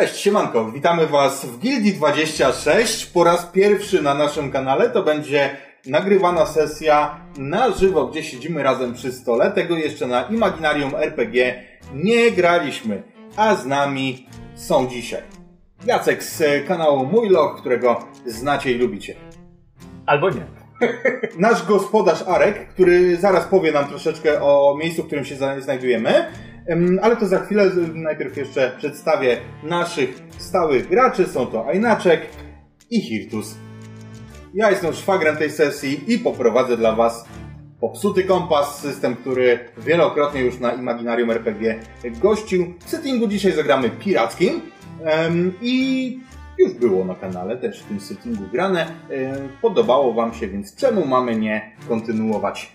Cześć, siemanko, witamy Was w Gildii 26. Po raz pierwszy na naszym kanale to będzie nagrywana sesja na żywo, gdzie siedzimy razem przy stole. Tego jeszcze na Imaginarium RPG nie graliśmy, a z nami są dzisiaj Jacek z kanału Mój Log, którego znacie i lubicie. Albo nie. Nasz gospodarz Arek, który zaraz powie nam troszeczkę o miejscu, w którym się znajdujemy. Ale to za chwilę, najpierw jeszcze przedstawię naszych stałych graczy. Są to Ajnaczek i Hirtus. Ja jestem szwagrem tej sesji i poprowadzę dla Was popsuty kompas, system, który wielokrotnie już na Imaginarium RPG gościł. W settingu dzisiaj zagramy pirackim i już było na kanale też w tym settingu grane. Podobało Wam się, więc czemu mamy nie kontynuować?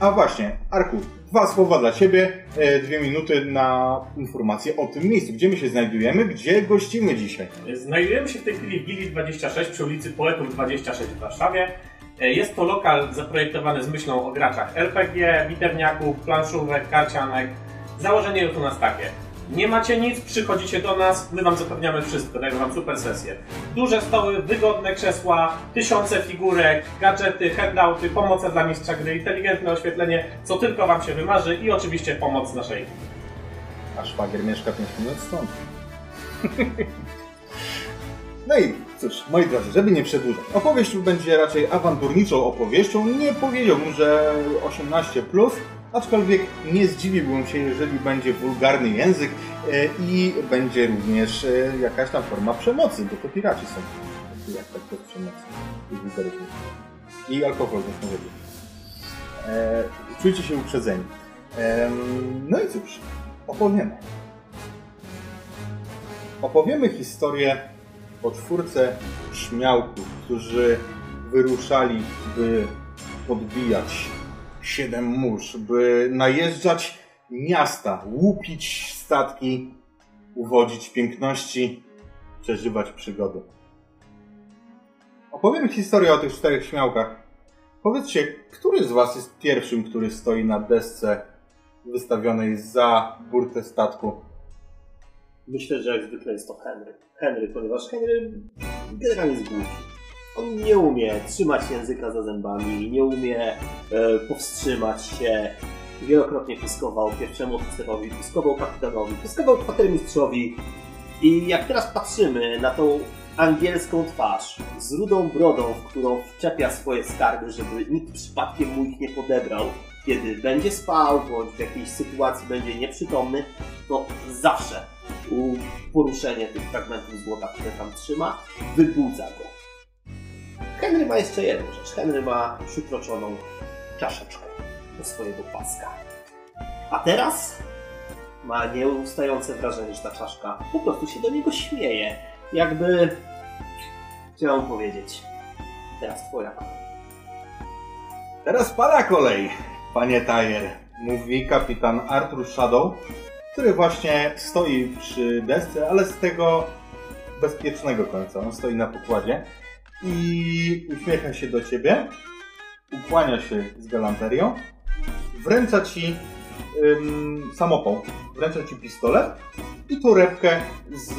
A właśnie, Arku, dwa słowa dla Ciebie, e, dwie minuty na informację o tym miejscu, gdzie my się znajdujemy, gdzie gościmy dzisiaj. Znajdujemy się w tej chwili w Gili 26 przy ulicy Poetów 26 w Warszawie. E, Jest to lokal zaprojektowany z myślą o graczach RPG, bitewniaków, planszówek, karcianek. Założenie jest u nas takie. Nie macie nic, przychodzicie do nas, my wam zapewniamy wszystko, dajemy wam super sesję. Duże stoły, wygodne krzesła, tysiące figurek, gadżety, handouty, pomoce dla mistrza gry, inteligentne oświetlenie, co tylko wam się wymarzy i oczywiście pomoc naszej A szwagier mieszka 5 minut stąd. No i cóż, moi drodzy, żeby nie przedłużać. Opowieść będzie raczej awanturniczą opowieścią. Nie powiedziałbym, że 18+, aczkolwiek nie zdziwiłbym się, jeżeli będzie wulgarny język e, i będzie również e, jakaś tam forma przemocy, bo to piraci są. Jak tak bez przemocy i wulgaryzmu. I alkohol też może. E, czujcie się uprzedzeni. Em, no i cóż, opowiemy. Opowiemy historię o czwórce śmiałków, którzy wyruszali, by podbijać siedem mórz, by najeżdżać miasta, łupić statki, uwodzić piękności, przeżywać przygody. Opowiemy historię o tych czterech śmiałkach. Powiedzcie, który z was jest pierwszym, który stoi na desce wystawionej za burtę statku? Myślę, że jak zwykle jest to Henry. Henry, ponieważ Henry generalnie jest głupi. On nie umie trzymać języka za zębami, nie umie e, powstrzymać się. Wielokrotnie piskował pierwszemu oficerowi, piskował kapitanowi, piskował kwatermistrzowi. I jak teraz patrzymy na tą angielską twarz z rudą brodą, w którą wczepia swoje skarby, żeby nikt przypadkiem mu ich nie podebrał, kiedy będzie spał, bądź w jakiejś sytuacji będzie nieprzytomny, to zawsze poruszenie tych fragmentów złota, które tam trzyma, wybudza go. Henry ma jeszcze jedną rzecz. Henry ma przykroczoną czaszeczkę do swojego paska. A teraz ma nieustające wrażenie, że ta czaszka po prostu się do niego śmieje. Jakby... Chciałem powiedzieć. Teraz twoja. Teraz pana kolej, panie Tajer, mówi kapitan Arthur Shadow, który właśnie stoi przy desce, ale z tego bezpiecznego końca. On stoi na pokładzie i uśmiecha się do ciebie, ukłania się z galanterią, wręcza ci ym, samopał, wręcza ci pistolet i torebkę z...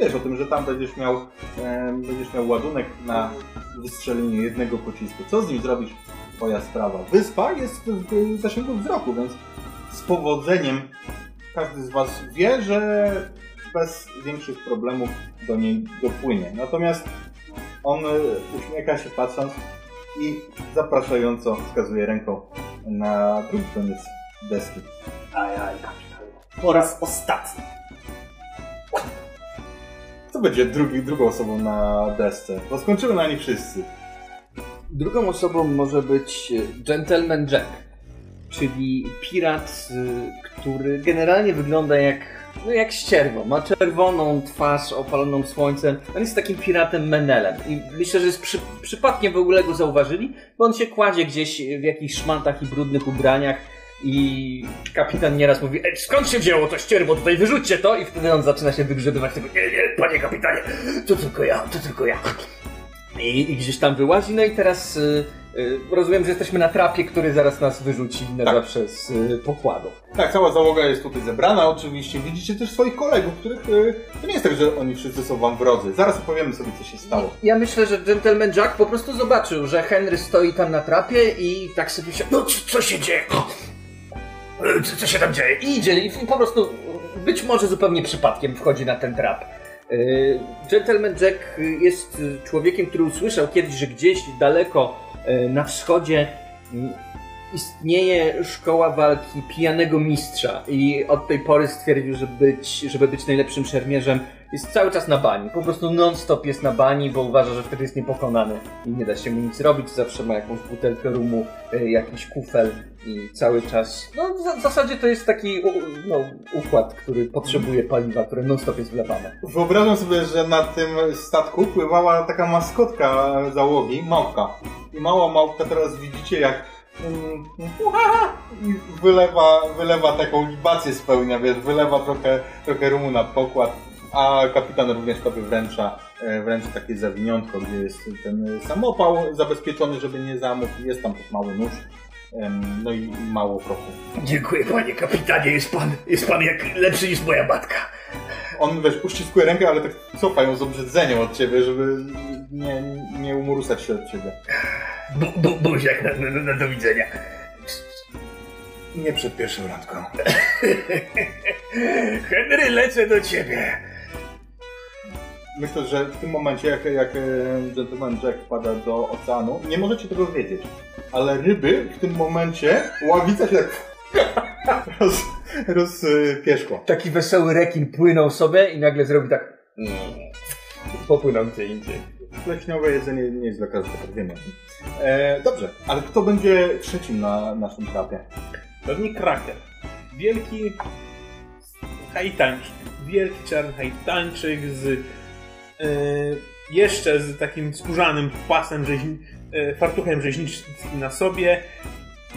Wiesz o tym, że tam będziesz miał, em, będziesz miał ładunek na wystrzelenie jednego pocisku. Co z nim zrobisz? Twoja sprawa. Wyspa jest w zasięgu wzroku, więc z powodzeniem każdy z Was wie, że bez większych problemów do niej dopłynie. Natomiast on y, uśmiecha się patrząc i zapraszająco wskazuje ręką na drugi koniec deski. Ajaj, kapitanie. Po raz ostatni. Co będzie drugi, drugą osobą na desce? Bo skończymy na nich wszyscy. Drugą osobą może być e, Gentleman Jack, czyli pirat, y, który generalnie wygląda jak, no jak ścierwo. Ma czerwoną twarz opaloną słońcem. On jest takim piratem menelem. I myślę, że jest przy, przypadkiem w ogóle go zauważyli, bo on się kładzie gdzieś w jakichś szmatach i brudnych ubraniach. I kapitan nieraz mówi, Ej, skąd się wzięło to ścierwo, tutaj wyrzućcie to i wtedy on zaczyna się wygrzebywać tego, nie, nie, panie kapitanie, to tylko ja, to tylko ja. I, I gdzieś tam wyłazi, no i teraz y, Rozumiem, że jesteśmy na trapie, który zaraz nas wyrzuci na Tak. zawsze z y, pokładu. Tak, cała załoga jest tutaj zebrana oczywiście. Widzicie też swoich kolegów, których... y, To nie jest tak, że oni wszyscy są wam wrodzy. Zaraz opowiemy sobie, co się stało. Ja myślę, że Gentleman Jack po prostu zobaczył, że Henry stoi tam na trapie i tak sobie się... No co, co się dzieje? Co, co się tam dzieje? I idzie i po prostu być może zupełnie przypadkiem wchodzi na ten trap. Y, Gentleman Jack y, jest y, człowiekiem, który usłyszał kiedyś, że gdzieś daleko y, na wschodzie istnieje szkoła walki pijanego mistrza i od tej pory stwierdził, że być, żeby być najlepszym szermierzem jest cały czas na bani. Po prostu non-stop jest na bani, bo uważa, że wtedy jest niepokonany i nie da się mu nic robić. Zawsze ma jakąś butelkę rumu, y, jakiś kufel i cały czas... No w, zasadzie to jest taki no, układ, który potrzebuje paliwa, które non-stop jest wlewane. Wyobrażam sobie, że na tym statku pływała taka maskotka załogi, małpka. I mała małpka teraz widzicie jak mm, i wylewa, wylewa taką libację spełnia, wiesz, wylewa trochę, trochę rumu na pokład, a kapitan również tobie wręcza, e, wręcza takie zawiniątko, gdzie jest ten samopał zabezpieczony, żeby nie zamógł, jest tam też mały nóż, no i mało prochu. Dziękuję panie kapitanie, jest pan, jest pan jak lepszy niż moja matka. On, wiesz, uściskuje rękę, ale tak cofa ją z obrzydzeniem od ciebie, żeby nie, nie umurusać się od ciebie. Bu, bu, buziak na, na, na do widzenia. Nie przed pierwszą randką. Henry, lecę do ciebie. Myślę, że w tym momencie, jak, jak e, Gentleman Jack wpada do oceanu, nie możecie tego wiedzieć, ale ryby w tym momencie, ławica się tak roz. Taki wesoły rekin płynął sobie i nagle zrobi tak... Popłynął gdzie indziej. Leśniowe jedzenie nie jest dla każdego, tak wiemy. E, dobrze, ale kto będzie trzecim na naszym trapie? Pewnie Kraken. Wielki hajtańczyk. Wielki czarny hajtańczyk z jeszcze z takim skórzanym pasem rzeźni, e, fartuchem rzeźniczym na sobie.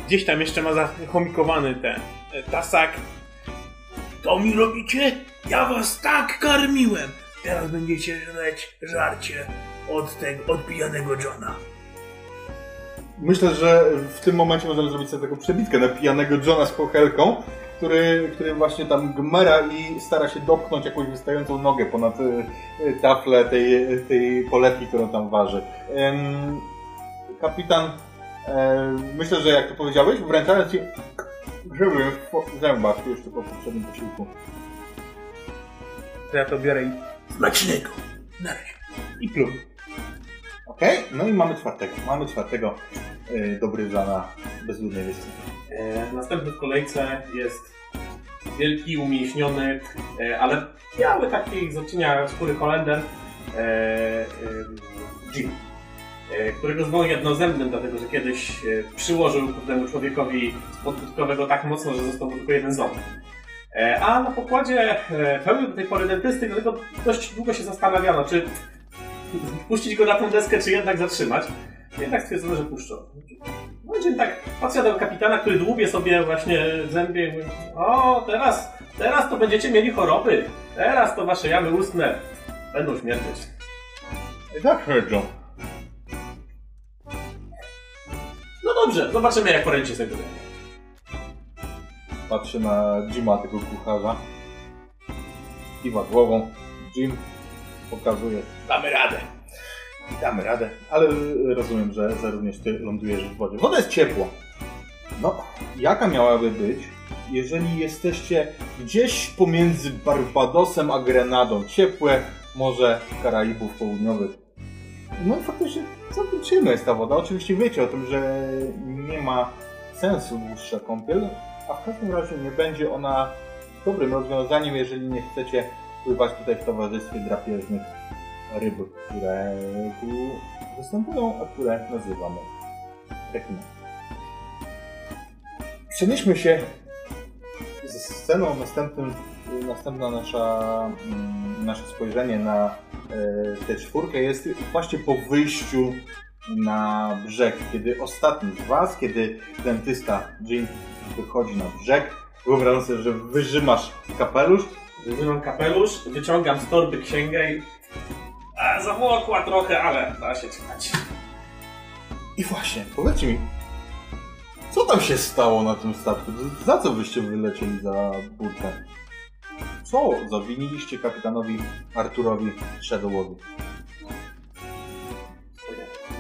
Gdzieś tam jeszcze ma zachomikowany ten e, tasak. To mi robicie? Ja was tak karmiłem. Teraz będziecie żreć żarcie od tego, od pijanego Johna. Myślę, że w tym momencie możemy zrobić sobie taką przebitkę na pijanego Johna z kochelką, który, który właśnie tam gmera i stara się dopchnąć jakąś wystającą nogę ponad y, y, taflę tej, tej polewki, którą tam waży. Kapitan, e, myślę, że jak to powiedziałeś, wręczając ci żeby w zębach jeszcze po poprzednim posiłku. To ja to biorę i, Smacznego. I plum. Okej, no i mamy czwartego. Mamy czwartego y, dobryza na bezludnej wyspie. E, Następny w kolejce jest wielki, umięśniony, e, ale biały taki z odcienia skóry Holender e, e, Jim, e, którego zwoł jednozębnym, dlatego że kiedyś e, przyłożył temu człowiekowi podbudkowego tak mocno, że został mu tylko jeden ząb. E, A na pokładzie pełnił do tej pory dentysty, dlatego dość długo się zastanawiano, czy puścić go na tą deskę, czy jednak zatrzymać. Jednak stwierdzono, że puszczą. No i tak patrzę do kapitana, który dłubie sobie właśnie zębie i mówi, o teraz, teraz to będziecie mieli choroby. Teraz to wasze jamy ustne będą śmierdzieć. I tak, Herjo. No dobrze, zobaczymy jak poręczy sobie wydaje. Patrzy na Jima, tego kucharza. Kiwa głową. Jim pokazuje. Damy radę. Damy radę. Ale rozumiem, że, że również ty lądujesz w wodzie. Woda jest ciepła. No, jaka miałaby być, jeżeli jesteście gdzieś pomiędzy Barbadosem a Grenadą? Ciepłe morze Karaibów Południowych. No i faktycznie całkiem przyjemna jest ta woda. Oczywiście wiecie o tym, że nie ma sensu dłuższa kąpiel, a w każdym razie nie będzie ona dobrym rozwiązaniem, jeżeli nie chcecie pływać tutaj w towarzystwie drapieżnych ryb, które tu występują, a które nazywamy rekinami. Przenieśmy się ze sceną następnym, następna nasza, mm, nasze spojrzenie na e, tę czwórkę jest właśnie po wyjściu na brzeg, kiedy ostatni z Was, kiedy dentysta Jim wychodzi na brzeg, wyobrażam sobie, że wyżymasz kapelusz, Wyciągam kapelusz, wyciągam z torby księgę i... A, zamokła trochę, ale da się czytać. I właśnie, powiedzcie mi, co tam się stało na tym statku? Za co wyście wylecieli za burtę? Co zawiniliście kapitanowi Arturowi Shadowowi?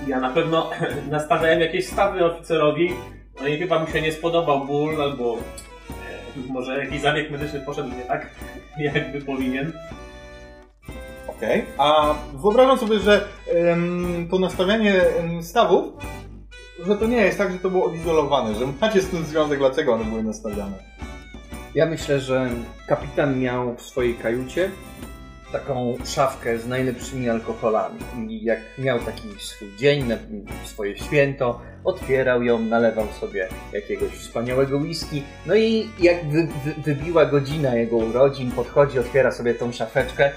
Ja na pewno nastawiałem jakieś stawy oficerowi, no i chyba mi się nie spodobał ból, albo e, może jakiś zabieg medyczny poszedł nie tak, jakby powinien. Okej, a wyobrażam sobie, że em, to nastawianie em, stawów, że to nie jest tak, że to było odizolowane, że macie z tym związek, dlaczego one były nastawiane. Ja myślę, że kapitan miał w swojej kajucie taką szafkę z najlepszymi alkoholami. I jak miał taki swój dzień, swoje święto, otwierał ją, nalewał sobie jakiegoś wspaniałego whisky. No i jak wy, wy, wybiła godzina jego urodzin, podchodzi, otwiera sobie tą szafeczkę.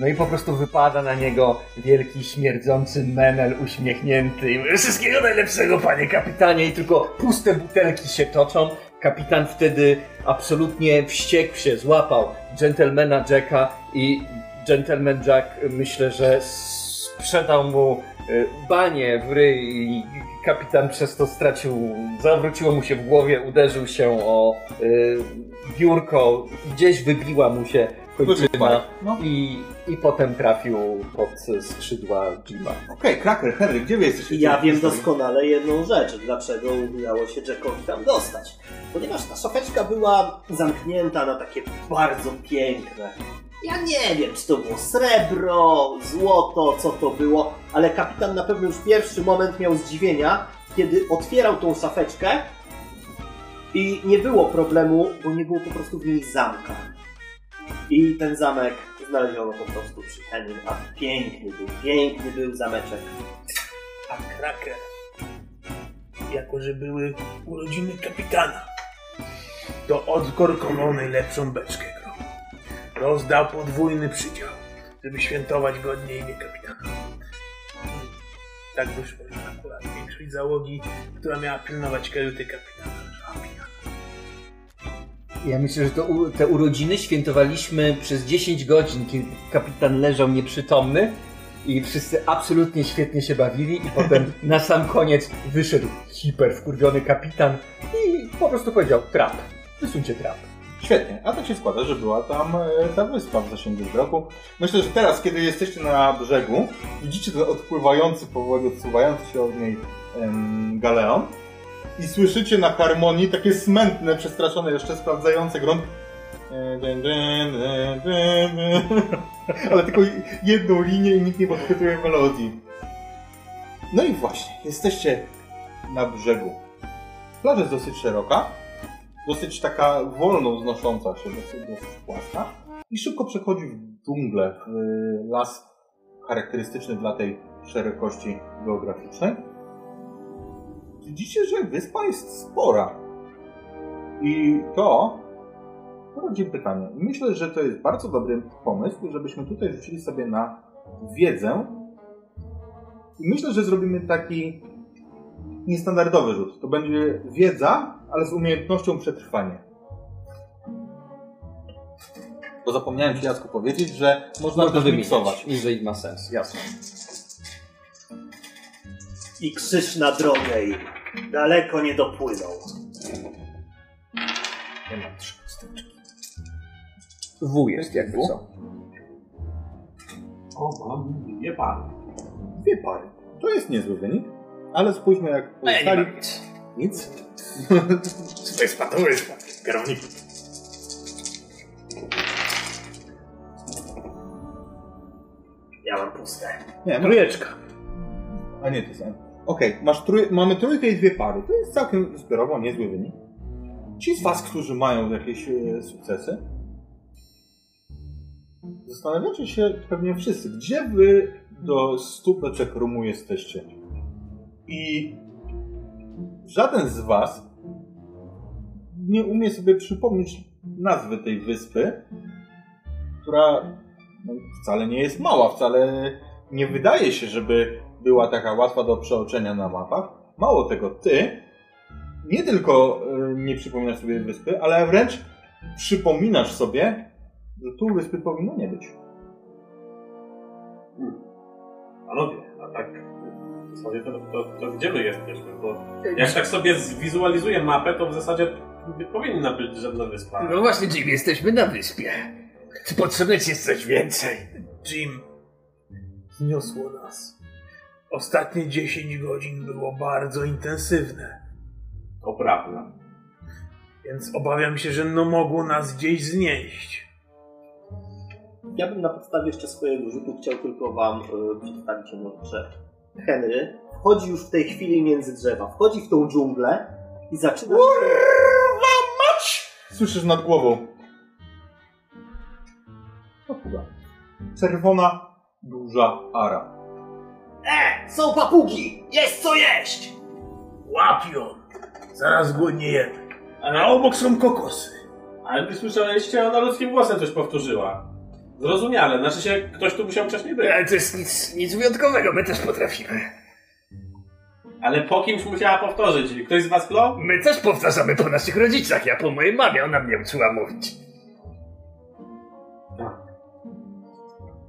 No i po prostu wypada na niego wielki, śmierdzący menel uśmiechnięty. I mówi, Wszystkiego najlepszego, panie kapitanie! I tylko puste butelki się toczą. Kapitan wtedy absolutnie wściekł się, złapał gentlemana Jacka i gentleman Jack myślę, że sprzedał mu y, banie w ryj i kapitan przez to stracił, zawróciło mu się w głowie, uderzył się o y, biurko, gdzieś wybiła mu się No. i, i potem trafił pod skrzydła Jima. Okej, Kraker, Henry, gdzie wy jesteście? Ja wiem doskonale jedną rzecz, dlaczego udało się Jackowi tam dostać. Ponieważ ta szafeczka była zamknięta na takie bardzo piękne. Ja nie wiem, czy to było srebro, złoto, co to było, ale kapitan na pewno już pierwszy moment miał zdziwienia, kiedy otwierał tą szafeczkę i nie było problemu, bo nie było po prostu w niej zamka. I ten zamek znaleziono po prostu przy Henry, a piękny był, piękny był zameczek. A Kraker, jako że były urodziny kapitana, to odkorkował najlepszą beczkę. Rozdał podwójny przydział, żeby świętować godnie imię kapitana. Tak wyszło, że akurat większość załogi, która miała pilnować kajuty kapitana. Ja myślę, że to, te urodziny świętowaliśmy przez 10 godzin, kiedy kapitan leżał nieprzytomny i wszyscy absolutnie świetnie się bawili i potem na sam koniec wyszedł hiper wkurwiony kapitan i po prostu powiedział trap, wysuńcie trap. Świetnie, a tak się składa, że była tam e, ta wyspa w zasięgu wzroku. Myślę, że teraz, kiedy jesteście na brzegu, widzicie ten odpływający, powoli odsuwający się od niej em, galeon i słyszycie na harmonii takie smętne, przestraszone, jeszcze sprawdzające grunt. Ale tylko jedną linię i nikt nie podchwytuje melodii. No i właśnie, jesteście na brzegu. Plaża jest dosyć szeroka, dosyć taka wolno wznosząca się, dosyć, dosyć płaska i szybko przechodzi w dżunglę, w y, las charakterystyczny dla tej szerokości geograficznej. Widzicie, że wyspa jest spora. I to rodzi pytanie. I myślę, że to jest bardzo dobry pomysł, żebyśmy tutaj rzucili sobie na wiedzę. I myślę, że zrobimy taki niestandardowy rzut. To będzie wiedza, ale z umiejętnością przetrwania. Bo zapomniałem Ci, Jacku, powiedzieć, że można, Można też miksować. wymieniać, jeżeli ma sens, jasne. I krzyż na drogę daleko nie dopłynął. Ja mam trzy kosteczki. W jest jakby W? co. O, mam dwie pary. Dwie pary. To jest niezły wynik, ale spójrzmy jak A ja nie mam nic. Nic? To wyspa, kierownik. Ja mam puste. Nie. Trójeczka. A nie, to są. Okej, masz trój... mamy trójkę i dwie pary. To jest całkiem zbiorowo niezły wynik. Ci z Was, którzy mają jakieś e, sukcesy, zastanawiacie się pewnie wszyscy, gdzie Wy do stu beczek rumu jesteście. I żaden z Was nie umie sobie przypomnieć nazwy tej wyspy, która no, wcale nie jest mała, wcale nie wydaje się, żeby była taka łatwa do przeoczenia na mapach. Mało tego, ty nie tylko y, nie przypominasz sobie wyspy, ale wręcz przypominasz sobie, że tu wyspy powinno nie być. Panowie, a tak Sobie to, to, to gdzie my jesteśmy? Bo jak tak sobie zwizualizuję mapę, to w zasadzie nie powinna być żadna wyspa. No właśnie, Jim, jesteśmy na wyspie. Czy potrzebne ci jest coś więcej? Jim, zniosło nas. Ostatnie 10 godzin było bardzo intensywne, To prawda. więc obawiam się, że no mogło nas gdzieś znieść. Ja bym na podstawie jeszcze swojego rzutu chciał tylko wam y, przedstawić rzecz. Henry wchodzi już w tej chwili między drzewa, wchodzi w tą dżunglę i zaczyna... Słyszysz nad głową. Czerwona, duża ara. E! Są papugi! Jest co jeść! Łapią! Zaraz głodniejemy. A Ale, obok są kokosy. ale wy słyszeliście, ona ludzkim głosem coś powtórzyła. Zrozumiale, znaczy się ktoś tu musiał wcześniej być. Ale to jest nic, nic wyjątkowego, my też potrafimy. Ale po kimś musiała powtórzyć. Ktoś z was klął? My też powtarzamy po naszych rodzicach, ja po mojej mamie, ona mnie uczyła mówić.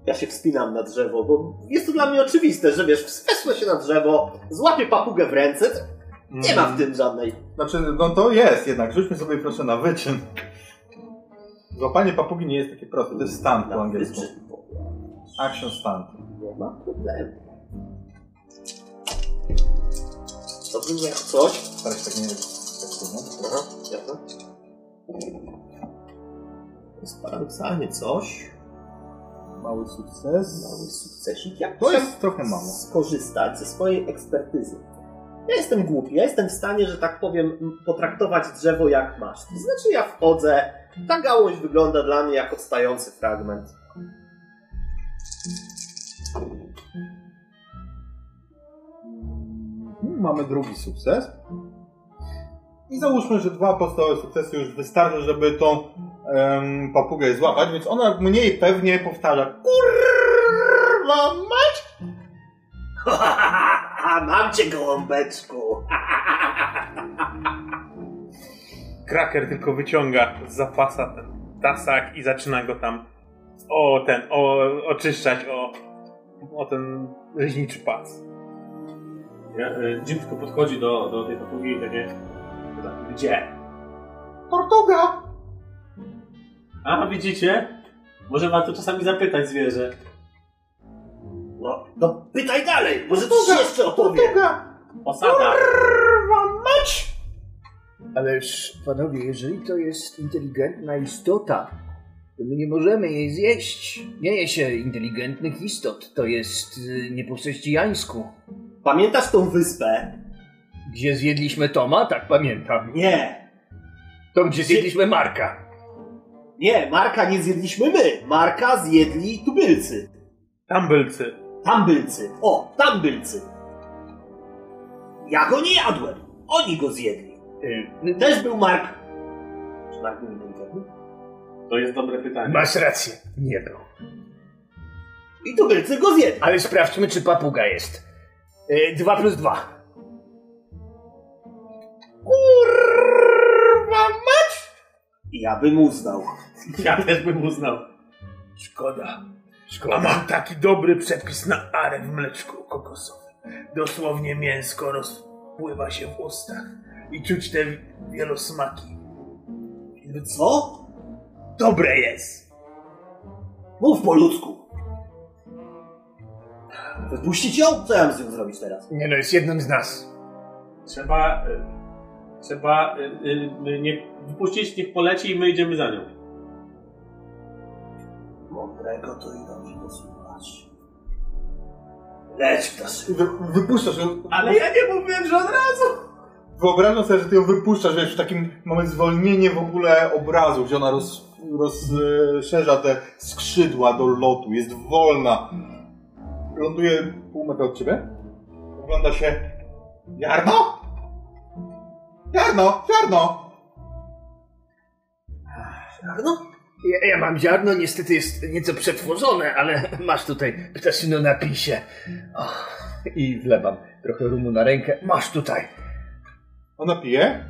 Ja się wspinam na drzewo, bo jest to dla mnie oczywiste, że wiesz, wespnę się na drzewo, złapię papugę w ręce, nie ma w tym żadnej... Znaczy, no to jest jednak. Rzućmy sobie proszę na wyczyn. Złapanie papugi nie jest takie proste. To jest stand po angielsku. Action stand. Nie ma problemu. To bym miał coś. Staraj się tak nie tak? Aha, jasne. To jest paradoksalnie coś. Mały sukces. Mały sukcesik. Jak To jest trochę mało. skorzystać ze swojej ekspertyzy. Ja jestem głupi, ja jestem w stanie, że tak powiem, potraktować drzewo jak masz. To znaczy ja wchodzę, ta gałąź wygląda dla mnie jak odstający fragment. Mamy drugi sukces. I załóżmy, że dwa podstawowe sukcesy już wystarczy, żeby tą em, papugę złapać, więc ona mniej pewnie powtarza Kurwa mać! Mam cię, gołąbeczku! Kraker tylko wyciąga z zapasa ten tasak i zaczyna go tam o ten, o, oczyszczać o, o ten rzeźniczy pas. Ja, Jim tylko podchodzi do, do tej papugi i takie... tak, Gdzie? Tortuga! A, widzicie? Może warto czasami zapytać zwierzę. No, no pytaj dalej, może coś jeszcze opowiem. Tortuga! Osada. Kurwa mać! Ależ, panowie, jeżeli to jest inteligentna istota, to my nie możemy jej zjeść. Nie je się inteligentnych istot, to jest y, nie po chrześcijańsku. Pamiętasz tą wyspę? Gdzie zjedliśmy Toma? Tak pamiętam. Nie. To gdzie zjedliśmy Marka. Nie, Marka nie zjedliśmy my. Marka zjedli tubylcy. Tambylcy. Tambylcy. O, tambylcy. Ja go nie jadłem. Oni go zjedli. Y, Też był Mark. Czy Mark był? To jest dobre pytanie. Masz rację, nie był. I tubylcy go zjedli. Ale sprawdźmy, czy papuga jest. Y, Dwa plus dwa. Kurwa mać! Ja bym uznał. Ja też bym uznał. Szkoda. A Szkoda. mam taki dobry przepis na arę w mleczku kokosowym. Dosłownie mięsko rozpływa się w ustach i czuć te wielosmaki. Co? Dobre jest! Mów po ludzku. Wypuścić ją? Co ja mam z nią zrobić teraz? Nie no, jest jednym z nas. Trzeba... Trzeba y, y, y, nie, wypuścić, niech poleci i my idziemy za nią. Mądrego to i dobrze posłuchać. Leć, ptaszyku. Wy, wypuszczasz ją. Ale ja nie mówiłem, że od razu! Wyobrażam sobie, że ty ją wypuszczasz, wiesz, w takim mamy zwolnienie w ogóle obrazu, gdzie ona roz, rozszerza te skrzydła do lotu, jest wolna. Ląduje pół metra od ciebie. Ogląda się. Jarno? Jarno, Jarno! No, Ja, ja mam ziarno, niestety jest nieco przetworzone, ale masz tutaj ptaszyno napisie. O, I wlewam trochę rumu na rękę. Masz tutaj. Ona pije.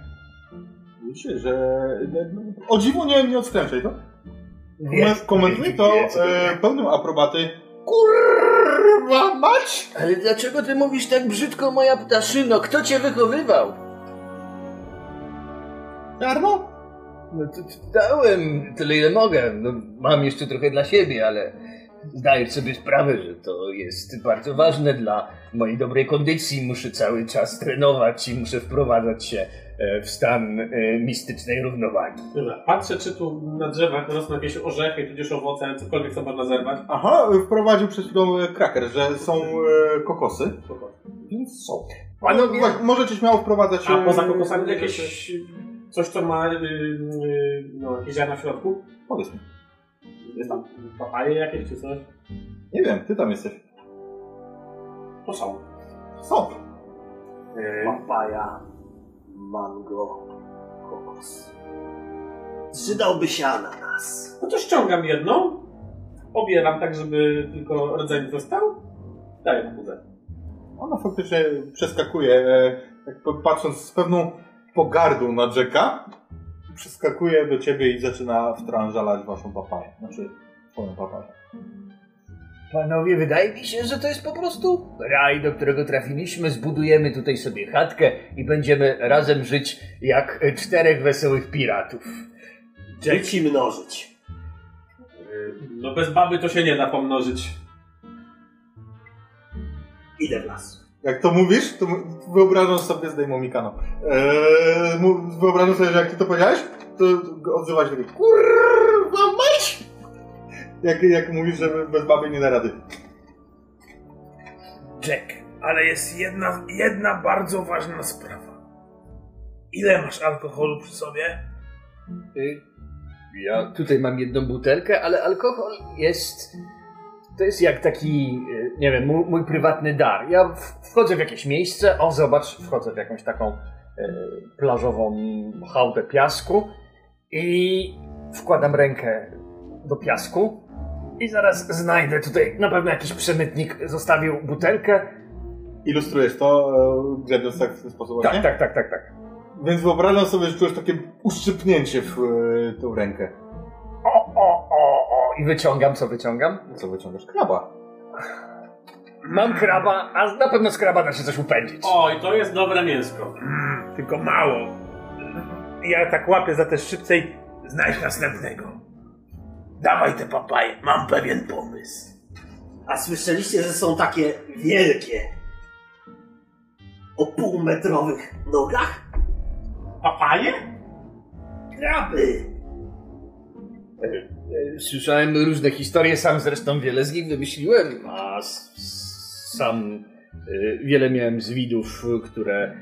Widzicie, że... O dziwo nie, nie odstręczaj to. Nie, Komentuj to nie, e, pełnym aprobaty. Kurwa mać! Ale dlaczego ty mówisz tak brzydko, moja ptaszyno? Kto cię wychowywał? Jarno? No to to dałem tyle ile mogę. No, mam jeszcze trochę dla siebie, ale zdaję sobie sprawę, że to jest bardzo ważne dla mojej dobrej kondycji. Muszę cały czas trenować i muszę wprowadzać się e, w stan e, mistycznej równowagi. Dobra, patrzę, czy tu na drzewach rosną jakieś orzechy, tudzież owoce, cokolwiek co można zerwać. Aha, wprowadził przed chwilą e, kraker, że są kokosy. Więc są. Panowie- No, możecie śmiało wprowadzać... A poza kokosami jakieś coś, co ma y, y, no, jakieś ziarna w środku? Powiedz mi. Jest tam papaje jakieś czy coś? Nie wiem, ty tam jesteś. To są. Są. Papaja, mango, kokos. Przydałby się ananas. No to ściągam jedną, obieram tak, żeby tylko rodzaj został. Daję na budę. Ona faktycznie przeskakuje, e, tak patrząc z pewną pogardą na Jacka, przeskakuje do ciebie i zaczyna wtrążalać waszą papaję. Znaczy, twoją papaję. Panowie, wydaje mi się, że to jest po prostu raj, do którego trafiliśmy. Zbudujemy tutaj sobie chatkę i będziemy razem żyć jak czterech wesołych piratów. Dzieci mnożyć. No bez baby to się nie da pomnożyć. Idę w las. Jak to mówisz, to wyobrażam sobie, zdejmą mi kanał. Eee, wyobrażam sobie, że jak ty to powiedziałeś, to odzywa się kurwa mać! Jak, jak mówisz, że bez baby nie da rady. Jack, ale jest jedna, jedna bardzo ważna sprawa. Ile masz alkoholu przy sobie? Y, Ja tutaj mam jedną butelkę, ale alkohol jest. To jest jak taki, y, nie wiem, mój, mój prywatny dar. Ja wchodzę w jakieś miejsce, o zobacz, wchodzę w jakąś taką y, plażową hałdę piasku i wkładam rękę do piasku i zaraz znajdę tutaj, na pewno jakiś przemytnik zostawił butelkę. Ilustrujesz to, e, grzebiąc tak w ten sposób Tak, tak, tak, tak, tak. Więc wyobrażam sobie, że czujesz takie uszczypnięcie w e, tą rękę. I wyciągam, co wyciągam? Co wyciągasz? Kraba. Mam kraba, a na pewno z kraba da się coś upędzić. Oj, to jest dobre mięsko. Mm, tylko mało. Ja tak łapię za te szczypce i znajdź następnego. Dawaj te papaje, mam pewien pomysł. A słyszeliście, że są takie wielkie? O półmetrowych nogach? Papaje? Kraby! Słyszałem różne historie, sam zresztą wiele z nich wymyśliłem, a sam e, wiele miałem z widów, które e,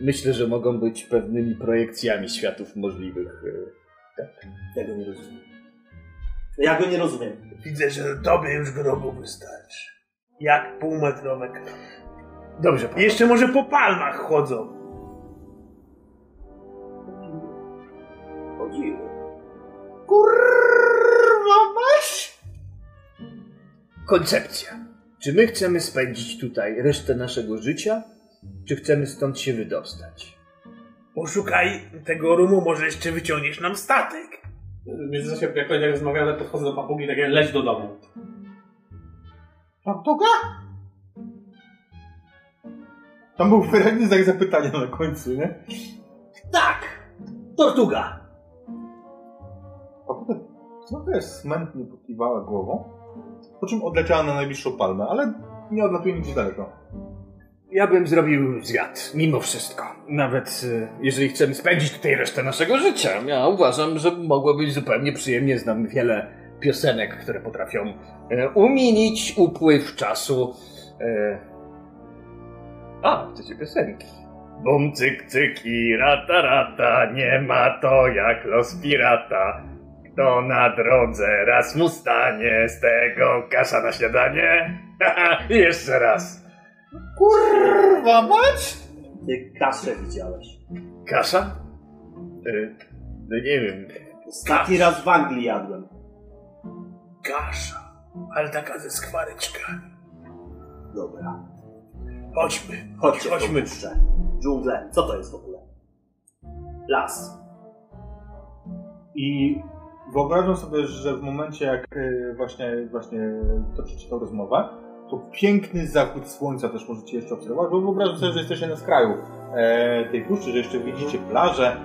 myślę, że mogą być pewnymi projekcjami światów możliwych. e. Ja go nie rozumiem. Ja go nie rozumiem. Widzę, że tobie już grobu wystarczy. Jak półmetrowe kraby. Dobrze, pan. Jeszcze może po palmach chodzą. Kurwa mać! Koncepcja. Czy my chcemy spędzić tutaj resztę naszego życia, czy chcemy stąd się wydostać? Poszukaj tego rumu, może jeszcze wyciągniesz nam statek. W międzyczasie, jak oni rozmawiamy, podchodzę do papugi i takie leć do domu. Tortuga? Tam był wyraźny znak zapytania na końcu, nie? Tak! Tortuga! Potem trochę smętnie pokiwała głową, po czym odleciała na najbliższą palmę, ale nie odlatuje nigdzie daleko. Ja bym zrobił zwiat, mimo wszystko. Nawet e, jeżeli chcemy spędzić tutaj resztę naszego życia. Ja uważam, że mogło być zupełnie przyjemnie. Znam wiele piosenek, które potrafią e, umienić upływ czasu. E... A, chcecie piosenki. Bum, cyk, cyk i rata, rata, nie ma to jak los pirata. Kto na drodze raz mu stanie, z tego kasza na śniadanie? I jeszcze raz. Kurwa mać! Ty kaszę widziałeś. Kasza? Y, no nie wiem. Ostatni raz w Anglii jadłem. Kasza, ale taka ze skwareczkami. Dobra. Chodźmy, Chodźcie, chodźmy. chodźmy. puszczę. Dżungle. Co to jest w ogóle? Las. I wyobrażam sobie, że w momencie jak e, właśnie, właśnie toczycie tą rozmowę, to piękny zachód słońca też możecie jeszcze obserwować, bo wyobraźcie sobie, że jesteście na skraju e, tej puszczy, że jeszcze widzicie plażę,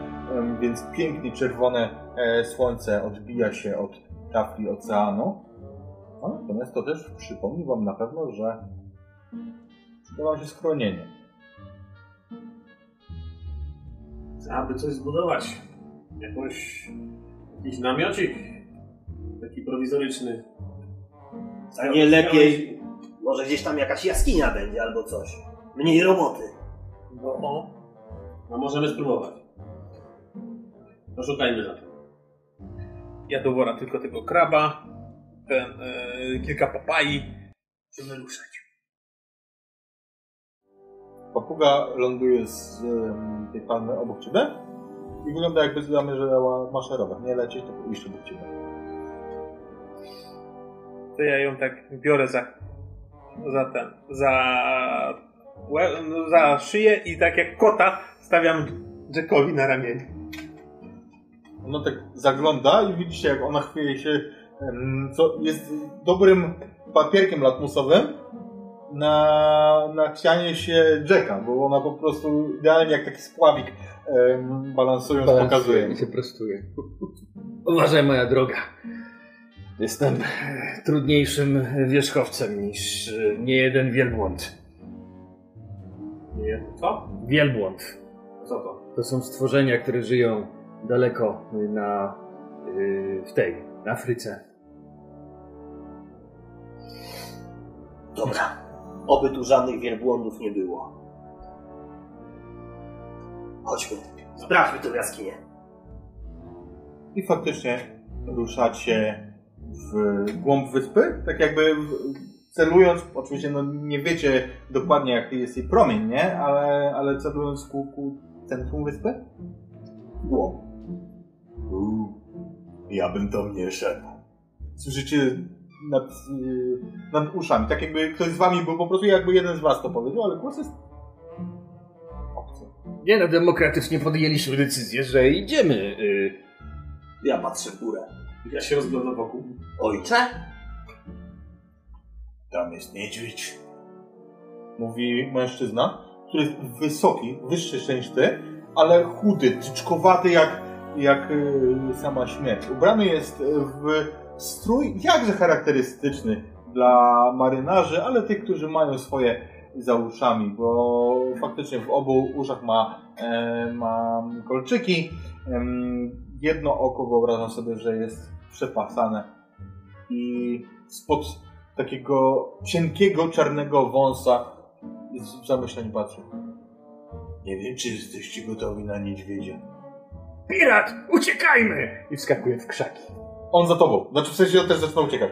więc pięknie czerwone e, słońce odbija się od tafli oceanu. Natomiast to też przypomni wam na pewno, że przyda wam się schronienie. Trzeba by coś zbudować. Jakąś, jakiś namiocik. Taki prowizoryczny. A nie lepiej, może gdzieś tam jakaś jaskinia będzie albo coś. Mniej roboty. No, No możemy spróbować. Poszukajmy za tym. Ja do wora tylko tego kraba, ten, e, kilka papai. chcemy ruszać. Papuga ląduje z tej palmy obok ciebie i wygląda jakby zamierzała maszerować. Nie lecieć, tylko iść obok ciebie. To ja ją tak biorę za, za ten, za, no, za szyję i tak jak kota stawiam Jackowi na ramieniu. Ona tak zagląda i widzicie, jak ona chwieje się, co jest dobrym papierkiem latmusowym na, na chcianie się Jacka, bo ona po prostu idealnie jak taki spławik em, balansując pokazuje. i się prostuje. Uważaj, moja droga. Jestem trudniejszym wierzchowcem niż e, niejeden wielbłąd. Nie, co? Wielbłąd. Co to? To są stworzenia, które żyją daleko na, y, w tej, na Afryce. Dobra. Oby tu żadnych wielbłądów nie było. Chodźmy. Sprawdźmy tę jaskinię. I faktycznie ruszacie w głąb wyspy, tak jakby celując, oczywiście no nie wiecie dokładnie jaki jest jej promień, nie? Ale, ale celując ku, ku centrum wyspy? Głąb. Uuu, ja bym tam nie szedł. Słyszycie nad, y, nad uszami, tak jakby ktoś z wami był po prostu jakby jeden z was to powiedział, ale głos jest obcy. Nie no, demokratycznie podjęliśmy decyzję, że idziemy. Y, Ja patrzę w górę. Ja się rozglądam wokół. Ojcze? Tam jest niedźwiedź. Mówi mężczyzna, który jest wysoki, wyższy niż ty, ale chudy, tyczkowaty jak, jak y, sama śmierć. Ubrany jest w strój jakże charakterystyczny dla marynarzy, ale tych, którzy mają swoje za uszami, bo faktycznie w obu uszach ma, e, ma kolczyki. Em, jedno oko wyobrażam sobie, że jest przepasane i spod takiego cienkiego, czarnego wąsa z zamyśleń patrzy. Nie wiem, czy jesteście gotowi na niedźwiedzia. Pirat, uciekajmy! I wskakuje w krzaki. On za tobą. Znaczy w sensie on też zaczyna uciekać.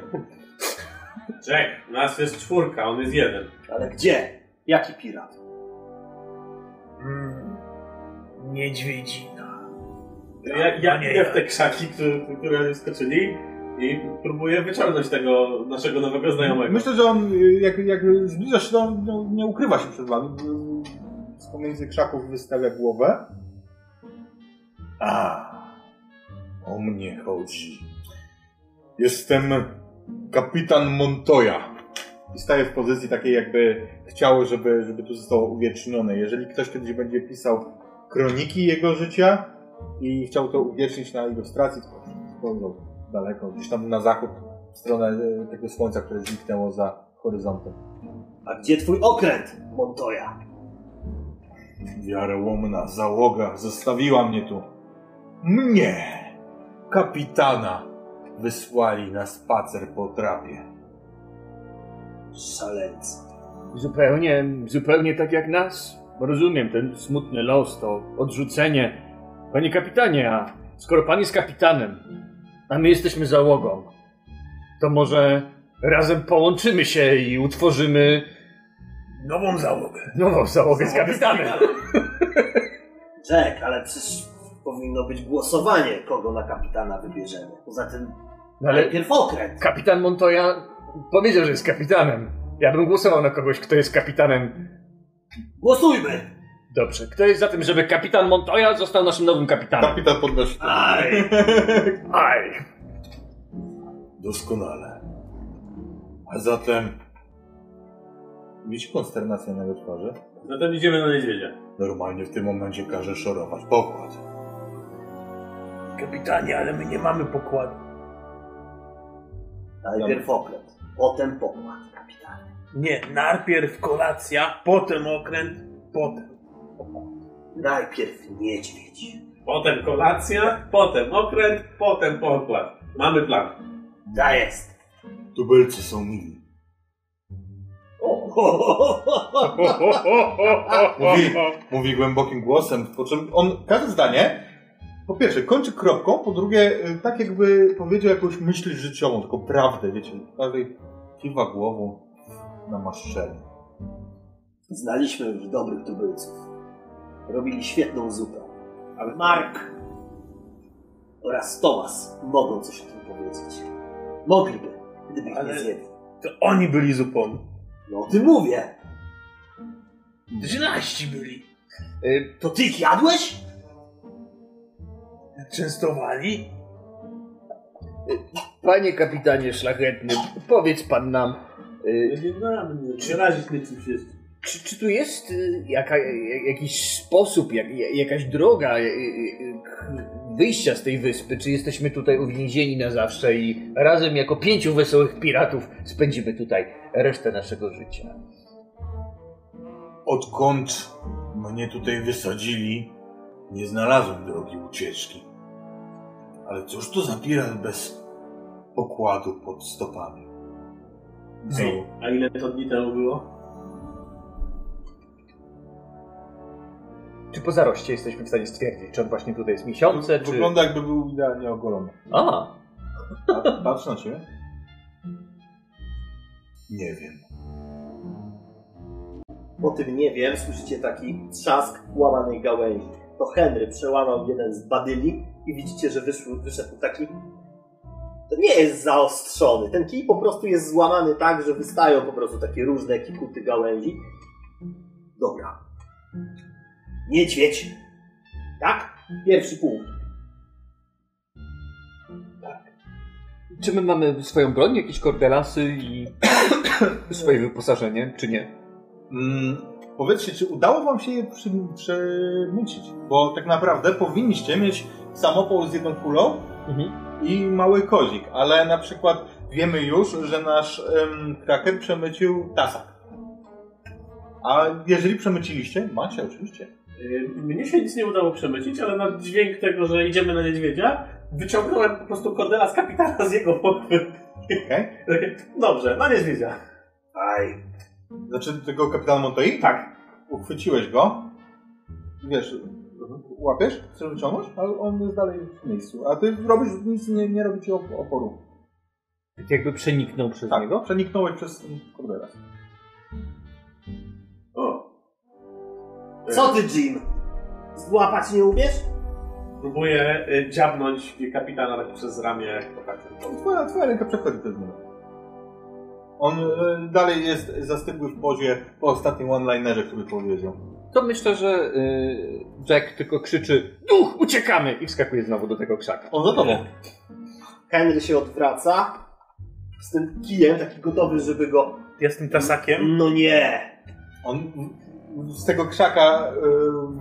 Jack, nas jest czwórka, on jest jeden. Ale gdzie? Jaki pirat? Mm, niedźwiedzina. Ja, ja nie idę w te krzaki, które, które skoczyli i próbuję wyciągnąć tego naszego nowego znajomego. Myślę, że on jak, jak zbliża się, to on no, nie ukrywa się przed wami. Z pomiędzy krzaków wystawia głowę. A, o mnie chodzi. Jestem kapitan Montoya. I staje w pozycji takiej, jakby chciał, żeby, żeby to zostało uwiecznione. Jeżeli ktoś kiedyś będzie pisał kroniki jego życia i chciał to uwiecznić na ilustracji, to spojrzał daleko, gdzieś tam na zachód, w stronę e, tego słońca, które zniknęło za horyzontem. A gdzie twój okręt, Montoya? Wiarołomna załoga zostawiła mnie tu. Mnie, kapitana, wysłali na spacer po trapie. Szaleńcy. Zupełnie, zupełnie tak jak nas. Rozumiem, ten smutny los, to odrzucenie. Panie kapitanie, a skoro pan jest kapitanem, a my jesteśmy załogą, to może razem połączymy się i utworzymy Nową załogę. nową załogę z kapitanem. Jack, ale przecież powinno być głosowanie, kogo na kapitana wybierzemy. Poza tym No ale najpierw okręt. kapitan Montoya powiedział, że jest kapitanem. Ja bym głosował na kogoś, kto jest kapitanem. Głosujmy! Dobrze, kto jest za tym, żeby kapitan Montoya został naszym nowym kapitanem? Kapitan podnosi. Aj! Aj! Doskonale. A zatem Widzi konsternację na jego twarzy? Zatem idziemy na niedźwiedzia. Normalnie w tym momencie każe szorować pokład. Kapitanie, ale my nie mamy pokładu. Najpierw okręt, potem pokład, kapitanie. Nie, najpierw kolacja, potem okręt, potem. Najpierw niedźwiedź. Potem kolacja, potem okręt, potem pokład. Mamy plan. Ta jest. Tubylcy są mili. Mówi, mówi głębokim głosem, po czym on każde zdanie, po pierwsze, kończy kropką, po drugie, y, tak jakby powiedział jakąś myśl życiową, taką prawdę, wiecie. Każdej kiwa głową na maszczenie. Znaliśmy już dobrych tubylców. Robili świetną zupę. Ale Mark oraz Tomas mogą coś o tym powiedzieć. Mogliby, gdyby ich Ale- nie zjedli. To oni byli zupą. No o tym mówię. Drzynasti byli. Y, To ty ich jadłeś? Częstowali? Panie kapitanie szlachetny, powiedz pan nam, y, Nie znam, nie razić mnie czymś jest. czy, czy tu jest y, jaka, ja- jakiś sposób, jak, ja- jakaś droga y, y, k- wyjścia z tej wyspy? Czy jesteśmy tutaj uwięzieni na zawsze i razem jako pięciu wesołych piratów spędzimy tutaj resztę naszego życia? Odkąd mnie tutaj wysadzili, nie znalazłem drogi ucieczki. Ale cóż to za pirat bez pokładu pod stopami? Ej, a ile to dni temu było? Czy po zaroście jesteśmy w stanie stwierdzić, czy on właśnie tutaj jest miesiące, czy... Wygląda jakby był idealnie ogolony. A, Pa- Patrz na ciebie. Nie wiem. Po tym nie wiem, słyszycie taki trzask łamanej gałęzi. To Henry przełamał jeden z badyli i widzicie, że wyszł, wyszedł taki... To nie jest zaostrzony. Ten kij po prostu jest złamany tak, że wystają po prostu takie różne kikuty gałęzi. Dobra. Niedźwiedź. Tak? Pierwszy punkt. czy my mamy swoją broń, jakieś kordelasy i swoje wyposażenie, czy nie? Mm, powiedzcie, czy udało wam się je przy, przemycić? Bo tak naprawdę powinniście mieć samopał z jedną kulą Mhm. i mały kozik, ale na przykład wiemy już, że nasz kraker przemycił tasak. A jeżeli przemyciliście, macie oczywiście. Yy, Mnie się nic nie udało przemycić, ale na dźwięk tego, że idziemy na niedźwiedzia, wyciągnąłem po prostu kordela z kapitana z jego pochwy. Okej? Dobrze, na niedźwiedzia. Aj. Znaczy tego kapitana Montoi? Tak. Uchwyciłeś go. Wiesz, łapiesz, chcesz wyciągnąć, ale on jest dalej w miejscu. A ty robisz, nic nie, nie robi ci op- oporu. Tak jakby przeniknął przez Tak, niego? przeniknąłeś przez kordela. O. Co ty, Jim? Złapać nie umiesz? Próbuję y, dziabnąć kapitana tak przez ramię. Tak, Twoja, twoja ręka przechodzi przez niego. On e, dalej jest zastygły w pozie po ostatnim one-linerze, który powiedział. To myślę, że y, Jack tylko krzyczy Duch, uciekamy! I wskakuje znowu do tego krzaka. On za tobą. Henry się odwraca z tym kijem, taki gotowy, żeby go... Ja z tym tasakiem. No nie! On z tego krzaka e,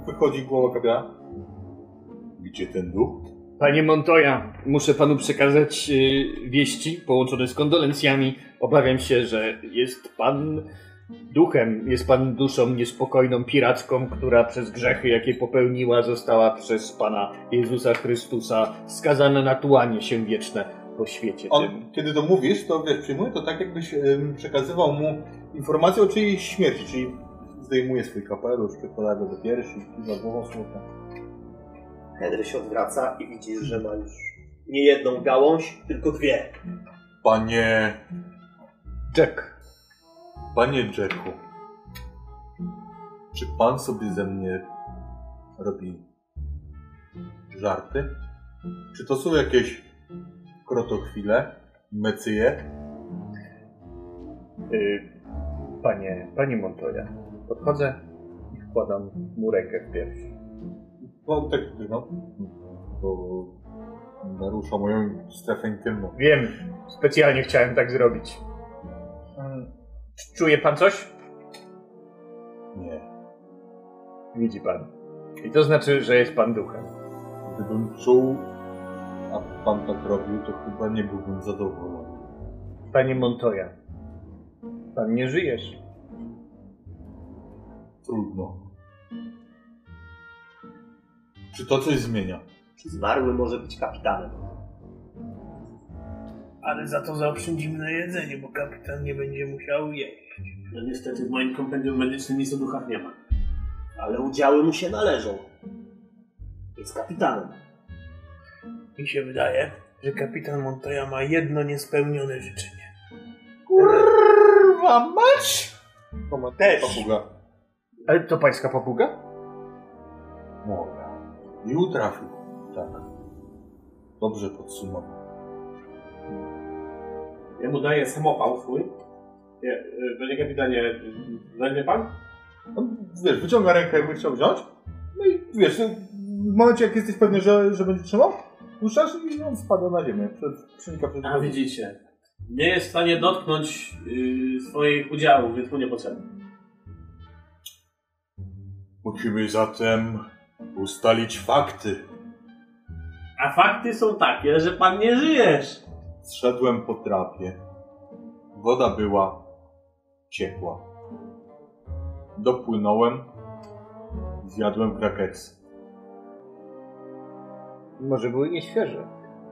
wychodzi głowa kapitana. Gdzie ten duch? Panie Montoya, muszę panu przekazać y, wieści połączone z kondolencjami. Obawiam się, że jest pan duchem, jest pan duszą niespokojną piracką, która przez grzechy, jakie popełniła, została przez pana Jezusa Chrystusa skazana na tułanie się wieczne po świecie tym. On, kiedy to mówisz, to wiesz, przyjmuje to tak, jakbyś em, przekazywał mu informację o czyjejś śmierci, czyli zdejmuje swój kapelusz, przykłada go do piersi, kiwa głową smutno. Henry się odwraca i widzisz, że ma już nie jedną gałąź, tylko dwie. Panie, Jack, panie Jacku, czy pan sobie ze mnie robi żarty? Czy to są jakieś krotochwile, mecyje? y, panie, panie Montoya, podchodzę i wkładam mu rękę w pierś. No tak, no, bo narusza moją strefę intymną. Wiem, specjalnie chciałem tak zrobić. Czuje pan coś? Nie. Widzi pan. I to znaczy, że jest pan duchem. Gdybym czuł, a pan tak robił, to chyba nie byłbym zadowolony. Panie Montoya, pan nie żyjesz. Trudno. Czy to coś zmienia? Zmarły może być kapitanem. Ale za to zaoszczędzimy na jedzenie, bo kapitan nie będzie musiał jeść. No niestety w moim kompendium medycznym nic o duchach nie ma. Ale udziały mu się należą. Jest kapitanem. Mi się wydaje, że kapitan Montoya ma jedno niespełnione życzenie. Kurwa mać! To ma też. Papuga. Ale to pańska papuga? Moja. I utrafił. Tak. Dobrze podsumował. Ja mu daję samopał swój. Nie, Panie kapitanie, e, weźmie pan? On, wiesz, wyciąga rękę, jakby chciał wziąć. No i wiesz, w momencie jak jesteś pewny, że, że będzie trzymał, puszczasz i on spada na ziemię. Przed, przenika A widzicie, nie jest w stanie dotknąć yy, swoich udziałów, więc mu niepotrzebny. Musimy zatem ustalić fakty. A fakty są takie, że pan nie żyjesz. Zszedłem po trapie. Woda była ciepła. Dopłynąłem. Zjadłem krakersy. Może były nieświeże.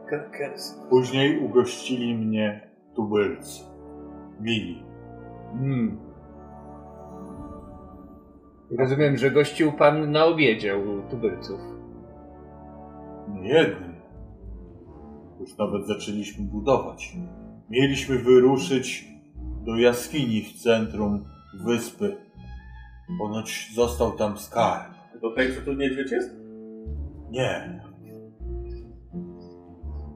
Krakers. Później ugościli mnie tubylcy. Mili. Mm. Rozumiem, że gościł pan na obiedzie u tubylców. Nie jednym. Już nawet zaczęliśmy budować. Mieliśmy wyruszyć do jaskini w centrum wyspy. Ponoć został tam skarb. Do tej, co tu niedźwiedź jest? Nie.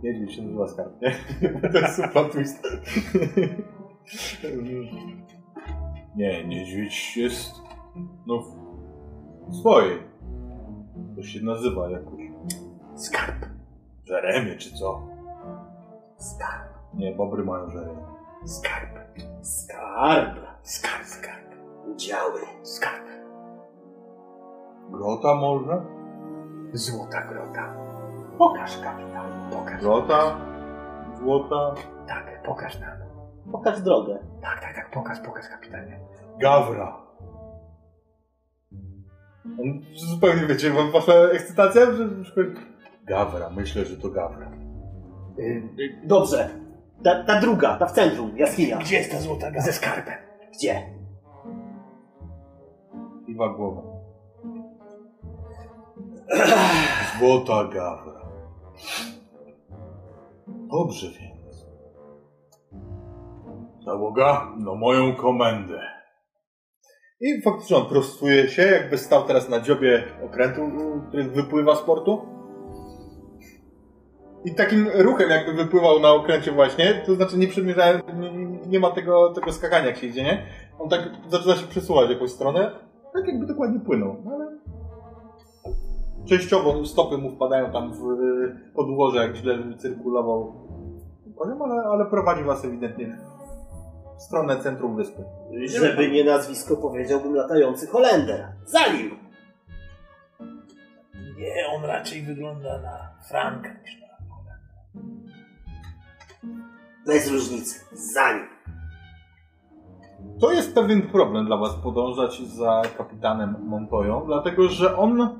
Niedźwiedź się nazywa skarb, nie? to jest super twist. nie, niedźwiedź jest... no... w swojej. To się nazywa jakoś... Skarb. Żeremie czy co? Skarb. Nie, bobry mają żeremie. Skarb. Skarb. Skarb. Skarb. Udziały. Skarb. Grota może? Złota grota. Pokaż kapitan. Pokaż. Grota? Złota? Tak, pokaż nam. Pokaż drogę. Tak, tak, tak, pokaż, pokaż kapitanie. Gawra. On zupełnie wiecie, wa- wasza ekscytacja? Że- Gawra, myślę, że to Gawra. Y, Dobrze. Ta, ta druga, ta w centrum, jaskinia. Gdzie jest ta złota gała? ze skarbem. Gdzie? Kiwa głową. Złota Gawra. Dobrze więc. Załoga, no moją komendę. I faktycznie on prostuje się, jakby stał teraz na dziobie okrętu, który wypływa z portu. I takim ruchem jakby wypływał na okręcie właśnie, to znaczy nie przymierzałem, nie, nie ma tego, tego skakania jak się idzie, nie? On tak zaczyna się przesuwać w jakąś stronę, tak jakby dokładnie płynął, no ale częściowo stopy mu wpadają tam w podłoże, jak źle cyrkulował ale, ale prowadzi was ewidentnie w stronę centrum wyspy. Żeby nie nazwisko, powiedziałbym latający Holender. Zalim! Nie, on raczej wygląda na Franka niż na Bez różnicy. Zanim. To jest pewien problem dla was podążać za kapitanem Montoją, dlatego że on,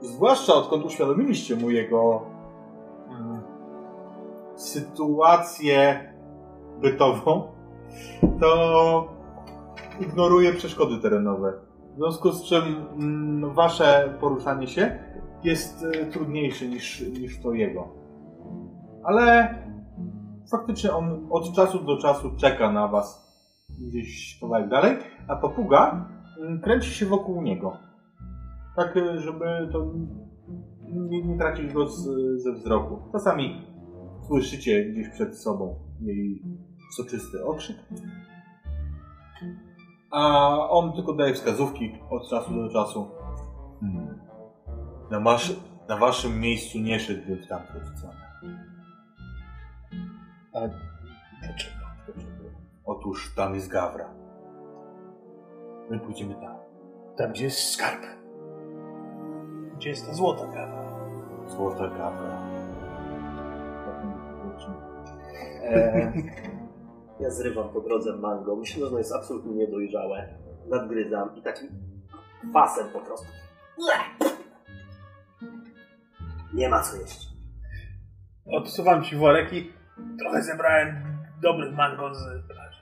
zwłaszcza odkąd uświadomiliście mu jego mm, sytuację bytową, to ignoruje przeszkody terenowe. W związku z czym mm, wasze poruszanie się jest y, trudniejsze niż, niż to jego. Ale faktycznie on od czasu do czasu czeka na was gdzieś kawałek dalej, a papuga mm, kręci się wokół niego. Tak, y, żeby to nie, nie tracić go z, ze wzroku. Czasami słyszycie gdzieś przed sobą jej soczysty okrzyk. A on tylko daje wskazówki od czasu do czasu. Hmm. Na, masz, na waszym miejscu nie szedłbym w tamtą stronę. Dlaczego? Otóż tam jest Gawra. My pójdziemy tam. Tam, gdzie jest skarb. Gdzie jest ta złota kawa? Złota kawa. E, Ja zrywam po drodze mango. Myślę, że ono jest absolutnie niedojrzałe. Nadgryzam i takim fasem po prostu. Nie ma co jeść. Odsuwam ci worek i trochę zebrałem dobrych mango z plaży.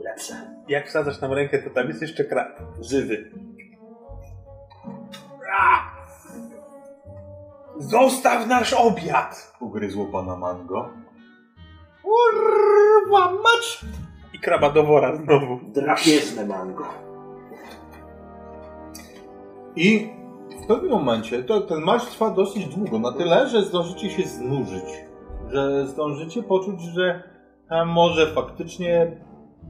Lepsze. Jak wsadzasz tam rękę, to tam jest jeszcze krab. Żywy. Zostaw nasz obiad! ugryzło pana mango. Kurwa mać! I kraba do wora znowu. Drapieżne mango. I w pewnym momencie to, ten marsz trwa dosyć długo, na tyle, że zdążycie się znużyć. Że zdążycie poczuć, że a może faktycznie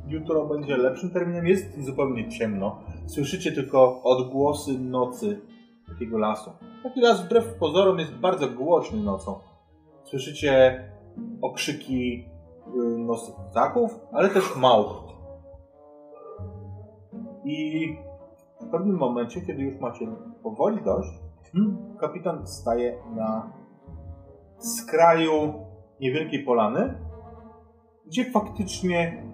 jutro będzie lepszym terminem. Jest zupełnie ciemno. Słyszycie tylko odgłosy nocy takiego lasu. Taki las wbrew pozorom jest bardzo głośny nocą. Słyszycie okrzyki y, nosów ptaków, ale też małp. I w pewnym momencie, kiedy już macie powoli dość, hmm, kapitan staje na skraju niewielkiej polany, gdzie faktycznie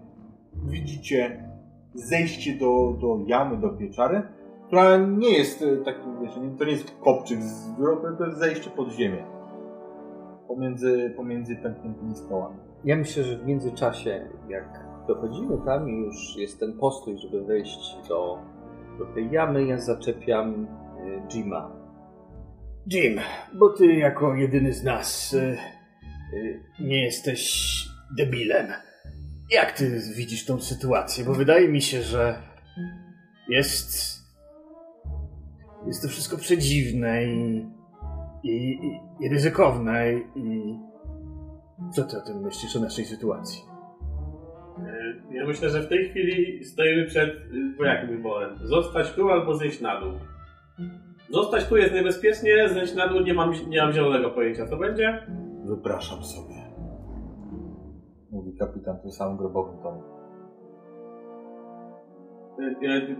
widzicie zejście do, do jamy, do pieczary, która nie jest e, takim, wiecie, to nie jest kopczyk z to jest zejście pod ziemię. Pomiędzy, pomiędzy pękniętymi skałami. Ja myślę, że w międzyczasie, jak dochodzimy tam i już jest ten postój, żeby wejść do, do tej jamy, ja zaczepiam y, Jima. Jim, bo ty jako jedyny z nas y, y, nie jesteś debilem. Jak ty widzisz tą sytuację? Bo wydaje mi się, że jest. Jest to wszystko przedziwne i. i, i, i ryzykowne i. Co ty o tym myślisz o naszej sytuacji? E, Ja myślę, że w tej chwili stoimy przed y, dwojakim wyborem. Zostać tu albo zejść na dół. Zostać tu jest niebezpiecznie, zejść na dół nie mam, nie mam zielonego pojęcia co będzie. Wypraszam sobie. Mówi kapitan tym samym grobowym tonem. E, e,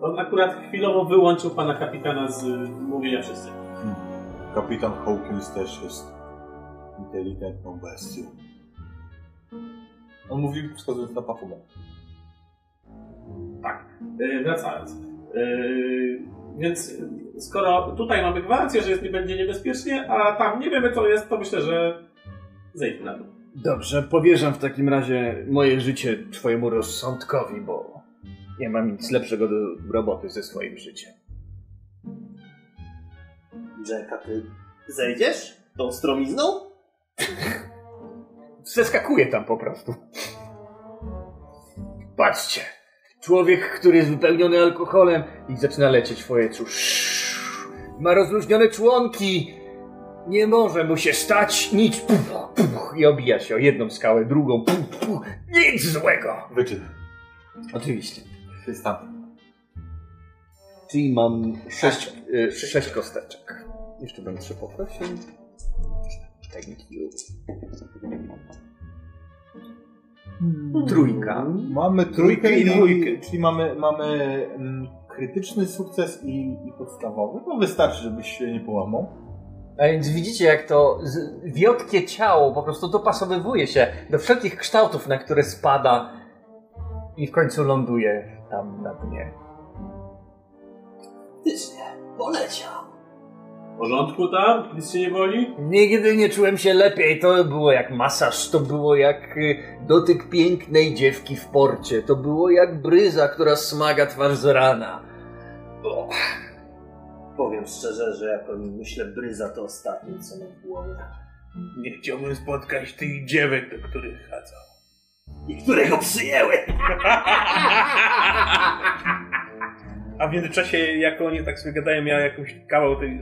On akurat chwilowo wyłączył pana kapitana z y, mówienia wszyscy. Kapitan Hawkins też jest inteligentną bestią. On mówi wskazując na papugę. E, Wracając. E, Więc skoro tutaj mamy gwarancję, że jest, nie będzie niebezpiecznie, a tam nie wiemy co jest, to myślę, że zejdźmy na dół. Dobrze, powierzam w takim razie moje życie twojemu rozsądkowi, bo nie mam nic lepszego do roboty ze swoim życiem. Jacka, ty zejdziesz tą stromizną? Zeskakuję tam po prostu. Patrzcie. Człowiek, który jest wypełniony alkoholem i zaczyna lecieć w powietrzu. Ma rozluźnione członki. Nie może mu się stać nic. Puch, puch, I obija się o jedną skałę, drugą. Puch, puch. Nic złego. Wyczyn. Oczywiście. Jest tam. Czyli mam sześć, y, sześć kosteczek. Jeszcze bym trzy poprosił. Thank you. Trójka. Mamy trójkę i dwójkę, czyli mamy, mamy mm, krytyczny sukces i, i podstawowy. To wystarczy, żebyś się nie połamał. A więc widzicie, jak to z- wiotkie ciało po prostu dopasowywuje się do wszelkich kształtów, na które spada i w końcu ląduje tam na dnie. Faktycznie, poleciał. Porządku tam? Nic się nie boli? Nigdy nie czułem się lepiej. To było jak masaż, to było jak y, dotyk pięknej dziewki w porcie. To było jak bryza, która smaga twarz z rana. O, Powiem szczerze, że jak o nim myślę, bryza to ostatnie, co mam w głowie. Nie chciałbym spotkać tych dziewek, do których chadzał. I które go przyjęły! A w międzyczasie, jak oni tak sobie gadają, ja jakąś kawał tej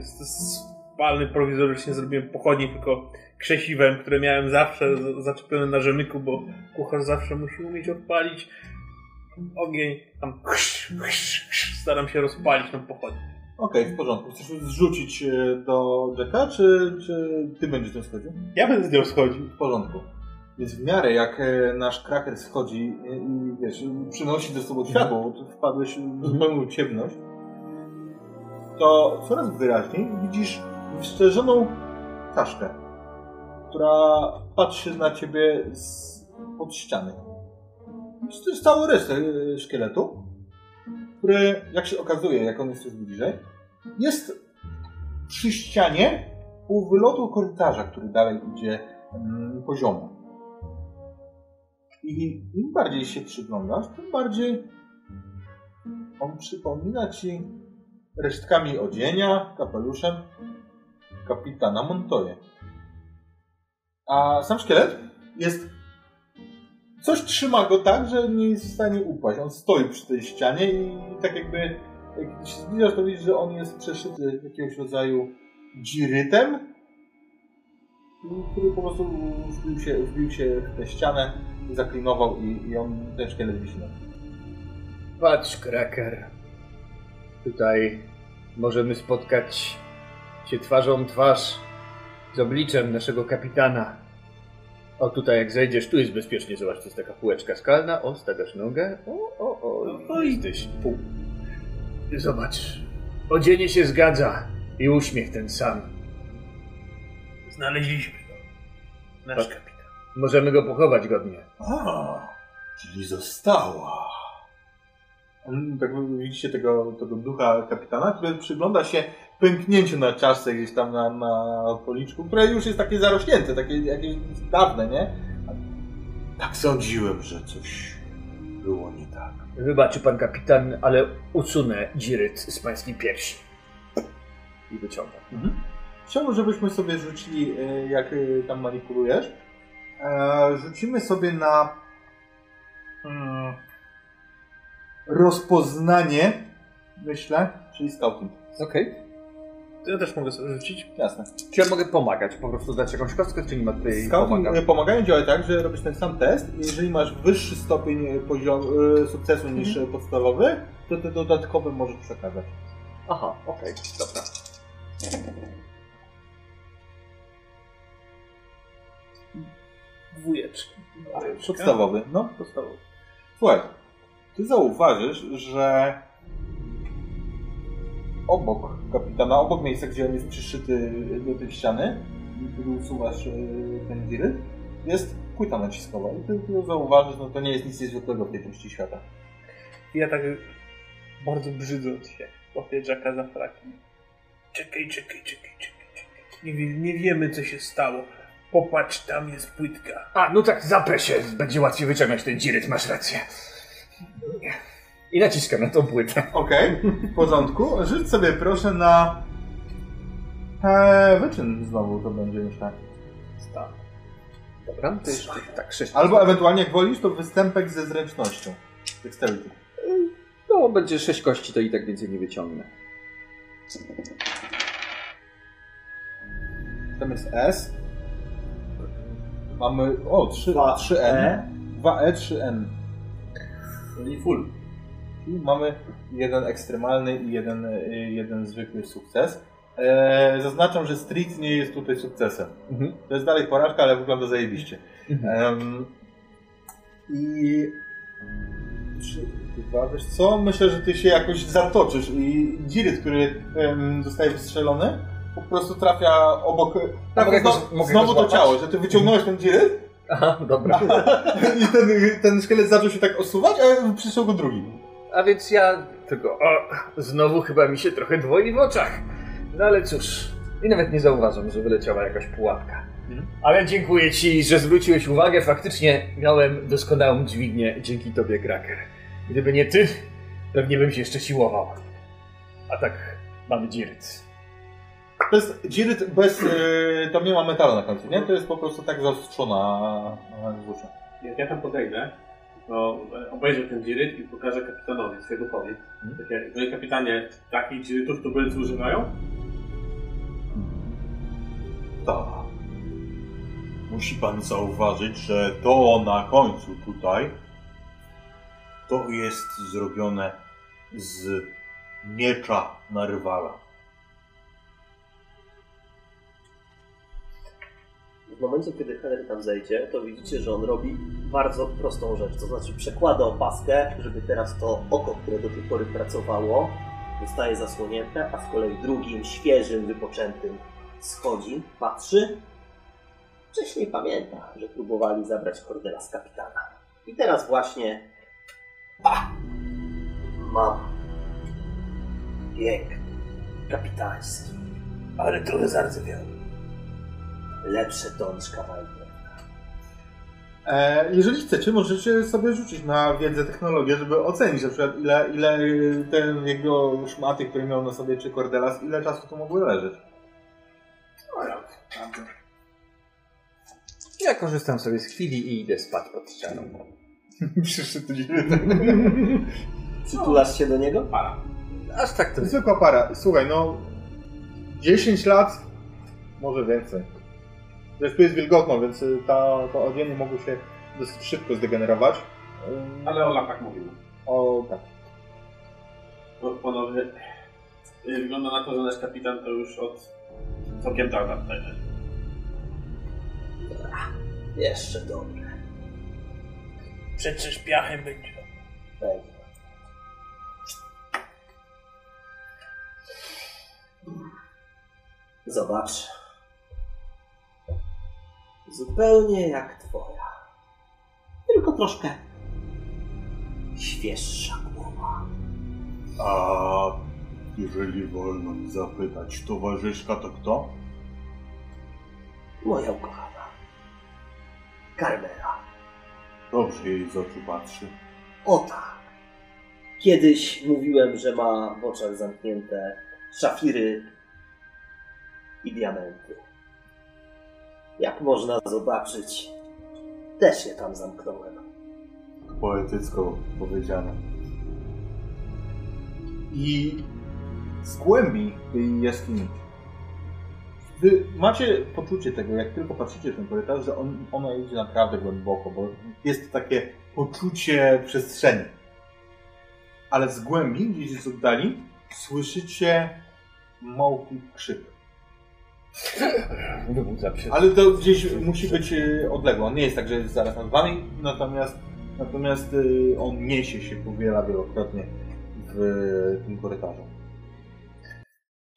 spalny prowizorycznie zrobiłem pochodnie, tylko krzesiwem, które miałem zawsze zaczepione na rzemyku, bo kucharz zawsze musi umieć odpalić ogień. Tam chrz, chrz, chrz, staram się rozpalić tą pochodnię. Okej, w porządku. Chcesz zrzucić e, do Jacka, czy, czy ty będziesz tym schodził? Ja będę z nią schodził. W porządku. Więc w miarę jak e, nasz kraker schodzi e, i wiesz, przynosi ze sobą światło, bo wpadłeś w zupełną ciemność, to coraz wyraźniej widzisz wyszczerzoną czaszkę, która patrzy na ciebie z pod ściany. To jest cały e, szkieletu, który, jak się okazuje, jak on jest już bliżej, jest przy ścianie u wylotu korytarza, który dalej idzie mm, poziomo. I im bardziej się przyglądasz, tym bardziej on przypomina ci resztkami odzienia, kapeluszem kapitana Montoya. A sam szkielet jest. Coś trzyma go tak, że nie jest w stanie upaść. On stoi przy tej ścianie i tak jakby. Jak się zbliżasz, to widzisz, że on jest przeszyty jakiegoś rodzaju dzirytem, który po prostu wbił się, wbił się w tę ścianę, zaklinował i, i on ten szkielet wisi na. Patrz, Kraker. Tutaj możemy spotkać się twarzą twarz z obliczem naszego kapitana. O, tutaj jak zejdziesz, tu jest bezpiecznie. Zobacz, to jest taka półeczka skalna. O, stawiasz nogę. O, o, o. No i jesteś pół. Zobacz. Odzienie się zgadza. I uśmiech ten sam. Znaleźliśmy go. Nasz kapitan. Możemy go pochować godnie. A, czyli została. Tak widzicie tego, tego ducha kapitana, który przygląda się pęknięciu na czaszce gdzieś tam na, na policzku, które już jest takie zarośnięte, takie jakieś dawne, nie? Tak sądziłem, że coś było nie tak. Wybaczy pan kapitan, ale usunę dziryt z pańskiej piersi. I wyciągam. Chciałbym, żebyśmy sobie rzucili, e, jak e, tam manipulujesz. E, Rzucimy sobie na mm, rozpoznanie, myślę, czyli scouting. Okej. To ja też mogę sobie rzucić. Jasne. Czy ja mogę pomagać? Po prostu dać jakąś kostkę, czy nie ma tutaj Scouting pomagam? e, pomagają działa tak, że robisz ten sam test i jeżeli masz wyższy stopień e, poziom, e, sukcesu niż e, podstawowy, to te dodatkowe możesz przekazać. Aha, okej, dobra. Dwójeczkę. Podstawowy, no, podstawowy. Słuchaj, ty zauważysz, że obok kapitana, obok miejsca, gdzie on jest przyszyty do tej ściany, kiedy usuwasz e, ten dziry, jest płyta naciskowa. I ty, ty zauważysz, no to nie jest nic niezwykłego w tej części świata. Ja tak bardzo brzydząc się łapię Jacka za fraki. Czekaj, czekaj, czekaj, czekaj, czekaj. Nie, wie, nie wiemy, co się stało. Popatrz, tam jest płytka. A, no tak, zaprę się. Będzie łatwiej wyciągnąć ten dziryt, masz rację. I naciskam na tą płytę. Okej, w porządku. Rzuć sobie proszę na... Eee, wyczyn znowu to będzie myślę. Dobra, to jeszcze tak, sześć. Albo ewentualnie jak wolisz, to występek ze zręcznością. Dexterity. No, będzie sześć kości, to i tak więcej nie wyciągnę. Tam jest S. Mamy. O, 3, Dwa 3N. E. 2E, 3N. Czyli full. Czyli mamy jeden ekstremalny i jeden, y, jeden zwykły sukces. Eee, zaznaczam, że Street nie jest tutaj sukcesem. Mhm. To jest dalej porażka, ale wygląda zajebiście. Em, I. Trzy, dwa, wiesz co? Myślę, że ty się jakoś zatoczysz i dziryt, który em, zostaje wystrzelony, po prostu trafia obok. Mogę go- znowu, mogę znowu to ciało, że ty wyciągnąłeś ten dziryt Aha, dobra. i ten, ten szkielet zaczął się tak osuwać, a przyszedł go drugi. A więc ja tylko, o, znowu chyba mi się trochę dwoi w oczach. No ale cóż, i nawet nie zauważam, że wyleciała jakaś pułapka. Ale dziękuję ci, że zwróciłeś uwagę. Faktycznie miałem doskonałą dźwignię dzięki tobie, Kraker. Gdyby nie ty, pewnie bym się jeszcze siłował. A tak mamy dziryt. To jest dziryt bez. y, Tam nie ma metalu na końcu, nie? To jest po prostu tak zaostrzona złóżka. Jak ja tam podejdę, to e, obejrzę ten dziryt i pokażę kapitanowi, swojego powiem. Takie, no kapitanie, takich dzirytów tubylcy używają? Tak. Musi pan zauważyć, że to na końcu tutaj to jest zrobione z miecza narwala. W momencie, kiedy Henry tam zejdzie, to widzicie, że on robi bardzo prostą rzecz. To znaczy przekłada opaskę, żeby teraz to oko, które do tej pory pracowało, zostaje zasłonięte, a z kolei drugim, świeżym, wypoczętym schodzi, patrzy. Wcześniej pamięta, że próbowali zabrać Cordela z kapitana. I teraz właśnie... A! Mam piękny, kapitański, Ale trochę zardzewiały. Lepsze niż kawałek. E, jeżeli chcecie, możecie sobie rzucić na wiedzę, technologię, żeby ocenić na przykład ile, ile ten jego szmaty, które miał na sobie, czy Cordelas, ile czasu to mogły leżeć. Ja korzystam sobie z chwili i idę spać pod ścianą. Przyszły tu Przytulasz się do niego? Para. Aż tak to Zwykła para. Słuchaj, no 10 lat, może więcej. Zresztą tu jest wilgotno, więc y, ta, to odzienie mogło się dosyć szybko zdegenerować. Ale o latach mówił. O tak. Bo Panowie, y, wygląda na to, że nasz kapitan to już od całkiem dawna tutaj leży. Jeszcze dobrze. Przetrzesz piachem będzie. Będzie. Zobacz. Zupełnie jak twoja. Tylko troszkę świeższa głowa. A jeżeli wolno mi zapytać, towarzyszka to kto? Moja ukochana. Carmela. Dobrze jej z oczu patrzy. O tak. Kiedyś mówiłem, że ma w oczach zamknięte szafiry i diamenty. Jak można zobaczyć, też je tam zamknąłem. Poetycko powiedziane. I z głębi tej jaskini. Wy macie poczucie tego, jak tylko patrzycie w ten korytarz, że on, ono idzie naprawdę głęboko, bo jest to takie poczucie przestrzeni. Ale z głębi, gdzieś z oddali, słyszycie małki krzyk. wybudza się. Ale to gdzieś musi być y, odległe. On nie jest tak, że jest zaraz nad wami, natomiast, natomiast y, on niesie się powiela wielokrotnie w tym korytarzu.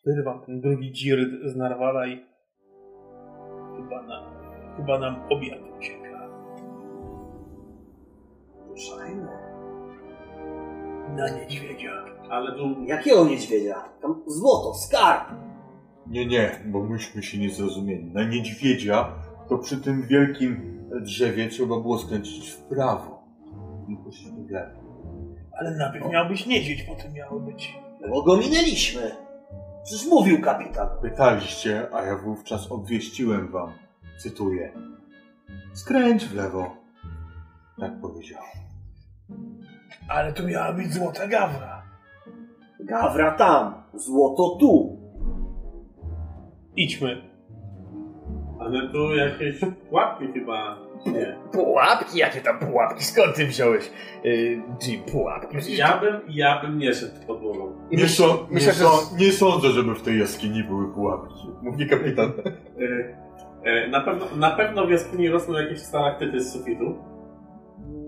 Wyrywam ten drugi dzirt z Narwala i chyba, na, chyba nam obiad ucieka. Ruszajmy. Na niedźwiedzia. Ale tu Jakiego niedźwiedzia? Tam złoto, skarb. Nie, nie, bo myśmy się nie zrozumieli. Na niedźwiedzia to przy tym wielkim drzewie trzeba było skręcić w prawo. Nie poszliśmy w lewo. Ale najpierw miał być niedźwiedź, potem miało być... No bo go minęliśmy. Przecież mówił kapitan. Pytaliście, a ja wówczas obwieściłem wam, cytuję, skręć w lewo. Tak powiedział. Ale to miała być złota gawra. Gawra tam, złoto tu. Idźmy. Ale tu jakieś pułapki chyba. Nie. Pułapki? Jakie tam pułapki? Skąd ty wziąłeś? Yy, Jim, pułapki? Przecież Ja bym, ja bym nie szedł podłogą. Nie, nie, myślę, że- nie sądzę, żeby w tej jaskini były pułapki, mówi kapitan. Y, y, Na pewno, na pewno w jaskini rosną jakieś stalaktyty z sufitu.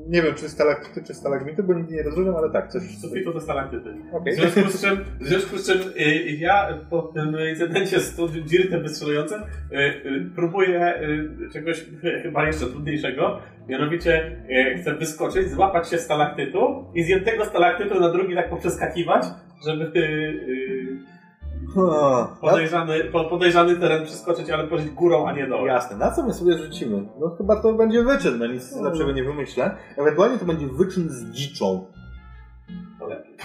Nie wiem, czy stalaktyty, czy stalagmity, bo nigdy nie rozumiem, ale tak, coś Z sufitu to stalaktyty. Okej. W związku z czym, w związku z czym y, ja po tym incydencie z tą dzirtem wystrzelającym y, y, próbuję czegoś chyba jeszcze trudniejszego. Mianowicie chcę wyskoczyć, złapać się stalaktytu i z jednego stalaktytu na drugi tak poprzeskakiwać, żeby podejrzany, po- podejrzany teren przeskoczyć, ale pożyć górą, a nie dołem. Jasne, na co my sobie rzucimy? No chyba to będzie wyczyn, no nic lepszego nie wymyślę. Ewentualnie to będzie wyczyn z dziczą. To lepiej.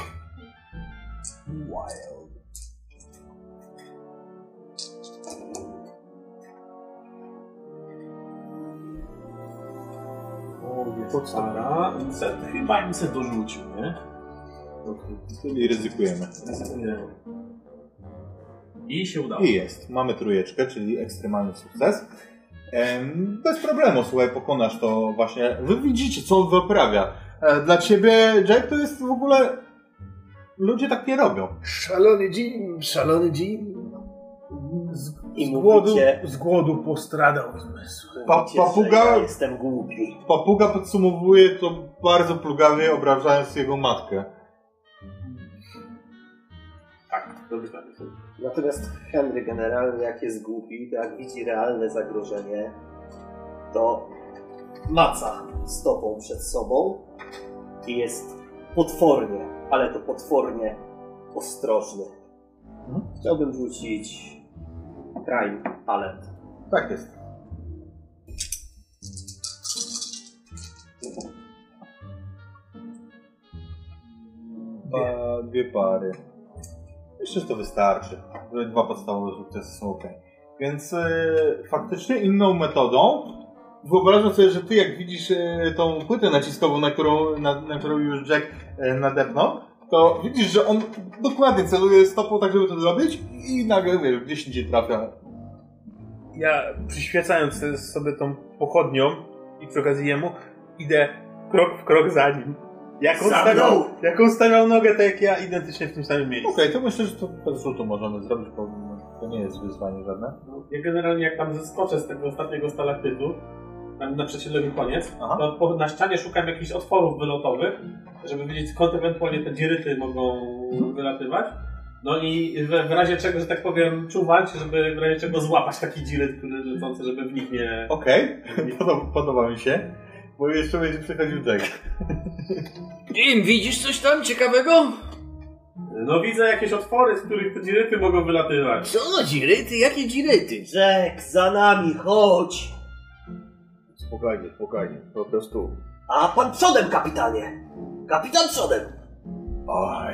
Podstara, Incet, chyba Incet dorzucił, nie? Czyli ryzykujemy. Nie. I się udało. I jest. Mamy trójeczkę, czyli ekstremalny sukces. Bez problemu, słuchaj, pokonasz to właśnie. Wy widzicie, co on wyprawia. E, Dla ciebie, Jack, to jest w ogóle... Ludzie tak nie robią. Szalony Jim, szalony Jim. I Z głodu, mówicie, z głodu postradał zmysł. Pa- papuga- ja jestem głupi. Papuga podsumowuje to bardzo plugawie, obrażając jego matkę. Tak, dobrze tak. Natomiast Henry generalnie jak jest głupi, to jak widzi realne zagrożenie, to maca stopą przed sobą i jest potwornie, ale to potwornie ostrożny. Chciałbym rzucić crime talent. Tak jest. Dwa, dwie pary. Myślę, że to wystarczy. Dwa podstawowe sukcesy są ok. Więc e, faktycznie inną metodą wyobrażam sobie, że ty jak widzisz e, tą płytę naciskową, na którą, na, na którą już Jack e, nadepnął, to widzisz, że on dokładnie celuje stopą tak, żeby to zrobić i nagle wiesz, gdzieś indziej trafia. Ja przyświecając sobie tą pochodnią i przy okazji jemu, idę krok w krok za nim. Jak on, Za stawiał, mną! jak on stawiał nogę, tak jak ja, identycznie w tym samym miejscu. Okej, to myślę, że to bez rzutu możemy zrobić, bo to nie jest wyzwanie żadne. No, Ja generalnie jak tam zeskoczę z tego ostatniego stalaktytu, tam na przeciwległy koniec, Aha. to po, na ścianie szukam jakichś otworów wylotowych, żeby wiedzieć skąd ewentualnie te dziryty mogą Mhm. wylatywać. No i w, w razie czego, że tak powiem, czuwać, żeby w razie czego złapać taki dziryt, który lecący, żeby w nich nie... Okej, podoba, podoba mi się, bo jeszcze będzie przychodził Jack. Im, widzisz coś tam ciekawego? No widzę jakieś otwory, z których te dziryty mogą wylatywać. Co, dziryty? Jakie dziryty? Jack, za nami, chodź! Spokojnie, spokojnie. Po prostu... A pan przodem, kapitanie! Kapitan przodem! Oj.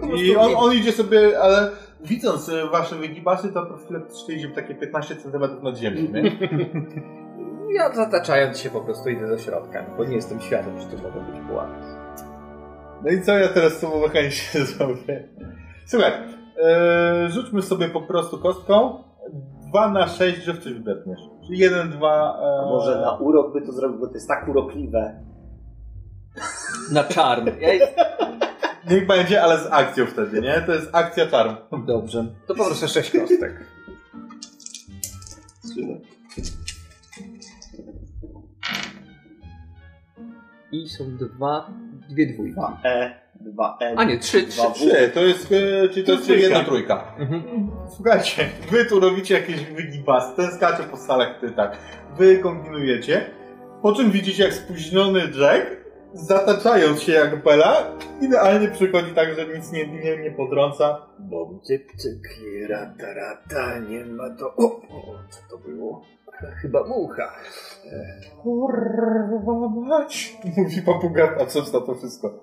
Prostu I on, on idzie sobie, ale widząc e, wasze wygibasy, to profilaktycznie idzie takie 15 cm nad ziemią, nie? Ja zataczając się po prostu idę do środka, bo nie jestem świadom, że to mogą być pułapki. No i co ja teraz z tobą mechanicznie zrobię? Słuchaj, e, rzućmy sobie po prostu kostką 2 na 6, że w coś wdepniesz. Czyli 1, 2... A E, może na urok by to zrobił, bo to jest tak urokliwe. Na czarm. Ja jest... Niech będzie, ale z akcją wtedy, nie? To jest akcja czarm. Dobrze. To poproszę sześć kostek. I są dwa, dwie dwójki. 2E, 2N. A nie, trzy, trzy. 2W. Trzy, to jest, e, czyli to jest Trójka. jedna trójka. Mhm. Słuchajcie, wy tu robicie jakieś wygibasy, ten skacze po stalaktytach, wy kombinujecie, po czym widzicie jak spóźniony Jack, zataczając się jak Bela, idealnie przychodzi tak, że nic nie, nie, nie potrąca. Bom, cyk, rata, rata, nie ma to... O, o, co to było? Chyba mucha. Kurwa mać, mówi papuga, patrząc na to wszystko.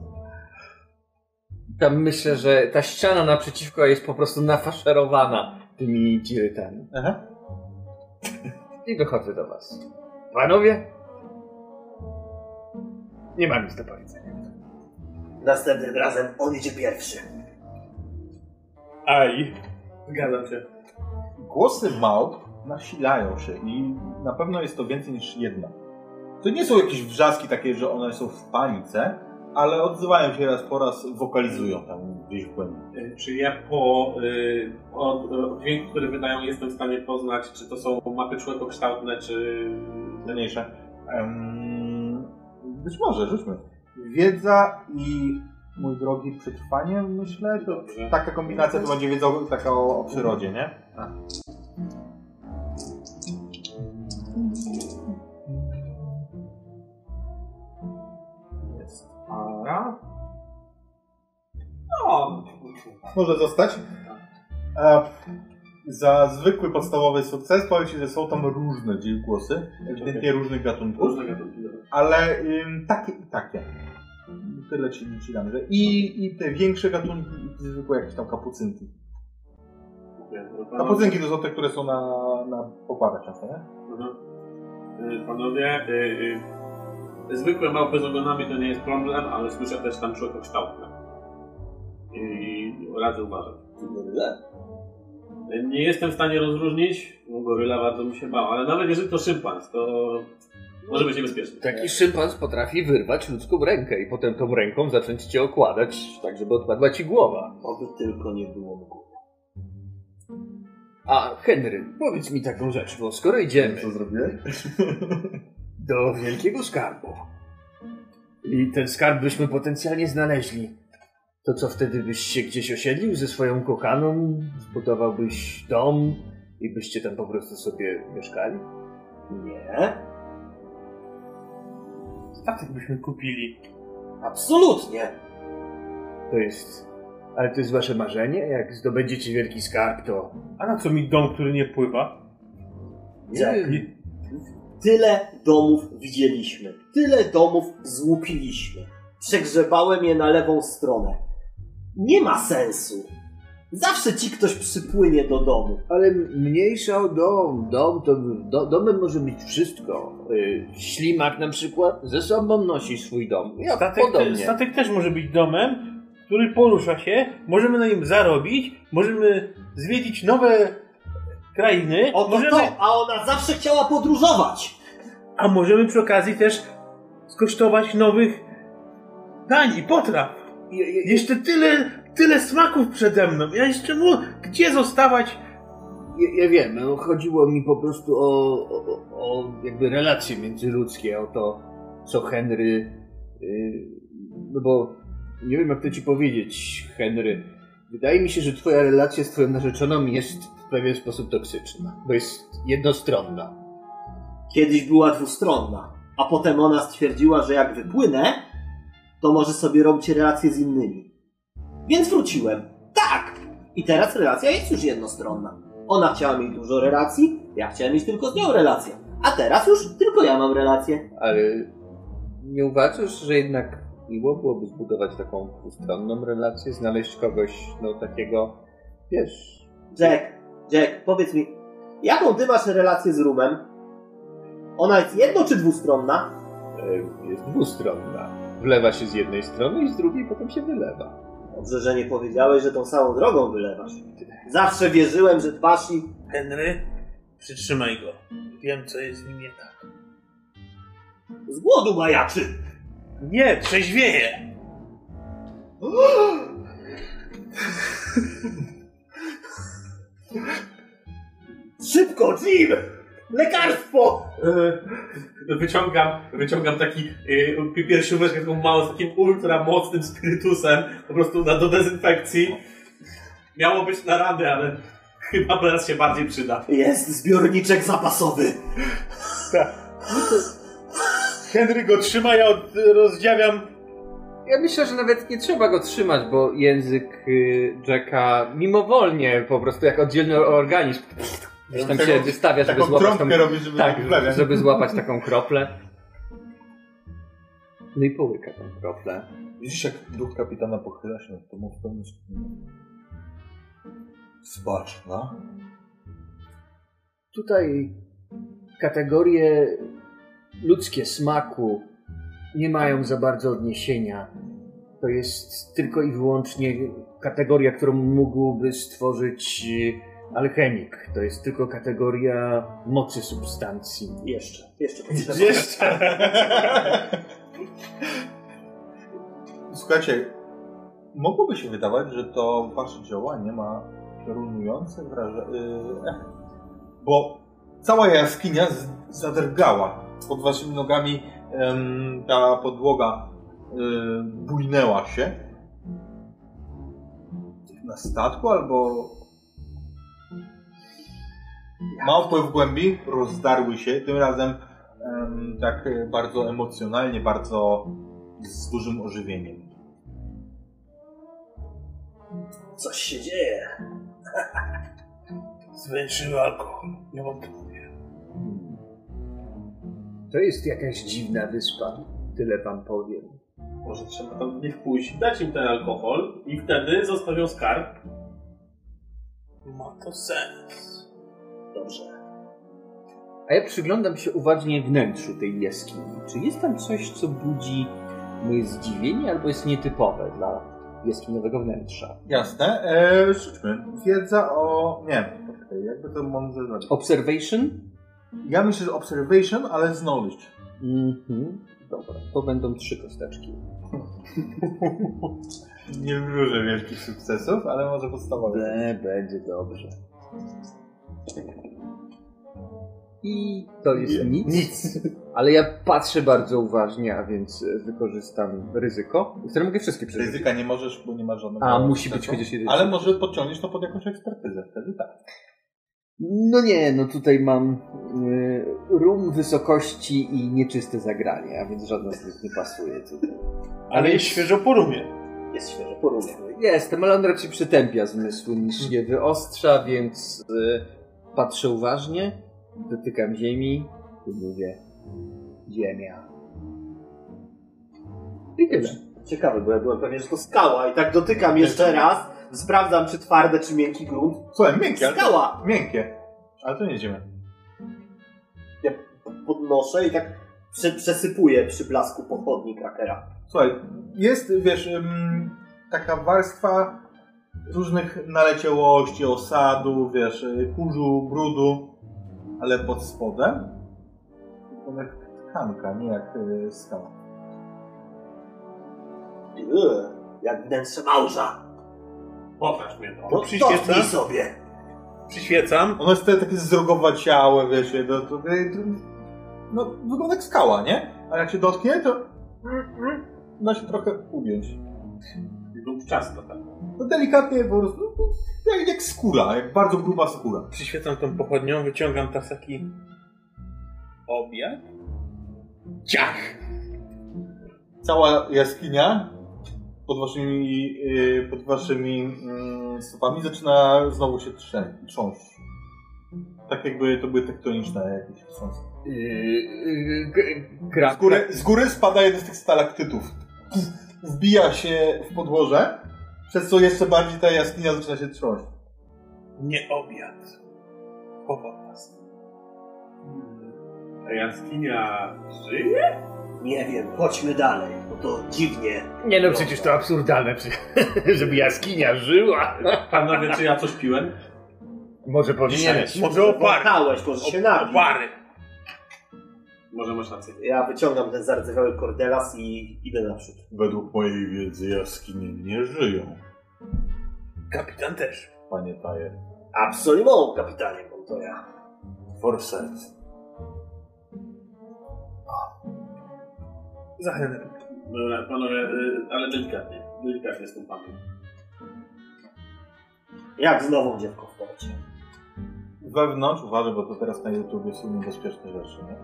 Tam myślę, że ta ściana naprzeciwko jest po prostu nafaszerowana tymi dzirytami. Aha. I wychodzę do was. Panowie? Nie mam nic do powiedzenia. Następnym razem on idzie pierwszy. Aj. Zgadzam się. Głosy małp nasilają się i na pewno jest to więcej niż jedna. To nie są jakieś wrzaski takie, że one są w panice, ale odzywają się raz po raz, wokalizują tam gdzieś w głębi. Y, Czy ja po, y, po y, dźwięku, który wydają, jestem w stanie poznać, czy to są mapy człowiekokształtne, czy... Mniejsze. Em, być może, rzućmy. Wiedza i mój drogi przetrwanie, myślę, to Dobrze. taka kombinacja to będzie wiedza o- taka o, o przyrodzie, nie? Jest para. No, Może zostać. E, za zwykły podstawowy sukces powiem Ci, że są tam różne głosy, ewidentnie różnych gatunków, różne gatunki. dobra. ale ym, takie i takie. Tyle Ci, ci dam, że i, i te większe gatunki i te zwykłe jakieś tam kapucynki. Kapucynki to są te, które są na, na pokładach często, nie? Mhm. Y, Panowie, y, y, zwykłe małpy z ogonami to nie jest problem, ale słyszę też tam człowiekokształtne. I radzę uważać. Y, Nie jestem w stanie rozróżnić, bo goryla bardzo mi się bał, ale nawet jeżeli to szympans, to może być niebezpieczny. Taki szympans potrafi wyrwać ludzką rękę i potem tą ręką zacząć cię okładać, tak żeby odpadła ci głowa. Oby tylko nie było mgły. A Henry, powiedz mi taką rzecz, bo skoro idziemy Co zrobiłeś? do wielkiego skarbu i ten skarb byśmy potencjalnie znaleźli, to co wtedy byś się gdzieś osiedlił ze swoją kochaną, zbudowałbyś dom i byście tam po prostu sobie mieszkali? Nie, Statek byśmy kupili. absolutnie. To jest... Ale to jest wasze marzenie? Jak zdobędziecie wielki skarb, to... A na co mi dom, który nie pływa? Nie- tyle domów widzieliśmy, tyle domów złupiliśmy. Przegrzebałem je na lewą stronę. Nie ma sensu. Zawsze ci ktoś przypłynie do domu. Ale mniejsza o dom. Dom to do, domem może być wszystko. Y, ślimak na przykład ze sobą nosi swój dom. Ja Statek, podobnie. te, statek też może być domem, który porusza się, możemy na nim zarobić, możemy zwiedzić nowe krainy, Oto możemy, to, a ona zawsze chciała podróżować. a możemy przy okazji też skosztować nowych dań i potraw. Je- je- Jeszcze tyle, tyle smaków przede mną. Ja jeszcze mu, gdzie zostawać? Ja, ja wiem, no, chodziło mi po prostu o, o, o jakby relacje międzyludzkie, o to, co Henry. y, no bo nie wiem, jak to ci powiedzieć, Henry. Wydaje mi się, że twoja relacja z twoją narzeczoną jest w pewien sposób toksyczna, bo jest jednostronna. Kiedyś była dwustronna, a potem ona stwierdziła, że jak wypłynę, to może sobie robić relacje z innymi. Więc wróciłem. Tak! I teraz relacja jest już jednostronna. Ona chciała mieć dużo relacji, ja chciałem mieć tylko z nią relację. A teraz już tylko ja mam relację. Ale nie uważasz, że jednak miło byłoby zbudować taką dwustronną relację, znaleźć kogoś, no takiego, wiesz, Jack, Jack, powiedz mi, jaką ty masz relację z Rumem? Ona jest jedno czy dwustronna? e, jest dwustronna. Wlewa się z jednej strony i z drugiej potem się wylewa. Dobrze, że nie powiedziałeś, że tą samą drogą wylewasz. Zawsze wierzyłem, że dbasz i... Henry, przytrzymaj go. Wiem, co jest z nim nie tak. z głodu majaczy. Nie, trzeźwieje! Szybko, Jim! Lekarstwo! E, Wyciągam, wyciągam taki y, piersióweczkę taką małą, z takim ultra mocnym spirytusem, po prostu na, do dezynfekcji. Miało być na rany, ale chyba teraz się bardziej przyda. Jest zbiorniczek zapasowy. Henry go trzyma, ja rozdziawiam. Ja myślę, że nawet nie trzeba go trzymać, bo język y, Jacka mimowolnie, po prostu jak oddzielny organizm, gdzieś tam się wystawia, żeby Taką złapać trąbkę robisz, żeby Tak, żeby złapać taką kroplę. No i połyka tą kroplę. Widzisz, jak duch kapitana pochyla się nad tobą w pełni Zobacz, no. Tutaj kategorie ludzkie smaku nie mają za bardzo odniesienia. To jest tylko i wyłącznie kategoria, którą mógłby stworzyć e, alchemik. To jest tylko kategoria mocy substancji. Jeszcze, jeszcze. Jeszcze. Słuchajcie, mogłoby się wydawać, że to wasze działanie ma piorunujące wrażenie. bo cała jaskinia zadrgała. Pod waszymi nogami ta podłoga y, bujnęła się. Na statku albo małpy w głębi rozdarły się, tym razem em, tak bardzo emocjonalnie, bardzo z dużym ożywieniem. Coś się dzieje. Zwęszyły alkohol. Ja wam to jest jakaś dziwna wyspa. Tyle wam powiem. Może trzeba tam w nich pójść, dać im ten alkohol i wtedy zostawią skarb. Ma to sens. Dobrze. A ja przyglądam się uważnie wnętrzu tej jaskini. Czy jest tam coś, co budzi moje zdziwienie albo jest nietypowe dla jaskiniowego wnętrza? Jasne. E, rzućmy. Wiedza o... Nie, poczekaj, jakby to mądrze zrobić. Observation? Ja myślę, że observation, ale z knowledge. Mhm. Dobra, to będą trzy kosteczki. Nie wróżę wielkich sukcesów, ale może podstawowe. Be, będzie dobrze. I to jest Nie, nic. Nic. Ale ja patrzę bardzo uważnie, a więc e, wykorzystam ryzyko. Wtedy mogę wszystkie przeżyć. Ryzyka nie możesz, bo nie ma żadnego... A, musi być chociaż jeden. Ale może podciągniesz to pod jakąś ekspertyzę, wtedy tak. No nie, no tutaj mam y, rum wysokości i nieczyste zagranie, a więc żadna z tych nie pasuje tutaj. Ale jest świeżo po rumie. Jest świeże porównie. Jestem, ale on raczej przytępia zmysły niż je wyostrza, więc y, patrzę uważnie, dotykam ziemi i mówię ziemia. I tyle. Ciekawe, bo ja byłem pewien, że to skała i tak dotykam jeszcze raz, sprawdzam czy twarde, czy miękki grunt. Słuchaj, miękkie, ale to, Skała! miękkie. Ale to nie ziemia. Ja podnoszę i tak prze, przesypuję przy blasku pochodni krakera. Słuchaj, jest, wiesz, ym, taka warstwa różnych naleciałości, osadu, wiesz, y, kurzu, brudu, ale pod spodem to jak tkanka, nie jak y, skała. Yy, jak wnętrze małża. Pokaż mnie to. To przyświeca? sobie. Przyświecam. Ono jest takie zrogowaciałe, wiesz, no, to, to, no, wygląda jak skała, nie? A jak się dotknie, to da się trochę ugiąć. Dubczasto tak. No delikatnie po prostu, no, jak, jak skóra, jak bardzo gruba skóra. Przyświecam tą pochodnią, wyciągam teraz taki obiad. Ciach! cała jaskinia pod waszymi, yy, pod waszymi yy, stopami zaczyna znowu się trzę, trząść. Tak jakby to były tektoniczne jakieś trząsy. Yy, g- gra, Z góry, z góry spada jeden z tych stalaktytów. Wbija się w podłoże, przez co jeszcze bardziej ta jaskinia zaczyna się trząść. Nie obiad. Powodas. A jaskinia żyje? Nie wiem, chodźmy dalej, bo to dziwnie. Nie no, przecież to absurdalne, żeby jaskinia żyła. Panowie, czy ja coś piłem? Może powinieneś. Może opary. Wąchałeś, może się napić. Opary. Może masz rację. Ja wyciągam ten zardzewiały kordelas i idę naprzód. Według mojej wiedzy jaskinie nie żyją, Kapitan też. panie Tajer. Absolument, kapitanie, bo to ja. Forset. Za Henry. Dobra, panowie, y, ale delikatnie. Delikatnie z tym panem. Jak z nową dziewką w porcie. Wewnątrz, uważaj, bo to teraz na YouTubie są niebezpieczne rzeczy, nie?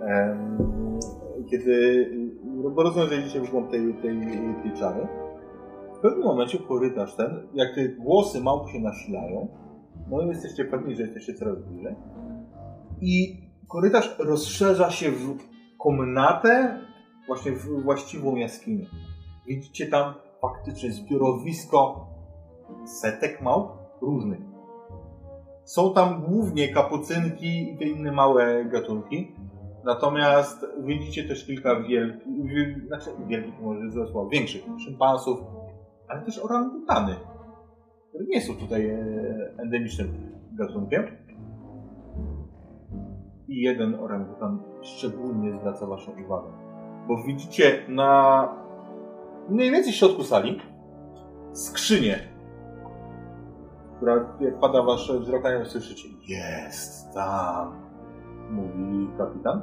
Kiedy, bo rozumiem, że idziecie w głąb tej, tej, tej czary, w pewnym momencie korytarz ten, jak te głosy małp się nasilają, no i jesteście pewni, że jesteście coraz bliżej, i korytarz rozszerza się w komnatę, właśnie w właściwą jaskinię. Widzicie tam faktycznie zbiorowisko setek małp różnych. Są tam głównie kapucynki i te inne małe gatunki. Natomiast widzicie też kilka wielkich, wi- znaczy wielkich może słowo, większych szympansów, ale też orangutany, które nie są tutaj e, endemicznym gatunkiem. I jeden orangutan szczególnie zwraca waszą uwagę. Bo widzicie na mniej więcej środku sali skrzynię która jak pada wasz wzrok słyszycie. Jest tam, mówi kapitan.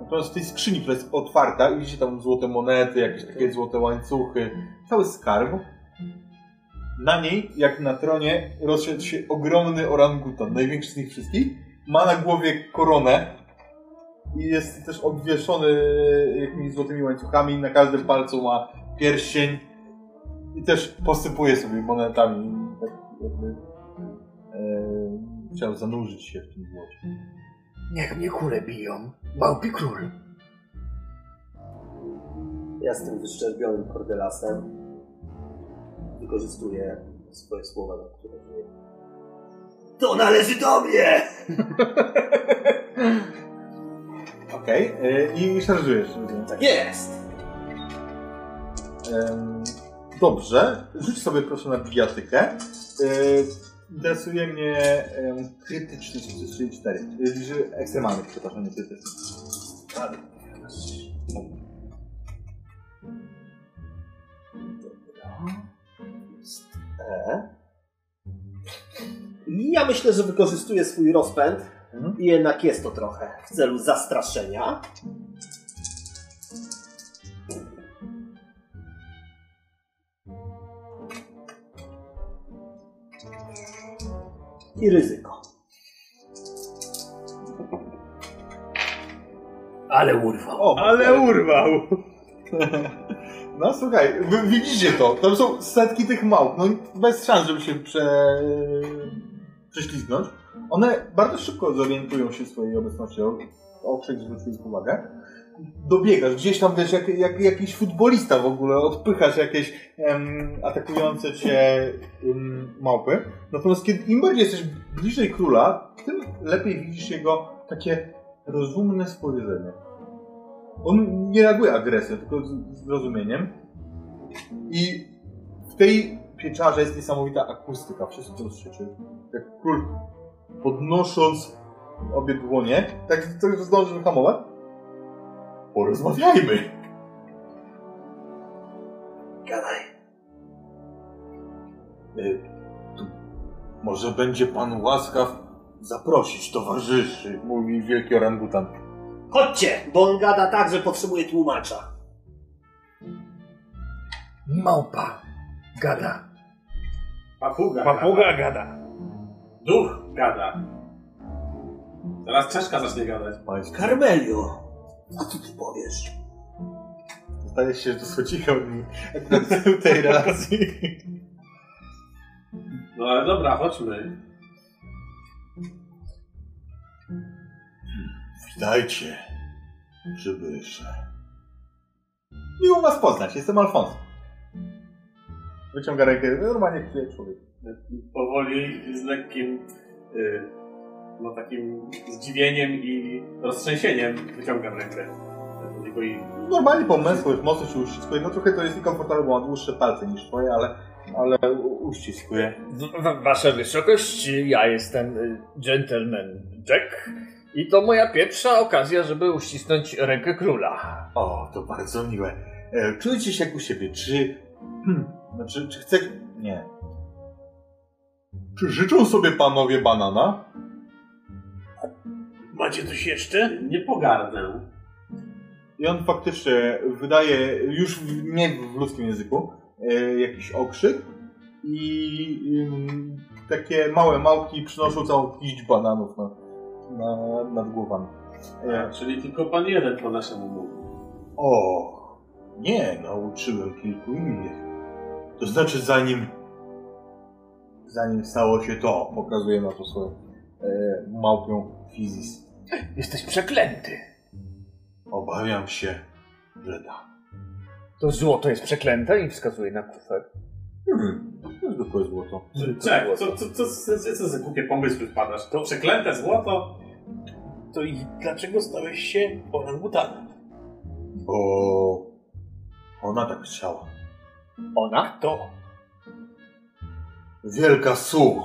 Natomiast w tej skrzyni, która jest otwarta, i widzicie tam złote monety, jakieś takie złote łańcuchy, cały skarb. Na niej, jak na tronie, rozsiadł się ogromny orangutan, największy z nich wszystkich. Ma na głowie koronę i jest też obwieszony jakimiś złotymi łańcuchami. Na każdym palcu ma pierścień i też posypuje sobie monetami. Tak jakby e, chciał zanurzyć się w tym złocie. Niech mnie kule biją. Małpi król. Ja z tym wyszczerbionym kordelasem wykorzystuję swoje słowa, na które. To należy do mnie! Okej, e, i szarżujesz. Tak jest! Dobrze, rzuć sobie proszę na bijatykę. E, Interesuje mnie krytyczny sukces, czyli 4. E, Ekstremalny, przepraszam, nie krytyczny. E. Ja myślę, że wykorzystuję swój rozpęd Mhm. I jednak jest to trochę w celu zastraszenia. I ryzyko. Ale urwał. O, Ale urwał! No słuchaj, widzicie to. Tam są setki tych małp. No bez szans, żeby się prze... prześlizgnąć. One bardzo szybko zorientują się swojej obecności. Okrzyk zwrócił ich uwagę. Dobiegasz, gdzieś tam wiesz, jak, jak jakiś futbolista w ogóle, odpychasz jakieś em, atakujące cię em, małpy. Natomiast kiedy im bardziej jesteś bliżej króla, tym lepiej widzisz jego takie rozumne spojrzenie. On nie reaguje agresją, tylko z, zrozumieniem. I w tej pieczarze jest niesamowita akustyka. Wszyscy to słyszycie. Jak król podnosząc obie dłonie, tak, tak że zdąży wyhamować. Porozmawiajmy. Gadaj. Y, tu Może będzie pan łaskaw zaprosić towarzyszy, mówi wielki orangutan. Chodźcie, bo on gada tak, że potrzebuje tłumacza. Małpa. Gada. Papuga. Papuga Gada. gada. Duch gada. Zaraz czaszka zacznie gadać. Pański. Carmelio, a co ty powiesz? Zdaje się, że to słodzika akurat w tej relacji. No ale dobra, chodźmy. Witajcie, przybysze. Miło was poznać, jestem Alfons. Wyciąga rękę, normalnie jak człowiek. Powoli, z lekkim, y, no takim zdziwieniem i roztrzęsieniem wyciągam rękę. i Normalnie pomysły, mocno się uściskuje. No trochę to jest niekomfortowe, bo ma dłuższe palce niż twoje, ale, ale uściskuje. W- w- Wasza wysokość, ja jestem y, gentleman Jack i to moja pierwsza okazja, żeby uścisnąć rękę króla. O, to bardzo miłe. E, czujecie się jak u siebie. Czy... Hmm, znaczy, czy chce... Nie. Czy życzą sobie panowie banana? Macie coś jeszcze? nie pogardzę. I on faktycznie wydaje, już w, nie w ludzkim języku, e, jakiś okrzyk i ym, takie małe małpki przynoszą całą pięć bananów na, na, nad głowami. E, A, czyli tylko pan jeden po naszemu mówi. o, nie, nauczyłem kilku innych. To znaczy zanim zanim stało się to, pokazuje na to swoją e, małpią fizis. Jesteś przeklęty. Obawiam się, że tak. To złoto jest przeklęte i wskazuje na kufer. Hmm, to jest zwykłe złoto. Czek, co, co, co, co, co za głupie pomysły wpadasz? To przeklęte złoto? To i dlaczego stałeś się orangutanem? Bo ona tak chciała. Ona? To Wielka Su.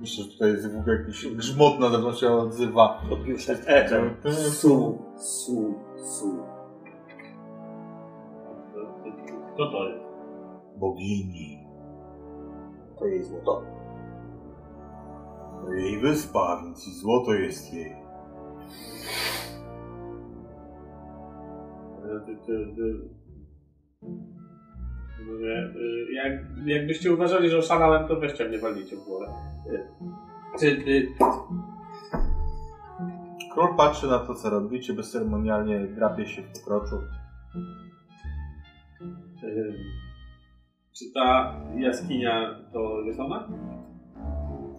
Myślę, że tutaj jest w ogóle jakiś grzmot na zewnątrz się odzywa. Odbił się echem. Su, su, su. Kto to jest? Bogini. To jej złoto. To jej wyspa, więc i złoto jest jej. Ty- ty- ty- Mówię, y, Jak, jakbyście uważali, że oszalałem, to weźcie mnie walnijcie w głowę. Y, Czy y, Król patrzy na to, co robicie, bezceremonialnie drapie się w pokroczu. y, czy ta jaskinia to jest ona?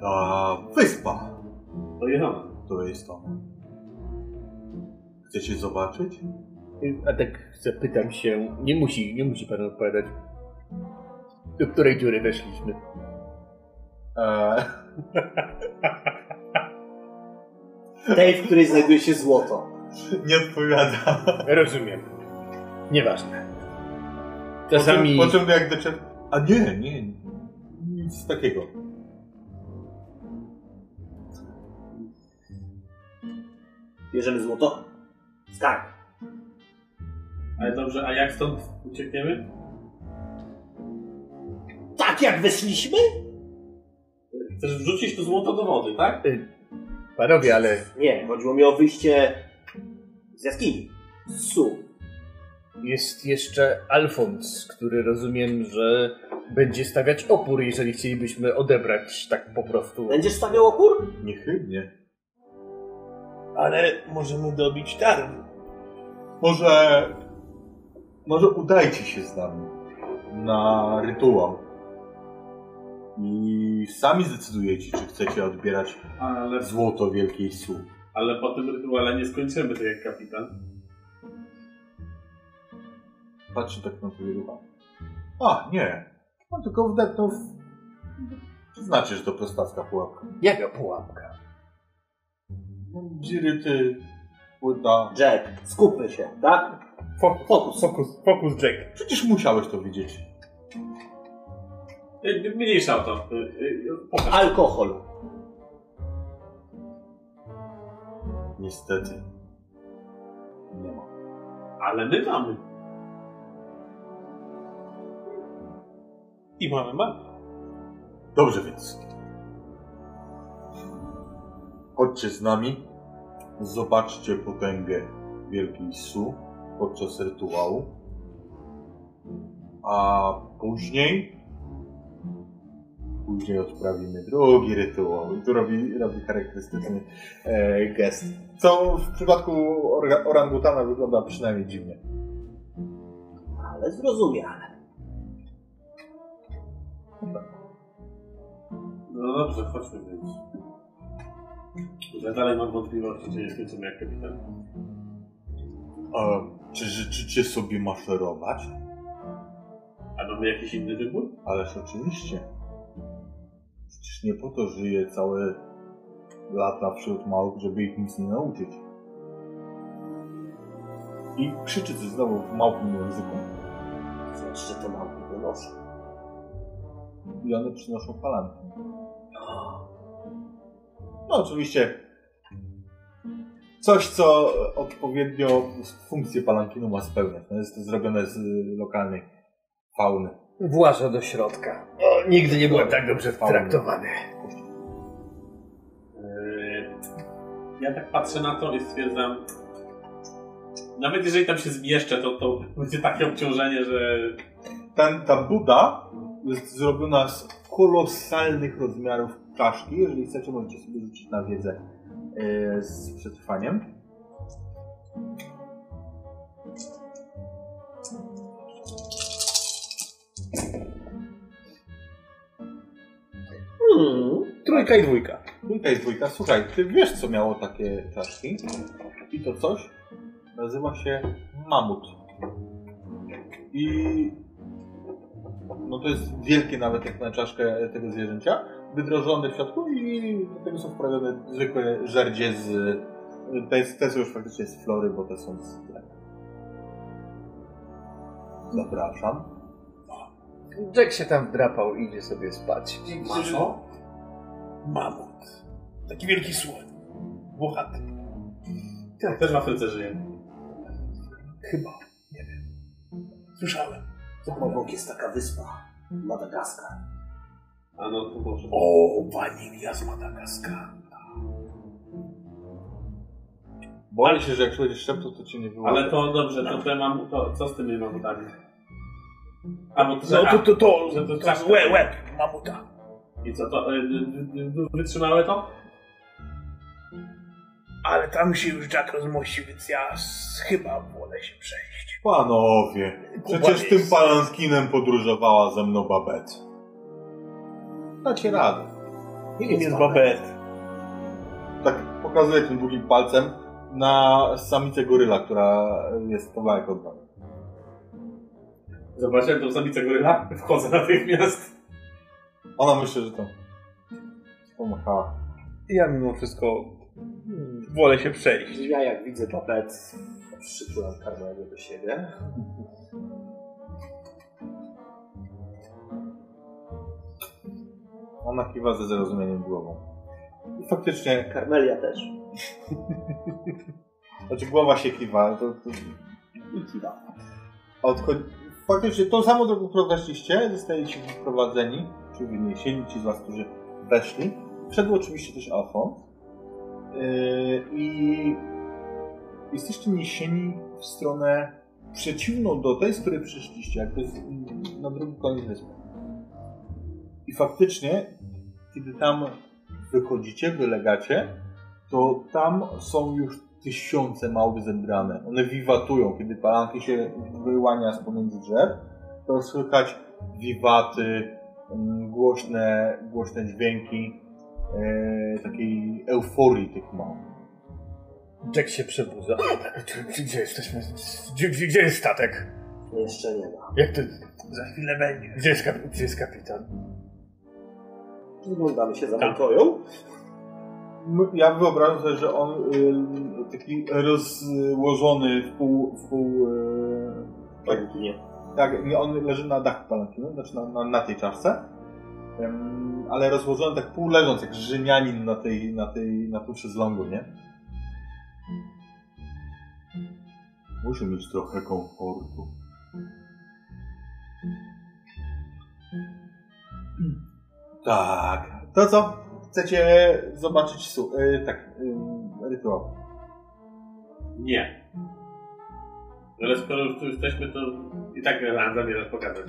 Ta wyspa To jest ona. to jest ona. Chcecie zobaczyć? A tak zapytam się, nie musi, nie musi pan odpowiadać. Do której dziury weszliśmy? Eee, Tej, w której znajduje się złoto. nie odpowiada. Rozumiem. Nieważne. Czasami... Po czym, po czym jak doczep... A nie, nie, nic takiego. Bierzemy złoto? Skarb. Ale dobrze, a jak stąd uciekniemy? Tak jak weszliśmy? Chcesz wrzucić to złoto do wody, tak? Panowie, ale Nie, chodziło mi o wyjście z jaskini. Z Su. jest jeszcze Alfons, który rozumiem, że będzie stawiać opór, jeżeli chcielibyśmy odebrać tak po prostu. Będziesz stawiał opór? Niechybnie. Ale możemy dobić targu. Może... Może udajcie się z nami na rytuał. I sami zdecydujecie, czy chcecie odbierać Ale, złoto Wielkiej Su. ale po tym rytuale nie skończymy tak jak kapitan. Patrzy tak na twój rucha. A, nie. On tylko wdepnął w... Znaczy, że to prostacka pułapka. Jaka pułapka? Dziryty, płyta. Jack, skupmy się, tak? Fokus, Fokus. fokus, fokus Jack. Przecież musiałeś to widzieć. Y, Mniejsza o to. Y, y, Pokaż. Alkohol. Niestety. Nie ma. Ale my mamy. I mamy mamy. Dobrze więc. Chodźcie z nami. Zobaczcie potęgę Wielkiej Su podczas rytuału. A później później odprawimy drugi rytuał. I tu robi, robi charakterystyczny e, gest. Co w przypadku orga, orangutana wygląda przynajmniej dziwnie. Ale zrozumiane. No dobrze, chodźmy więc. Ja dalej mam wątpliwości, czy nie skończymy jak kapitan. A czy życzycie sobie maszerować? A mamy jakiś inny wybór? Ależ oczywiście. Przecież nie po to żyje całe lata wśród małych, żeby ich nic nie nauczyć. I krzyczy coś znowu w małpim języku. Znaczy, te małpy wynoszą. I one przynoszą palanki. No oczywiście coś, co odpowiednio funkcję palankinu ma spełniać. No jest to zrobione z lokalnej fauny. Włażę do środka. O, nigdy nie byłem tak dobrze traktowany. Yy, Ja tak patrzę na to i stwierdzam, nawet jeżeli tam się zmieszczę, to, to będzie takie obciążenie, że Ten, ta Buda jest zrobiona z kolosalnych rozmiarów czaszki. Jeżeli chcecie, możecie sobie rzucić na wiedzę e, z przetrwaniem. Trójka i dwójka. Dwójka i dwójka. Słuchaj, ty wiesz, co miało takie czaszki. I to coś nazywa się mamut. I no to jest wielkie nawet jak na czaszkę tego zwierzęcia. Wydrożone w środku i do tego są wprawione zwykłe żerdzie z... Te, te są już faktycznie z flory, bo te są z drewna. Zapraszam. Jack się tam wdrapał i idzie sobie spać. Maszo? Mamut. Taki wielki słoń. Włochaty. też w Afryce żyje. Chyba. Nie wiem. Słyszałem. Obok jest taka wyspa. Madagaskar. A no to może. O, wanilia z Madagaskaru. Boję się, że jak będziesz szeptał, to cię nie wyłapie. Ale to dobrze, to, to mam, to co z tymi mamutami? A bo to, No to, to, to, że to to, czaszka. to łeb, łeb mamuta. I co to, y, y, y, y, wytrzymały to? Ale tam się już Jack rozmościł, więc ja s- chyba wolę się przejść. Panowie, przecież Kuba tym jest- palankinem podróżowała ze mną Babette. Dacie radę. Kim jest Babette? Tak pokazuję tym długim palcem na samicę goryla, która jest kawałek od was. Zobaczyłem tą samicę goryla, wchodzę natychmiast. Ona myślę, że to pomachała. Ja mimo wszystko wolę się przejść. Ja jak widzę papet, przytulam Karmelię do siebie. Ona kiwa ze zrozumieniem głową. I faktycznie, Karmelia też. znaczy głowa się kiwa, to, to I kiwa. odchodzi... Faktycznie tą samą drogą, którą weszliście, zostajecie wyprowadzeni, czy wyniesieni ci z was, którzy weszli. Wszedł oczywiście też Alfons. Yy, I jesteście niesieni w stronę przeciwną do tej, z której przyszliście, jak to jest na drugi koniec wyspy. I faktycznie, kiedy tam wychodzicie, wylegacie, to tam są już tysiące małp zebrane. One wiwatują, kiedy palanki się wyłania z pomiędzy drzew, to słychać wiwaty, głośne, głośne dźwięki e, takiej euforii tych małp. Jack się przebudza. Gdzie jesteśmy? Gdzie, gdzie, gdzie jest statek? Jeszcze nie ma. Jak to... Za chwilę będzie. Gdzie jest, kap... gdzie jest kapitan? Rozglądamy się za pokoją. M- Ja wyobrażam sobie, że on y, taki rozłożony w pół... W pół y, tak, Nie. Tak, on leży na dachu palankinu, znaczy na, na, na tej czaszce, Ym, ale rozłożony tak pół leżąc, jak Rzymianin na tej, na tej, na tym szezlongu, nie? Musi mieć trochę komfortu. Tak. To co? Chcecie zobaczyć su- y, tak, y, rytuał. Nie. Ale skoro już tu jesteśmy, to i tak nam zamierzasz pokazać.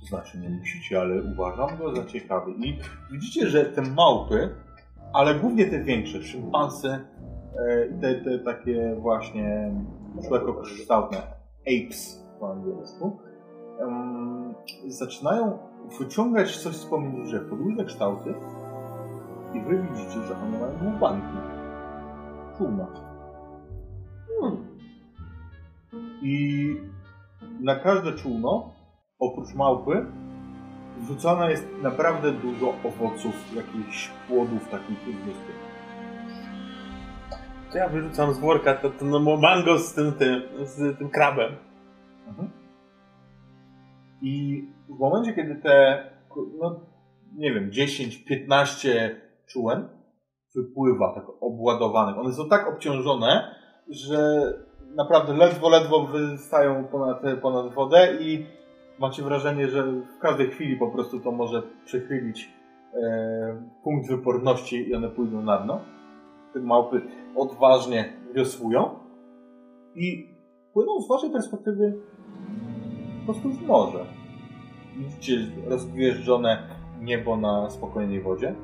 To znaczy nie musicie, ale uważam go za ciekawy. I widzicie, że te małpy, ale głównie te większe, szympansy, e, i te, te takie właśnie człowiekokształtne, apes po angielsku, em, zaczynają wyciągać coś z pomiędzy drzew, podłużne kształty i wy widzicie, że one mają łupanki. Czółna. I na każde czółno, oprócz małpy, wrzucane jest naprawdę dużo owoców, jakichś płodów takich wyspy. To ja wyrzucam z worka to, to no, mango z tym, tym, z tym krabem. Mhm. I w momencie, kiedy te, no nie wiem, 10-15 czółen wypływa tak obładowanych, one są tak obciążone, że naprawdę ledwo, ledwo wystają ponad, ponad wodę i macie wrażenie, że w każdej chwili po prostu to może przechylić e, punkt wyporności i one pójdą na dno. Te małpy odważnie wiosłują i płyną z waszej perspektywy po prostu w morze. Widzicie rozgwieżdżone niebo na spokojnej wodzie.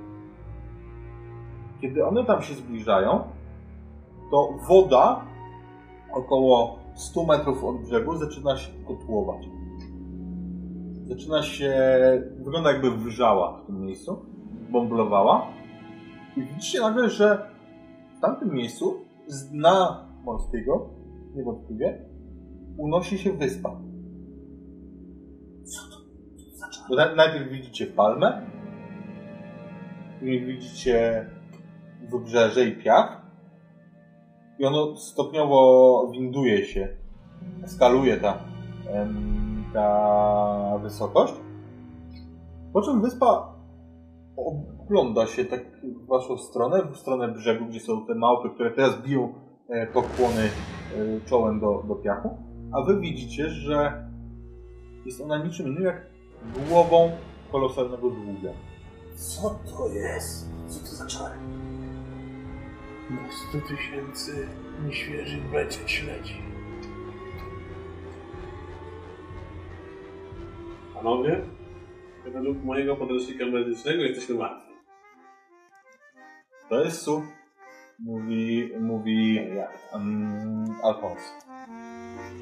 Kiedy one tam się zbliżają, to woda około 100 metrów od brzegu zaczyna się kotłować. Zaczyna się, wygląda jakby wrzała w tym miejscu, bąblowała. I widzicie nagle, że w tamtym miejscu z dna morskiego, niewątpliwie, unosi się wyspa. Bo na- najpierw widzicie palmę, później widzicie wybrzeże i piach i ono stopniowo winduje się, skaluje ta, ta wysokość. Po czym wyspa ogląda się tak w waszą stronę, w stronę brzegu, gdzie są te małpy, które teraz biją e, pokłony e, czołem do, do piachu, a wy widzicie, że jest ona niczym innym jak głową kolosalnego długa. Co to jest? Co to za czary? No 100 tysięcy nieświeżych beczek śledzi. Panowie, według mojego podręcznika medycznego jesteśmy martwi. To jest Su, mówi, mówi um, Alfons.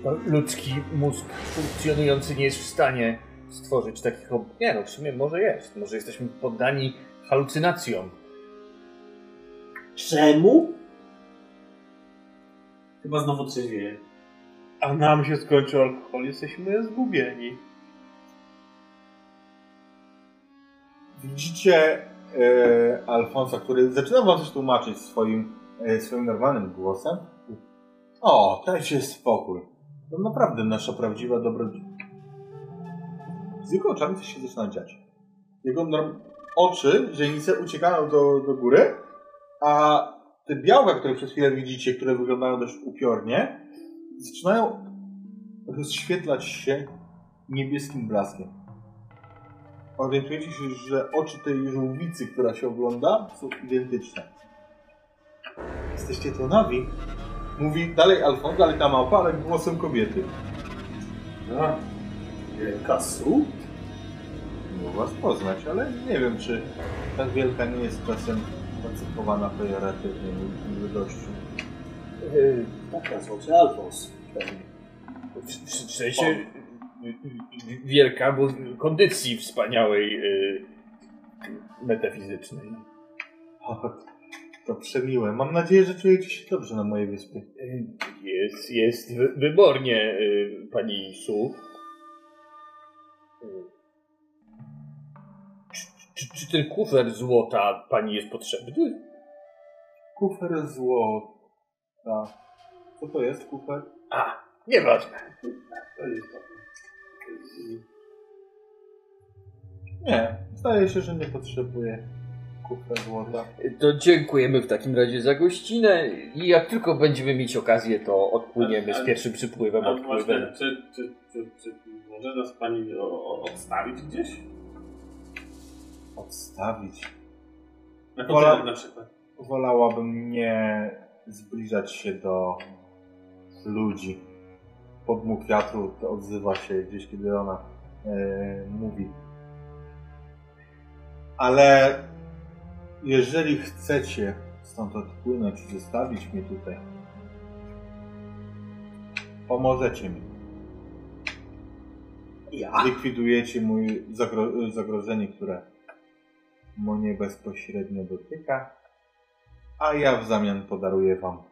No, ludzki mózg funkcjonujący nie jest w stanie stworzyć takich... Ob... Nie no, w sumie może jest. Może jesteśmy poddani halucynacjom. Czemu? Chyba znowu trzeźwieje. A nam się skończył alkohol, jesteśmy zgubieni. Widzicie e, Alfonsa, który zaczyna wam coś tłumaczyć swoim, e, swoim normalnym głosem. O, dajcie spokój. To naprawdę nasza prawdziwa dobrodziej. Z jego oczami coś się zaczyna dziać. Jego norm- oczy, źrenice uciekają do, do góry, a te białka, które przez chwilę widzicie, które wyglądają dość upiornie, zaczynają rozświetlać się niebieskim blaskiem orientujecie się, że oczy tej żółwicy, która się ogląda, są identyczne. Jesteście tu nowi. Mówi dalej Alfon, dalej ta małpa, ale głosem kobiety. Wielka Su? Miło was poznać, ale nie wiem, czy tak wielka nie jest czasem pacyfowana pejoratywnie ludością. Yy, tak nazwał się Alfons. W, sensie wielka, bo kondycji wspaniałej y, metafizycznej. O, to przemiłe. Mam nadzieję, że czujecie się dobrze na mojej wyspie. Y, Jest, jest wy- wybornie, pani Su. Czy, czy, ten kufer złota pani jest potrzebny? Kufer złota. Co to jest kufer? A, nieważne. Nie, zdaje się, że nie potrzebuję kufer złota. To dziękujemy w takim razie za gościnę i jak tylko będziemy mieć okazję, to odpłyniemy z pierwszym przypływem, A odpływem. właśnie, czy, czy, czy, czy może nas pani odstawić gdzieś? Odstawić. Na Wola- na przykład. Wolałabym nie zbliżać się do ludzi. Podmuch wiatru to odzywa się gdzieś, kiedy ona e, mówi. Ale jeżeli chcecie stąd odpłynąć i zostawić mnie tutaj, pomożecie mi. Ja? Likwidujecie mój zagro zagrożenie, które mnie bezpośrednio dotyka, a ja w zamian podaruję wam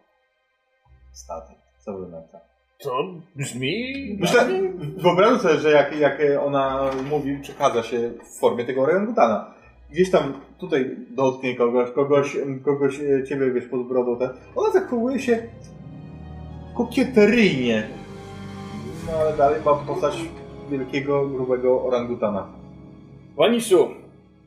statek. Co wy na to? To brzmi... Myślę, wyobrażam sobie, że jak, jak ona mówi, przekazza się w formie tego orangutana. Gdzieś tam tutaj dotknie kogoś, kogoś, kogoś e, ciebie wiesz pod brodą. Ten. Ona zachowuje się kokieteryjnie. No ale dalej ma postać wielkiego, grubego orangutana. Pani Su,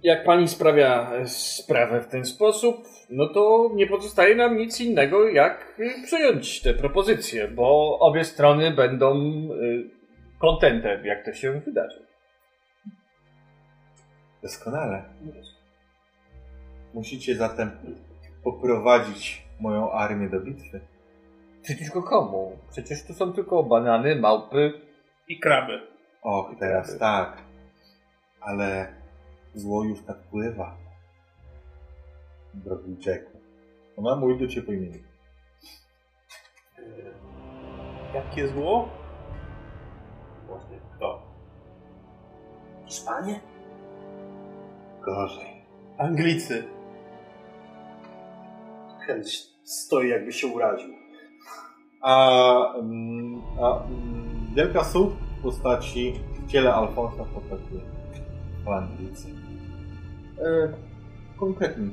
jak pani sprawia e, sprawę w ten sposób, no to nie pozostaje nam nic innego, jak y, przyjąć te propozycje, bo obie strony będą y, kontentem, jak to się wydarzy. Doskonale. Musicie zatem poprowadzić moją armię do bitwy. Przeciwko komu? Przecież tu są tylko banany, małpy. I kraby. Och, teraz tak. Ale zło już tak pływa. Drogi Jacku. Ona mówi do ciebie po imieniu. Jakie zło? Właśnie, to. Hiszpanie? Gorzej. Anglicy. Chęć stoi jakby się uraził. A, mm, a mm, Wielka Su w postaci w ciele Alfonsa potraktuje po Anglicy. E, konkretnie.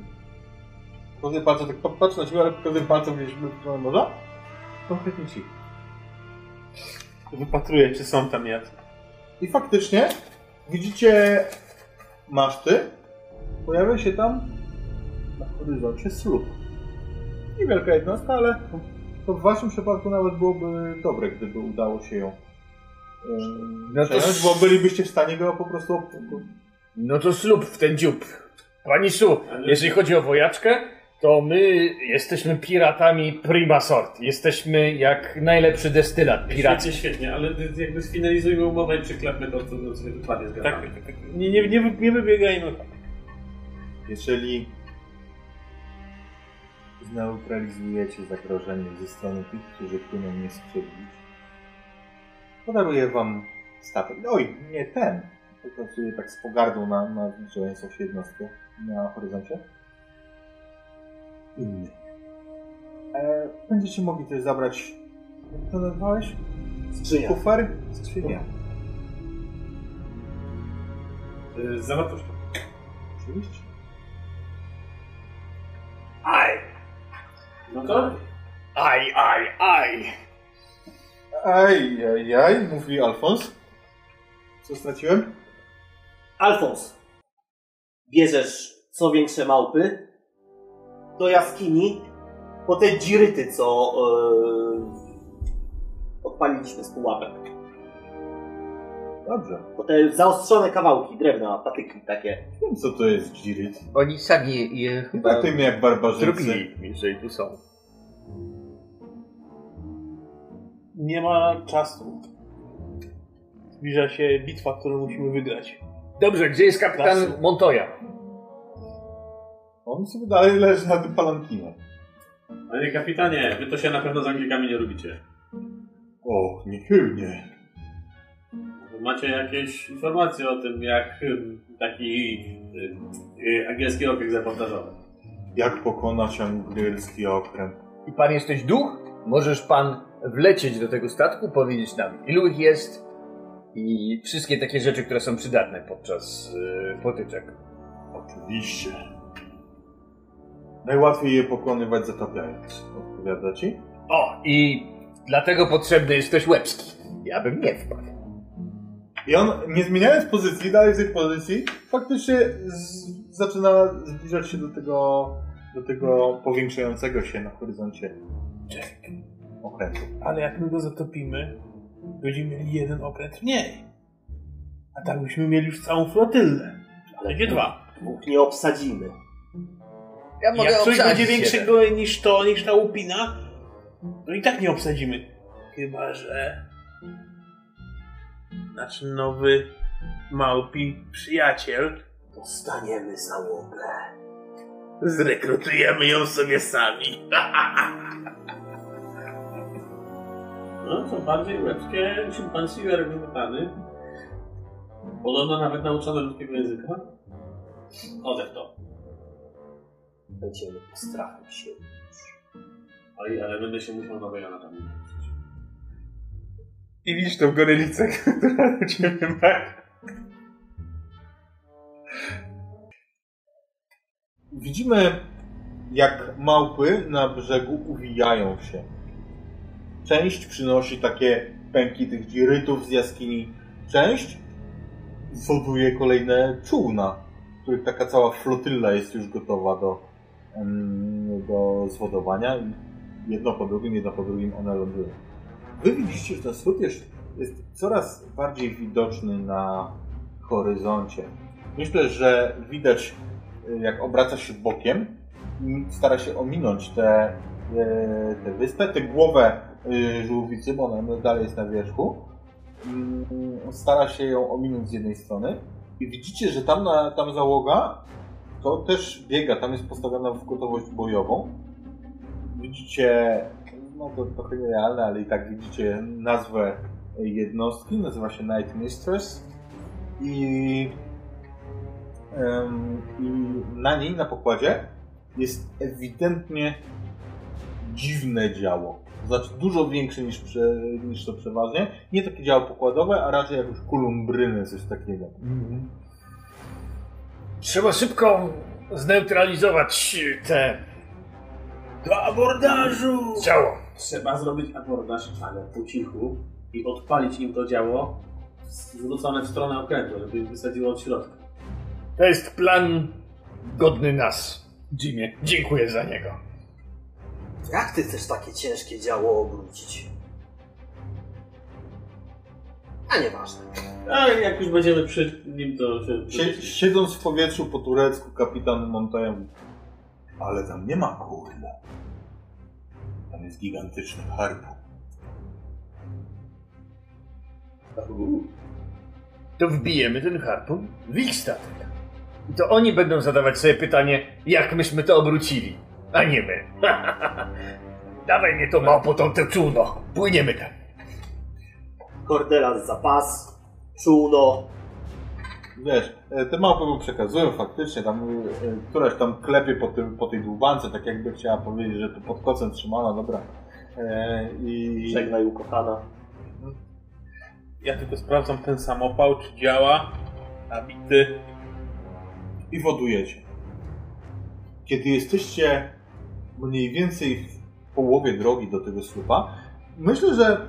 Pokazuję palcem, tak pa- patrzę na ciebie, ale pokazuję palcem gdzieś w stronę morza. Konkretnie ci. Wypatruję, czy są tam jacy. I faktycznie widzicie maszty. Pojawia się tam na horyzoncie słup. Niewielka jednostka, ale to w waszym przypadku nawet byłoby dobre, gdyby udało się ją ym, No to bo bylibyście w stanie go po prostu... No to ślub w ten dziób. Pani Su, jeżeli chodzi o wojaczkę, to my jesteśmy piratami prima sort. Jesteśmy jak najlepszy destylat Świetnie, piracki. świetnie, ale jakby sfinalizujmy umowę i przyklepmy to, co, co sobie dokładnie Tak, zgadzamy. tak, tak. Nie, nie, nie, nie wybiegajmy. Jeżeli zneutralizujecie zagrożenie ze strony tych, którzy płyną nie skrzywdzić, podaruję wam statek. Oj, nie ten. Pokazuję tak z pogardą na, na zbliżającą się jednostkę na horyzoncie. Inny. E, będziecie mogli też zabrać, jak to nazwałeś? Skrzynia. Kufer? Skrzynia. Y, Z zawartością. Oczywiście. Aj! No to Aj, aj, aj. Aj, aj, aj, mówi Alfons. Co straciłem? Alfons, bierzesz co większe małpy do jaskini po te dziryty, co yy, odpaliliśmy z pułapek. Dobrze. Po te zaostrzone kawałki drewna, patyki takie. Wiem, co to jest dziryt. Oni sami je chyba Traktujmy jak barbarzyńcy. Zrobili, jeżeli tu są. Nie ma czasu. Zbliża się bitwa, którą musimy wygrać. Dobrze, gdzie jest kapitan. Montoya? On sobie dalej leży na tym palankinie. Panie kapitanie, wy to się na pewno z Anglikami nie lubicie. Och, niechybnie. Macie jakieś informacje o tym, jak taki y, y, angielski okręg zaportażowy? Jak pokonać angielski okręt? I pan jesteś duch? Możesz pan wlecieć do tego statku, powiedzieć nam, ilu ich jest i wszystkie takie rzeczy, które są przydatne podczas yy, potyczek. Oczywiście. Najłatwiej je pokonywać zatapiając. Odpowiada ci? O, i dlatego potrzebny jest ktoś łebski. Ja bym nie wpadł. I on, nie zmieniając pozycji, dalej w tej pozycji, faktycznie z, zaczyna zbliżać się do tego, do tego powiększającego się na horyzoncie okrętu. Ale jak my go zatopimy, będziemy mieli jeden okręt mniej. A tak byśmy mieli już całą flotyllę. Ale Będzie dwa. dwóch nie obsadzimy. Ja mogę jak coś będzie jeden. większego niż to, niż ta łupina, to i tak nie obsadzimy. Chyba, że nasz nowy małpi przyjaciel Dostaniemy załogę. zrekrutujemy ją sobie sami. No, co bardziej łebskie szympansy i argumentany. Podobno nawet nauczone ludzkiego języka. Odech to. Będziemy postrachać się. Oj, ale będę się musiał nowej nauczyć. I widzisz tą gorylicę, która do ciebie ma. Widzimy, jak małpy na brzegu uwijają się. Część przynosi takie pęki tych dzirytów z jaskini. Część woduje kolejne czółna, których taka cała flotylla jest już gotowa do, do zwodowania. Jedno po drugim, jedno po drugim one lądują. Wy widzicie, że ten wschód jest, coraz bardziej widoczny na horyzoncie. Myślę, że widać, y, jak obraca się bokiem stara się ominąć tę te, te wyspę, tę głowę żółwicy, bo ona dalej jest na wierzchu. Mm, Stara się ją ominąć z jednej strony i widzicie, że tam, na, tam załoga to też biega, tam jest postawiona w gotowość bojową. Widzicie no to trochę nierealne, ale i tak widzicie nazwę jednostki, nazywa się Night Mistress i, em, i na niej, na pokładzie jest ewidentnie dziwne działo. Znaczy dużo większe niż, prze, niż to przeważnie. Nie takie działo pokładowe, a raczej jakieś kolumbryny, coś takiego. Trzeba szybko zneutralizować te Do abordażu! ciało. Trzeba zrobić abordaż, ale po cichu i odpalić im to działo zwrócone w stronę okrętu, żeby ich wysadziło od środka. To jest plan godny nas, Jimmy. Dziękuję za niego. Jak ty chcesz takie ciężkie działo obrócić? A nieważne. Ale jak już będziemy przy nim, to się... Sie, siedząc w powietrzu po turecku, kapitan mówi, ale tam nie ma kurmu. Tam jest gigantyczny harpun. To wbijemy ten harpun w ich statek. I to oni będą zadawać sobie pytanie, jak myśmy to obrócili, a nie my. Dawaj mnie to małpo tą te czółno. Płyniemy tam. Kordelas za pas, czółno. Wiesz, e, te małpy mu przekazują faktycznie, tam e, któraś tam klepie po, tym, po tej dłubance, tak jakby chciała powiedzieć, że tu pod kocem trzymana, dobra. E, I Żegnaj ukochana. Ja tylko sprawdzam ten samopał, czy działa. Nabity. i wodujecie. Kiedy jesteście mniej więcej w połowie drogi do tego słupa, myślę, że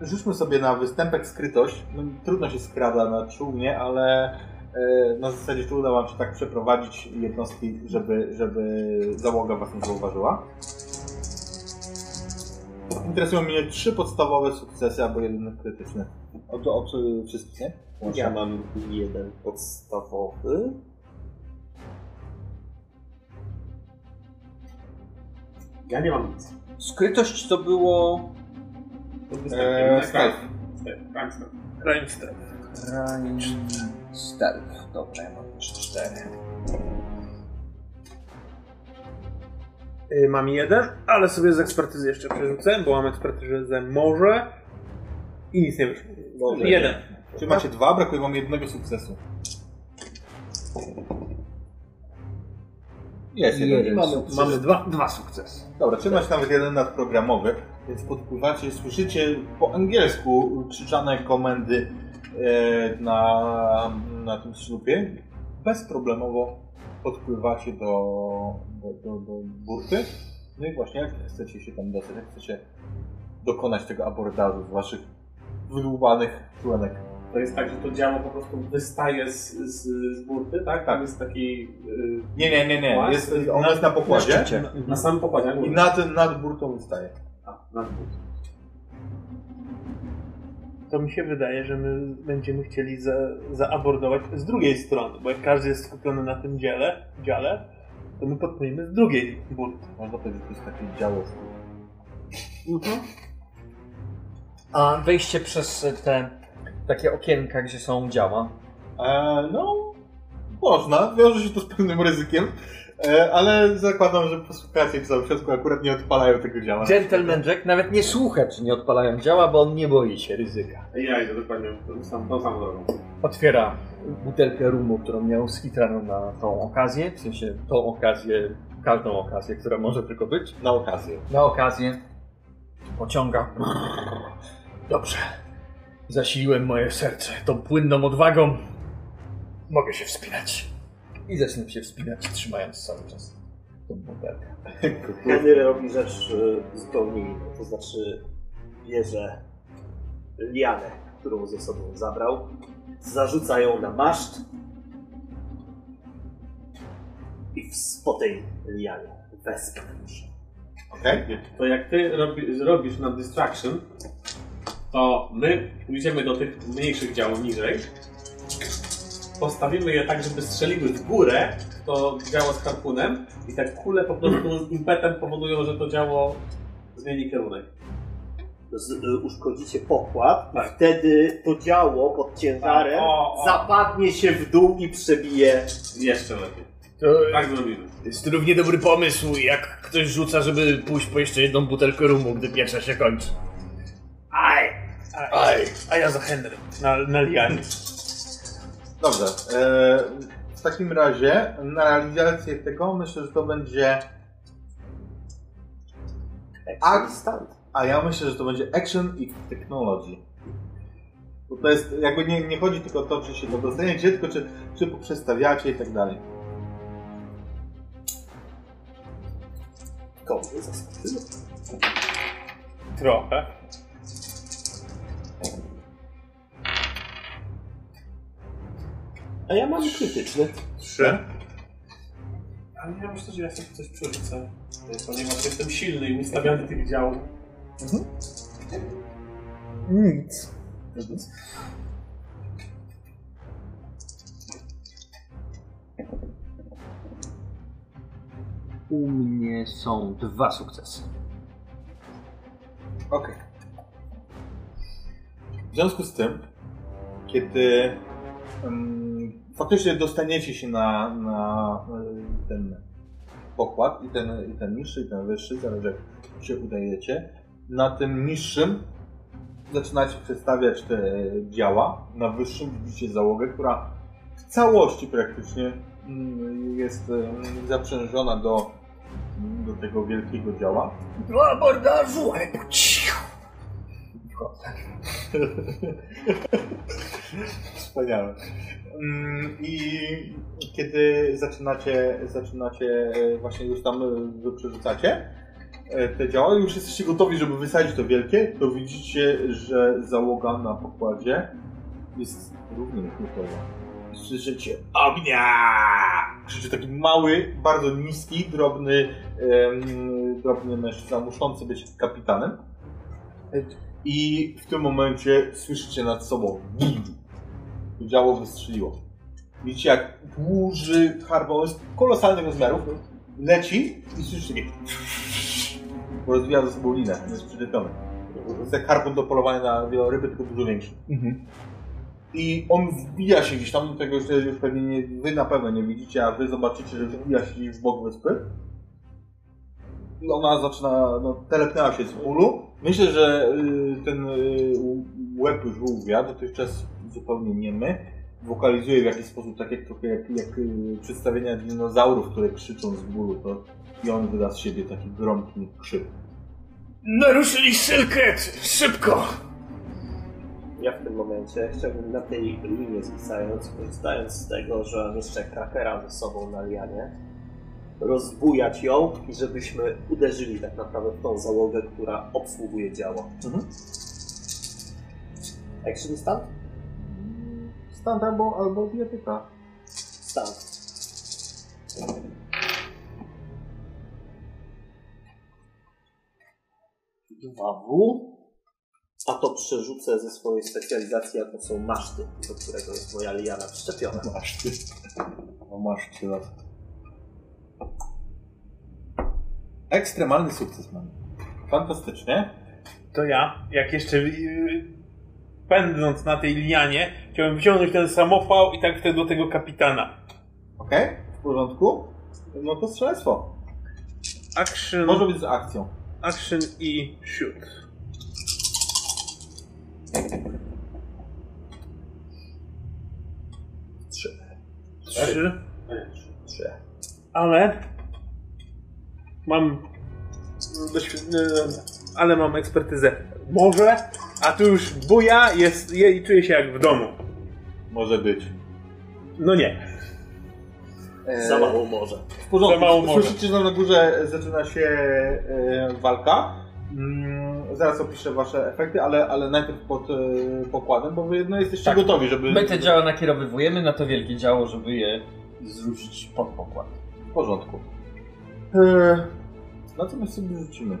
rzućmy sobie na występek skrytość. No, trudno się skrada na czółnie, ale e, na zasadzie, czy uda wam się tak przeprowadzić jednostki, żeby, żeby załoga was nie zauważyła. Interesują mnie trzy podstawowe sukcesy albo jeden krytyczny. Od, od wszystkich, nie? Ja mam jeden podstawowy. Ja nie mam nic. Skrytość to było Eee, stealth. Stealth, stealth. Crime Step. Crime Stealth. Dobra, ja mam już cztery. Y, Mam jeden, ale sobie z ekspertyzy jeszcze przerzucę, bo mam ekspertyzę może i nic nie wyszło. Jeden. Czy macie dwa? Brakuje wam jednego sukcesu. Jest jeden. Jeden mamy-. Mamy dwa. Dwa sukcesy. Dobra, czy macie nawet jeden nadprogramowy, więc podpływacie, słyszycie po angielsku krzyczane komendy e, na, na tym ślupie. Bezproblemowo podpływacie do, do, do, do burty. No i właśnie jak chcecie się tam dostać, jak chcecie dokonać tego abordażu z waszych wydłubanych członek. To jest tak, że to działo po prostu wystaje z, z, z burty, tak? Tam jest taki... Yy, Nie, nie, nie, nie. Łaz? Jest, jest na pokładzie szczycie. na samym pokładzie. i nad, nad burtą wystaje. A, na burtę. To mi się wydaje, że my będziemy chcieli za, zaabordować z drugiej strony, bo jak każdy jest skupiony na tym dziele, dziale, to my podpłyniemy z drugiej burty. Można powiedzieć, że to jest takie działo. A wejście przez te takie okienka, gdzie są działa. E, no, można. Wiąże się to z pewnym ryzykiem, e, ale zakładam, że posłuchacie w całym środku akurat nie odpalają tego działa. Gentleman Jack nawet nie słucha, czy nie odpalają działa, bo on nie boi się ryzyka. Ja idę dokładnie tą samą, tą samą drogą. Otwiera butelkę rumu, którą miał skitraną na tą okazję, w sensie tą okazję, każdą okazję, która może tylko być. Na okazję. Na okazję pociąga. Dobrze. Zasiliłem moje serce tą płynną odwagą. Mogę się wspinać. I zacznę się wspinać, trzymając cały czas tą butelkę. Henry robi rzecz y, zupełnie inną, to znaczy bierze lianę, którą ze sobą zabrał, zarzuca ją na maszt i po tej lianie się. Okej? To jak ty robi, zrobisz nam distraction, to my pójdziemy do tych mniejszych działów niżej, postawimy je tak, żeby strzeliły w górę, to działo z harpunem i te kule po prostu z impetem powodują, że to działo zmieni kierunek. Z, y, uszkodzicie pokład Tak. wtedy to działo pod ciężarem Tak, o, o. zapadnie się w dół i przebije. Jeszcze lepiej. To Tak zrobimy. jest równie dobry pomysł, jak ktoś rzuca, żeby pójść po jeszcze jedną butelkę rumu, gdy pierwsza się kończy. Aj! Aj, A ja za Henry, na, na lianie. Dobrze. E, w takim razie na realizację tego myślę, że to będzie Akstant. A ja myślę, że to będzie action i technology. Bo to jest, jakby nie, nie chodzi tylko o to, czy się to dostaniecie, tylko czy, czy poprzestawiacie i tak dalej. Koło zaskoczyło. Trochę. A ja mam krytyczny. Trzy. Ale ja myślę, że ja sobie coś przerzucę, ponieważ jestem silny i ustawiany tych działów. Nic. U mnie są dwa sukcesy. Okej. W związku z tym, kiedy faktycznie dostaniecie się na, na ten pokład, i ten, i ten niższy, i ten wyższy, zależy jak się udajecie, na tym niższym zaczynacie przestawiać te działa, na wyższym widzicie załogę, która w całości praktycznie mm, jest zaprzężona do, do tego wielkiego działa. Do abordażu, cichu. Wspaniałe. Mm, I kiedy zaczynacie, zaczynacie e, właśnie już tam e, przerzucacie e, te działa, już jesteście gotowi, żeby wysadzić to wielkie, to widzicie, że załoga na pokładzie jest równie gotowa. Słyszycie ognia! Krzyczy taki mały, bardzo niski, drobny, drobny mężczyzna, muszący być kapitanem. I w tym momencie słyszycie nad sobą bum! To działo wystrzeliło. Widzicie jak duży harbor, jest kolosalnych rozmiarów, leci i słyszycie takie bo rozwija ze sobą linę, jest przyczepiony. To jest jak harpun do polowania na wieloryby, tylko dużo większy. I on wbija się gdzieś tam, tego już, już pewnie nie, wy na pewno nie widzicie, a wy zobaczycie, że wbija się gdzieś w bok wyspy. I ona zaczyna, no, telepnęła się z bólu. Myślę, że y, ten y, łeb żółwia, dotychczas zupełnie niemy, wokalizuje w jakiś sposób, tak jak jak, jak y, przedstawienia dinozaurów, które krzyczą z bólu, to i on wyda z siebie taki gromki krzyk. Naruszyli szylket! Szybko! Ja w tym momencie chciałbym na tej linie zwisając, korzystając z tego, że mam jeszcze krakera ze sobą na lianie, rozbujać ją i żebyśmy uderzyli tak naprawdę w tą załogę, która obsługuje działo. Mhm. Action stand? Stand albo, albo dietyka. Stand. Dwa W. A to przerzucę ze swojej specjalizacji, a to są maszty, do którego jest moja liana przyczepiona. Masz ty. No masz trzy lat. Ekstremalny sukces mamy. Fantastycznie. To ja, jak jeszcze yy, pędząc na tej lianie, chciałem wyciągnąć ten samopał i tak wtedy do tego kapitana. Okej? W porządku? No to strzelectwo. Action, Może być z akcją. action i shoot. Trzy. Trzy. Trzy. Ale mam doświ- e, ale mam ekspertyzę. Może, a tu już buja jest je- i czuję się jak w domu. Może być. No nie. Za mało może. W porządku. Za mało może. Słyszycie, że na górze zaczyna się e, walka. Mm, zaraz opiszę wasze efekty, ale, ale najpierw pod e, pokładem, bo wy no, jesteście Tak. gotowi, żeby... My te działa nakierowywujemy na to wielkie działo, żeby je zrzucić pod pokład. W porządku. E, na co my sobie rzucimy?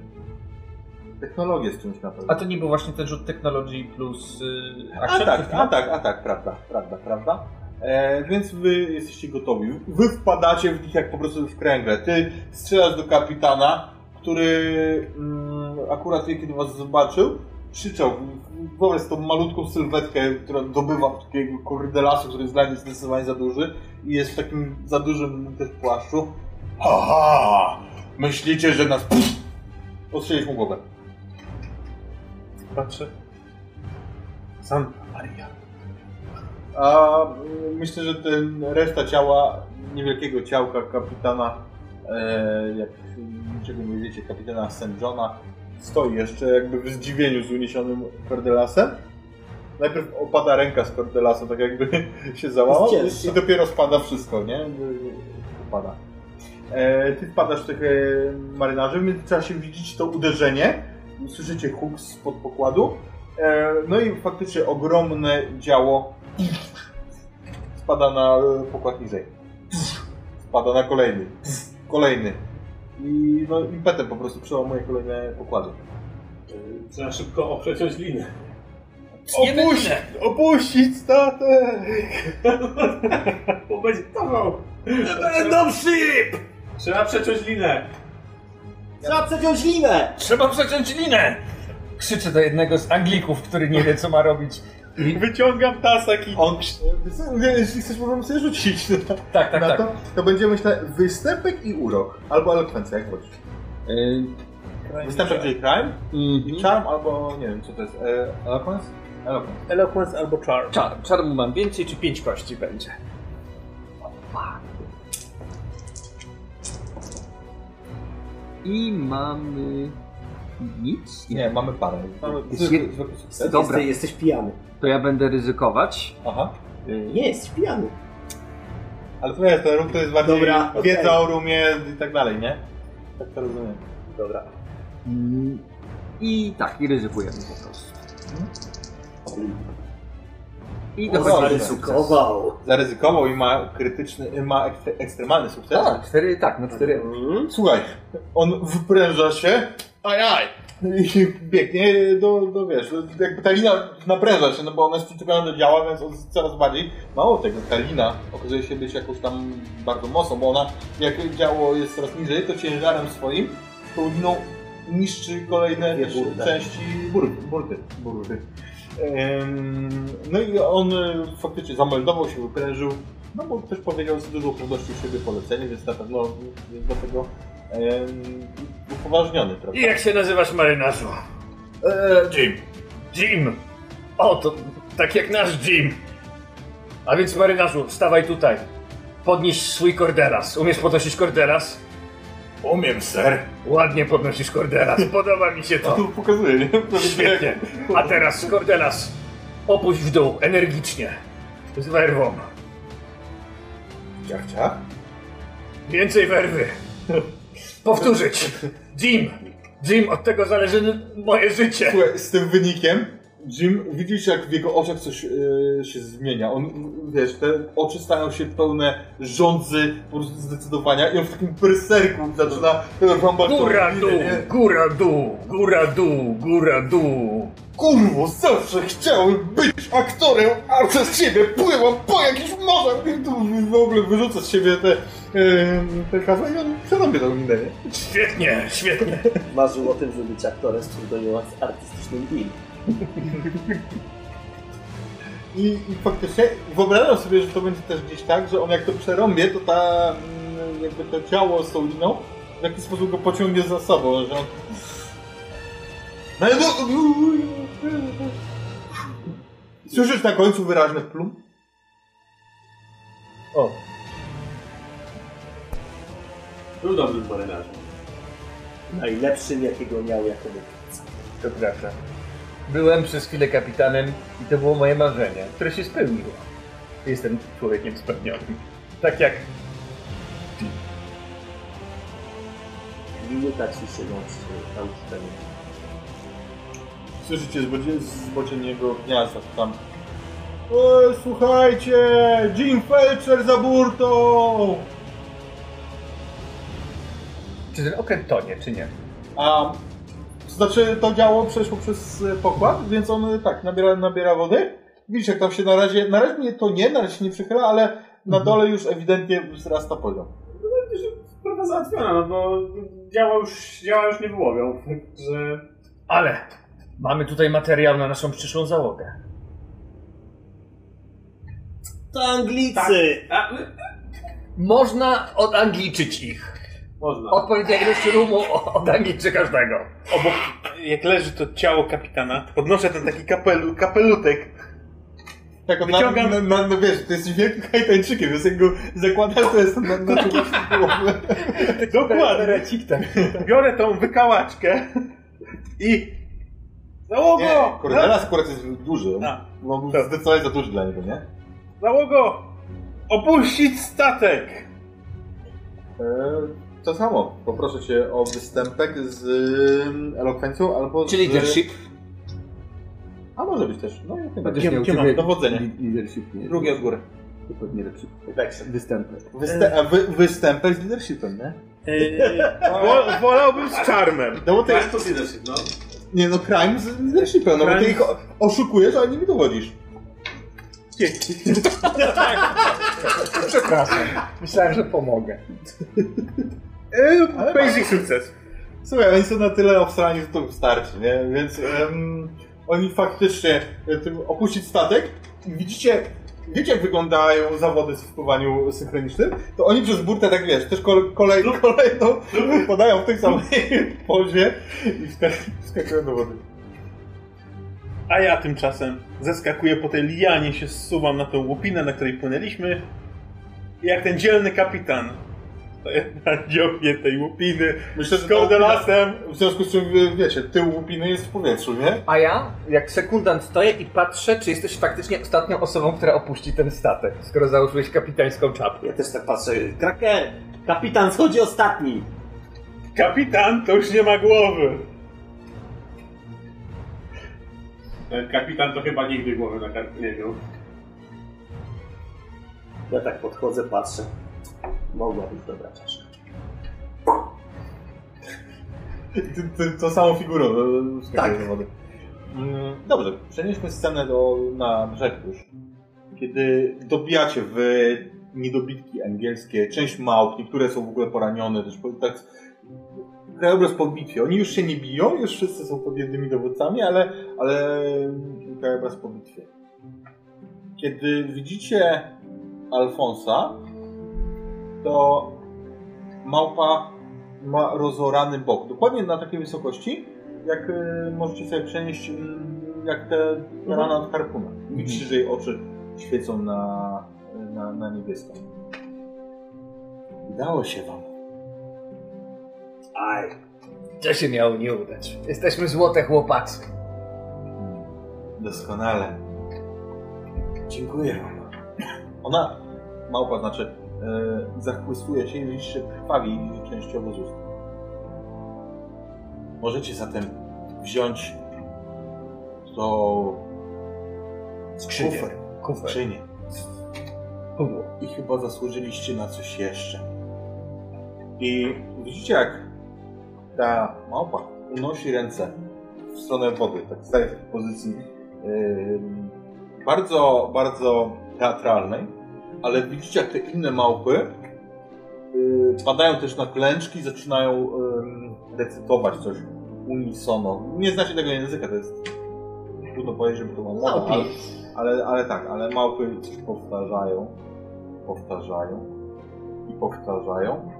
Technologię z czymś na pewno. A to nie był właśnie ten rzut technologii plus yy, A action? tak, a tak, a tak, prawda, prawda, prawda. E, więc wy jesteście gotowi. Wy wpadacie w nich jak po prostu w kręgle. Ty strzelasz do kapitana, który mm, akurat kiedy was zobaczył, krzyczał. Wobec tą malutką sylwetkę, która dobywa takiego kordelasu, który jest dla niej zdecydowanie za duży i jest w takim za dużym też płaszczu. Haha! Myślicie, że nas... Ostrzelić mu głowę. Patrzę. Santa Maria. A mm, myślę, że ten reszta ciała, niewielkiego ciałka kapitana, e, jak niczego nie wiecie, kapitana St. Johna, stoi jeszcze jakby w zdziwieniu z uniesionym kordelasem. Najpierw opada ręka z kordelasem, tak jakby się załamał i cięższa. dopiero spada wszystko, nie? Upada. E, ty wpadasz w tych e, marynarzy, w międzyczasie widzicie to uderzenie, słyszycie huk spod pokładu, e, no i faktycznie ogromne działo spada na e, pokład niżej. Spada na kolejny. Kolejny. I no, impetem po prostu przełamuje kolejne pokłady. Trzeba szybko oprzeciąć linę. Opuść, opuścić statek! Bo będzie tował. Będą szyb! Trzeba przeciąć linę. Trzeba przeciąć linę! Trzeba przeciąć linę! Krzyczę do jednego z Anglików, który nie wie co ma robić. Wyciągam tasak i... On, nie, jeśli chcesz, możemy sobie rzucić na, Tak, tak, na tak. to. To będzie myślę występek i urok. Albo elokwencja, jak wolisz. Yy, Występek, czyli crime, mhm. charm, albo nie wiem co to jest. E, eloquence? Eloquence. Eloquence albo charm. Czar, czarmu mam więcej, czy pięć kości będzie? I mamy... Nic? Nie, mamy parę. Mamy- Zwykły- zwykły sukces. Dobra. Jesteś, jesteś pijany. To ja będę ryzykować. Aha. Nie, jesteś pijany. Ale to jest, ten rum to jest bardziej Dobra, wiedza okej. o rumie i tak dalej, nie? Tak to rozumiem. Dobra. Mm, I tak, i ryzykujemy po prostu. I dochodzi do sukcesu. Zaryzykował. Zaryzykował i ma krytyczny, ma ekst- ekstremalny sukces. Tak, cztery, tak, no cztery. Mhm. Słuchaj, on wypręża się, ajaj, i biegnie do, do wiesz, jakby ta lina napręża się, no bo ona jest przyczepiona do działa, więc on coraz bardziej, mało tego, ta lina okazuje się być jakąś tam bardzo mocną, bo ona, jak działo jest coraz niżej, to ciężarem swoim tą liną niszczy kolejne części burdy. burdy, burdy. No i on e, faktycznie zameldował się, wyprężył, no bo też powiedział z dużą pewnością siebie polecenie, więc na pewno jest do tego upoważniony, prawda? I jak się nazywasz marynarzu? Eee, Jim. Jim. O, to tak jak nasz Jim. A więc marynarzu, stawaj tutaj. Podnieś swój kordelas. Umiesz podnosić kordelas? Umiem, ser. Ładnie podnosisz kordelas. Podoba mi się To to. pokazuje, nie? Świetnie. A teraz kordelas. Opuść w dół, energicznie. Z werwą. Ciach, ciach. Więcej werwy. Powtórzyć. Jim. Jim, od tego zależy moje życie. Słuchaj, z tym wynikiem Jim, widzisz jak w jego oczach coś e, się zmienia. On, wiesz, te oczy stają się pełne rządzy, po prostu zdecydowania i on w takim berserku zaczyna rąbać Góra, dół, góra, dół, góra, dół, góra, dół. Kurwo, zawsze chciałem być aktorem, a przez ciebie pływam po jakichś morzach i tu w ogóle wyrzuca z siebie te, e, te hasła i on przerobie tą minę, nie? Świetnie, świetnie. Marzył o tym, żeby być aktorem z pseudonimem artystycznym Bill. I, I faktycznie wyobrażam sobie, że to będzie też gdzieś tak, że on jak to przerąbie, to ta mm, jakby to ciało z tą liną w jakiś sposób go pociągnie za sobą, że on... No i Słyszysz na końcu wyraźny plum? O, Był dobrym marynarzem. Najlepszym, jakiego miał jako to prawda. Byłem przez chwilę kapitanem i to było moje marzenie, które się spełniło. Jestem człowiekiem spełnionym. Tak jak Minuta ciszy noc na uczczeniu. Słyszycie z, bocie, z bocienniego gniazda tam. Oj, słuchajcie! Jim Felcher za burtą! Czy ten okręt tonie, czy nie? A znaczy to działo przeszło przez e, pokład, więc on e, tak nabiera, nabiera wody. Widzisz, jak tam się na razie, na razie nie, to nie, na razie się nie przychyla, ale na dole już ewidentnie wzrasta poziom. Sprawa załatwiona, no bo działa już, działa już nie wyłowią. Że Ale mamy tutaj materiał na naszą przyszłą załogę. To Anglicy! A, Można odanglijczyć ich. Można. Odpowiednia ilość rumu odanglijczy każdego. Obok, jak leży to ciało kapitana, podnoszę ten taki kapelu, kapelutek. Tak, on na, na, na, no wiesz, to jest wielkim hajtańczykiem, więc jak go zakładasz, to jest na, na. Dokładnie. Tak. Biorę tą wykałaczkę i... Załogo! Cordelas akurat jest duży. A. Tak. zdecydować za duży dla niego, nie? Załogo! Opuścić statek! E, to samo. Poproszę cię o występek z ym, elokwencją albo z... Czy leadership? A może być też. No, jak Będziesz najbardziej. miał Gdzie mam dowodzenie? Leadership, nie? Drugie od góry. To pewnie lepszy. Występ. Występy. Wystę a wy występek z leadershipem, nie? Wo- wolałbym z czarmem. No bo ty... To leadership, no. Nie no, crime z leadershipem, no bo ty ich oszukujesz, a nimi dowodzisz. Przepraszam. Myślałem, że pomogę. E, Basic sukces. Słuchaj, oni są na tyle obstrani, że to wystarczy, nie? Więc em, oni faktycznie e, opuścić statek i widzicie, wiecie jak wyglądają zawody w pływaniu synchronicznym? To oni przez burtę, tak wiesz, też kol, kolej, kolejną podają w tej samej pozie i wska- wskakują do wody. A ja tymczasem zeskakuję po tej lianie, się zsuwam na tą łupinę, na której płynęliśmy. I jak ten dzielny kapitan stoję na dziobie tej łupiny Myślę, z kordelasem. W związku z czym, wiecie, tył łupiny jest w powietrzu, nie? A ja, jak sekundant stoję i patrzę, czy jesteś faktycznie ostatnią osobą, która opuści ten statek, skoro założyłeś kapitańską czapkę. Ja też tak patrzę. Kraker! Kapitan schodzi ostatni! Kapitan to już nie ma głowy. Ten kapitan to chyba nigdy głowy na kartę nie miał. Ja tak podchodzę, patrzę. Mogła być dobra czaszka. Ty, ty, tą samą figurą e, Tak. do wody. Mm, Dobrze, przenieśmy scenę do, na brzeg już. Kiedy dobijacie w niedobitki angielskie, część małp, niektóre są w ogóle poranione, też tak krajobraz po bitwie. Oni już się nie biją, już wszyscy są podjednymi dowódcami, ale, ale krajobraz po bitwie. Kiedy widzicie Alfonsa, to małpa ma rozorany bok. Dokładnie na takiej wysokości, jak y, możecie sobie przenieść, y, jak te rana od harpuna. Widzicie, że jej oczy świecą na, na, na niebiesko. Udało się wam. Aj, Co się miało nie udać? Jesteśmy złote chłopacy. Doskonale. Dziękuję wam. Ona, małpa znaczy, zachłysuje się i że krwawi częściowo z ust. Możecie zatem wziąć to Skrzynię. kufer, Kufer. skrzynię. Pudło. I chyba zasłużyliście na coś jeszcze. I widzicie, jak ta małpa unosi ręce w stronę wody, tak staje w pozycji yy, bardzo, bardzo teatralnej, ale widzicie, jak te inne małpy yy, padają też na klęczki, zaczynają yy, recytować coś unisono. Nie znacie tego języka, to jest trudno powiedzieć, żeby to było mowa, ale, ale, ale tak, ale małpy coś powtarzają, powtarzają i powtarzają.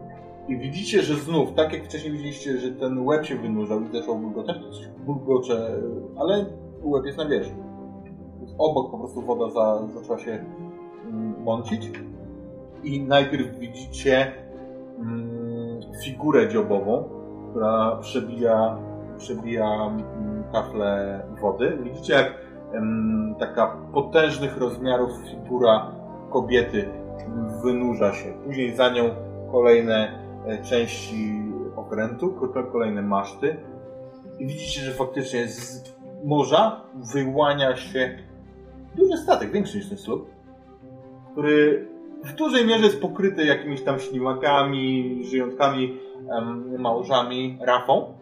I widzicie, że znów, tak jak wcześniej widzieliście, że ten łeb się wynurzał i zaczął bulgotać, to coś bulgocze, ale łeb jest na wierzchu. Obok po prostu woda za, zaczęła się mącić. I najpierw widzicie mm, figurę dziobową, która przebija, przebija mm, taflę wody. Widzicie, jak em, taka potężnych rozmiarów figura kobiety wynurza się. Później za nią kolejne e, części okrętu, ko- kolejne maszty. I widzicie, że faktycznie z morza wyłania się duży statek, większy niż ten słup, który w dużej mierze jest pokryty jakimiś tam ślimakami, żyjątkami, em, małżami, rafą.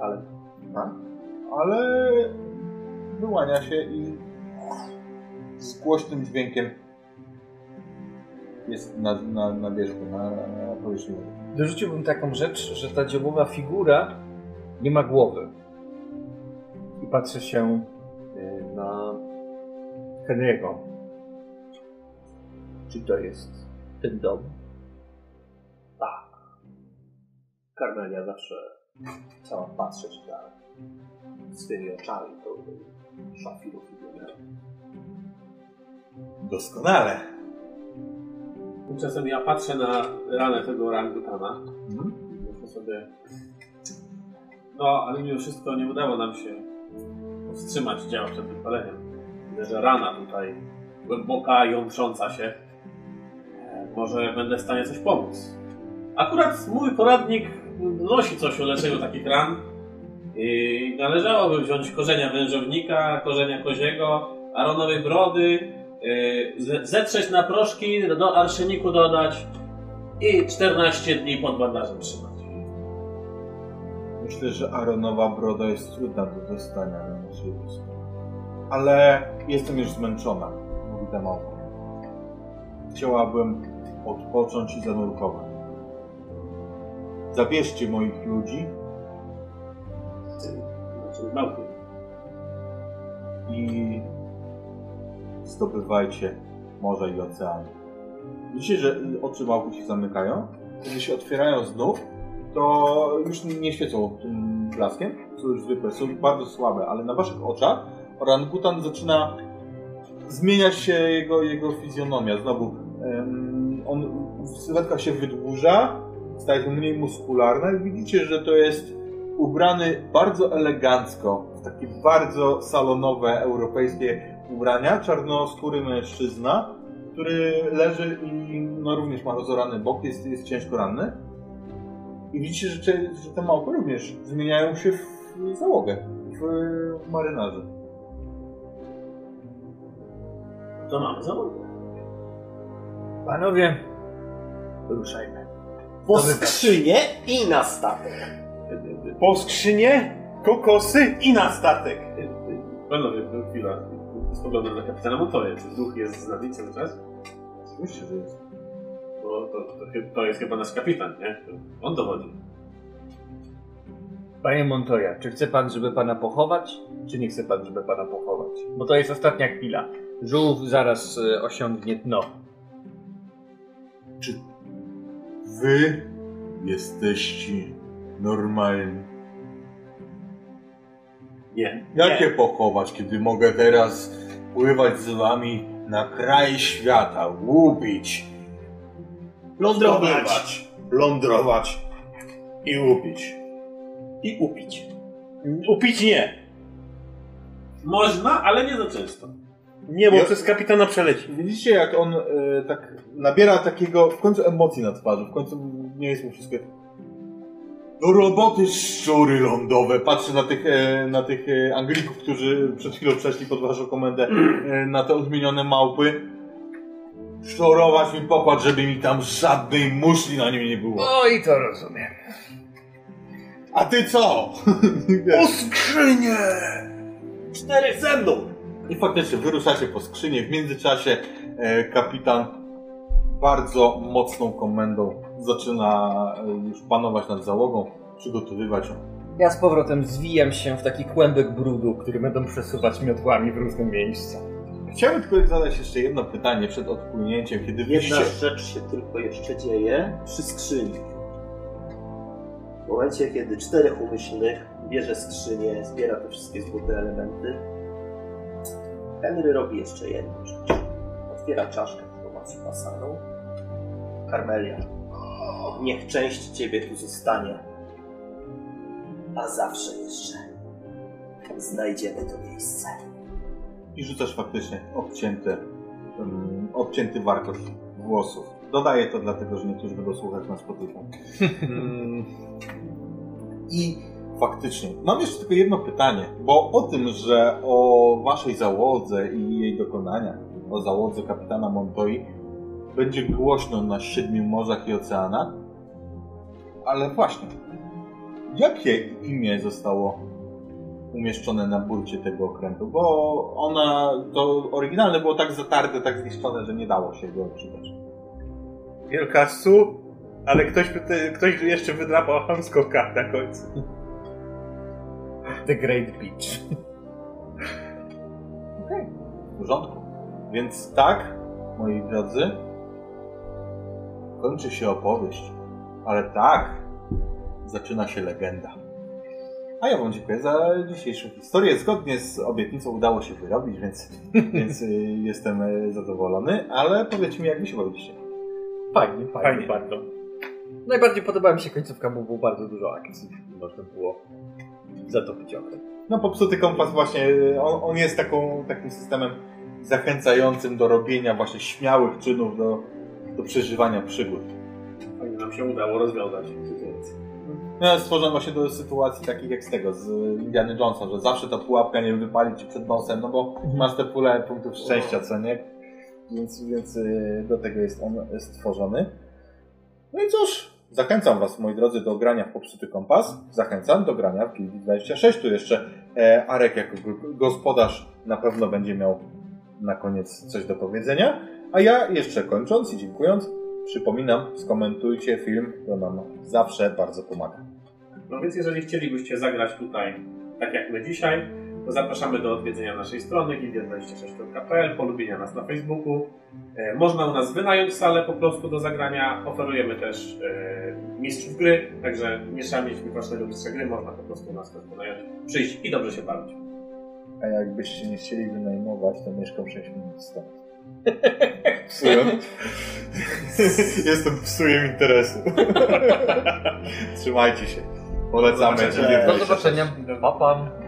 ale Tak. Ale wyłania się i z głośnym dźwiękiem jest na, na, na wierzchu, na, na powierzchni. Dorzuciłbym taką rzecz, że ta dziobowa figura nie ma głowy. I patrzy się y, na Henry'ego. Czy to jest ten dom? Karmelia zawsze chciała patrzeć na swymi oczami do szafirów i do Doskonale. Tymczasem ja patrzę na ranę tego orangutana. Mhm. Myślę sobie... No, ale mimo wszystko nie udało nam się powstrzymać działa przed wypaleniem. Widzę, że rana tutaj głęboka, jątrząca się. Może będę w stanie coś pomóc. Akurat mój poradnik nosi coś o leczeniu takich ran. I należałoby wziąć korzenia wężownika, korzenia koziego, aronowej brody, ze- zetrzeć na proszki, do arszeniku dodać i 14 dni pod bandażem trzymać. Myślę, że Aronowa broda jest trudna do dostania na naszej wyspie. Ale jestem już zmęczona, mówi małpa. Chciałabym odpocząć i zanurkować. Zabierzcie moich ludzi i zdobywajcie morze i oceany. Widzicie, że oczy małpy się zamykają. Kiedy się otwierają znów, to już nie świecą tym blaskiem, są już zwykłe, są bardzo słabe, ale na waszych oczach orangutan zaczyna zmieniać się jego, jego fizjonomia. Znowu, em, on w sylwetkach się wydłuża, staje się mniej muskularny. Widzicie, że to jest ubrany bardzo elegancko, w takie bardzo salonowe, europejskie ubrania, czarnoskóry mężczyzna, który leży i no, również ma rozorany bok, jest, jest ciężko ranny. I widzicie, że, że te małpy również zmieniają się w załogę, w marynarzy. To mamy załogę. Panowie, ruszajmy. Po skrzynię i na statek. Po skrzynie, kokosy i na statek. Panowie, to chwila. Spoglądam na kapitana Montoya. Czy duch jest z nami cały czas? Oczywiście, że jest. Bo to, to, chy- to jest chyba nasz kapitan, nie? To On dowodzi. Panie Montoya, czy chce pan, żeby pana pochować, czy nie chce pan, żeby pana pochować? Bo to jest ostatnia chwila. Żółw zaraz e, osiągnie dno. Wy jesteście normalni. Nie. Jakie pochować, kiedy mogę teraz pływać z wami na kraj świata, łupić, Lądrować. plądrować i łupić. I upić. Upić nie. Można, ale nie za często. Nie, bo Ja- przez kapitana przeleci. Widzicie, jak on e, tak nabiera takiego w końcu emocji na twarzy, w końcu nie jest mu wszystko. Do roboty szczury lądowe. Patrzę na tych, e, na tych e, Anglików, którzy przed chwilą przeszli pod waszą komendę, e, na te odmienione małpy. Szczorować mi pokład, żeby mi tam żadnej muszli na nim nie było. Oj, to rozumiem. A ty co? O skrzynię! Czterech ze mną. I faktycznie wyruszacie po skrzynię. W międzyczasie e, kapitan bardzo mocną komendą zaczyna e, już panować nad załogą, przygotowywać ją. Ja z powrotem zwijam się w taki kłębek brudu, który będą przesuwać miotłami w różne miejsca. Chciałbym tylko zadać jeszcze jedno pytanie przed odpłynięciem, kiedy Jedna widzicie... rzecz się tylko jeszcze dzieje przy skrzyni. W momencie, kiedy czterech umyślnych bierze skrzynię, zbiera te wszystkie złote elementy, Henry robi jeszcze jedną rzecz. Otwiera czaszkę, którą ma spasaną. Karmelia, niech część ciebie tu zostanie. A zawsze jeszcze znajdziemy to miejsce. I rzucasz faktycznie obcięty, um, obcięty warkocz włosów. Dodaję to dlatego, że niektórzy będą słuchać na Spotify. Mm, I faktycznie, mam jeszcze tylko jedno pytanie, bo o tym, że o waszej załodze i jej dokonaniach, o załodze kapitana Montoi, będzie głośno na siedmiu morzach i oceanach, ale właśnie, jakie imię zostało umieszczone na burcie tego okrętu, bo ona, to oryginalne było tak zatarte, tak zniszczone, że nie dało się go czytać. Wielka su, ale ktoś, ktoś jeszcze wydrapał hamską kartę na końcu. The Great Beach. W porządku. Więc tak, moi drodzy, kończy się opowieść, ale tak, zaczyna się legenda. A ja wam dziękuję za dzisiejszą historię. Zgodnie z obietnicą udało się wyrobić, więc, więc y, jestem y, zadowolony, ale powiedzcie mi, jak wy się bawiliście. Fajnie, fajnie, Fajnie. bardzo. Najbardziej podobała mi się końcówka, bo było bardzo dużo akcji. Można było zatopić okręt. No popsuty kompas właśnie, on, on jest taką, takim systemem zachęcającym do robienia właśnie śmiałych czynów, do, do przeżywania przygód. Fajnie nam się udało rozwiązać sytuację. No, stworzony właśnie do sytuacji takich jak z tego, z Indiana Jonesa, że zawsze ta pułapka nie wypali ci przed nosem, no bo masz te pulę punktów szczęścia, co nie? Więc, więc y, do tego jest on stworzony. No i cóż, zachęcam was, moi drodzy, do grania w Popsuty Kompas. Zachęcam do grania w Guildy 26. Tu jeszcze e, Arek jako gospodarz na pewno będzie miał na koniec coś do powiedzenia. A ja jeszcze kończąc i dziękując, przypominam, skomentujcie film, to nam zawsze bardzo pomaga. No więc jeżeli chcielibyście zagrać tutaj tak jak my dzisiaj, to zapraszamy do odwiedzenia naszej strony gildia26.pl, polubienia nas na Facebooku. E, Można u nas wynająć salę po prostu do zagrania. Oferujemy też e, mistrzów gry, także mieszamy własnego mistrza gry, można po prostu u nas też wynająć, przyjść i dobrze się bawić. A jakbyście nie chcieli wynajmować, to mieszkam 6 minut stąd. Psułem. Jestem psujem interesu. Trzymajcie się. Polecamy. Do zobaczenia. Do zobaczenia. Pa.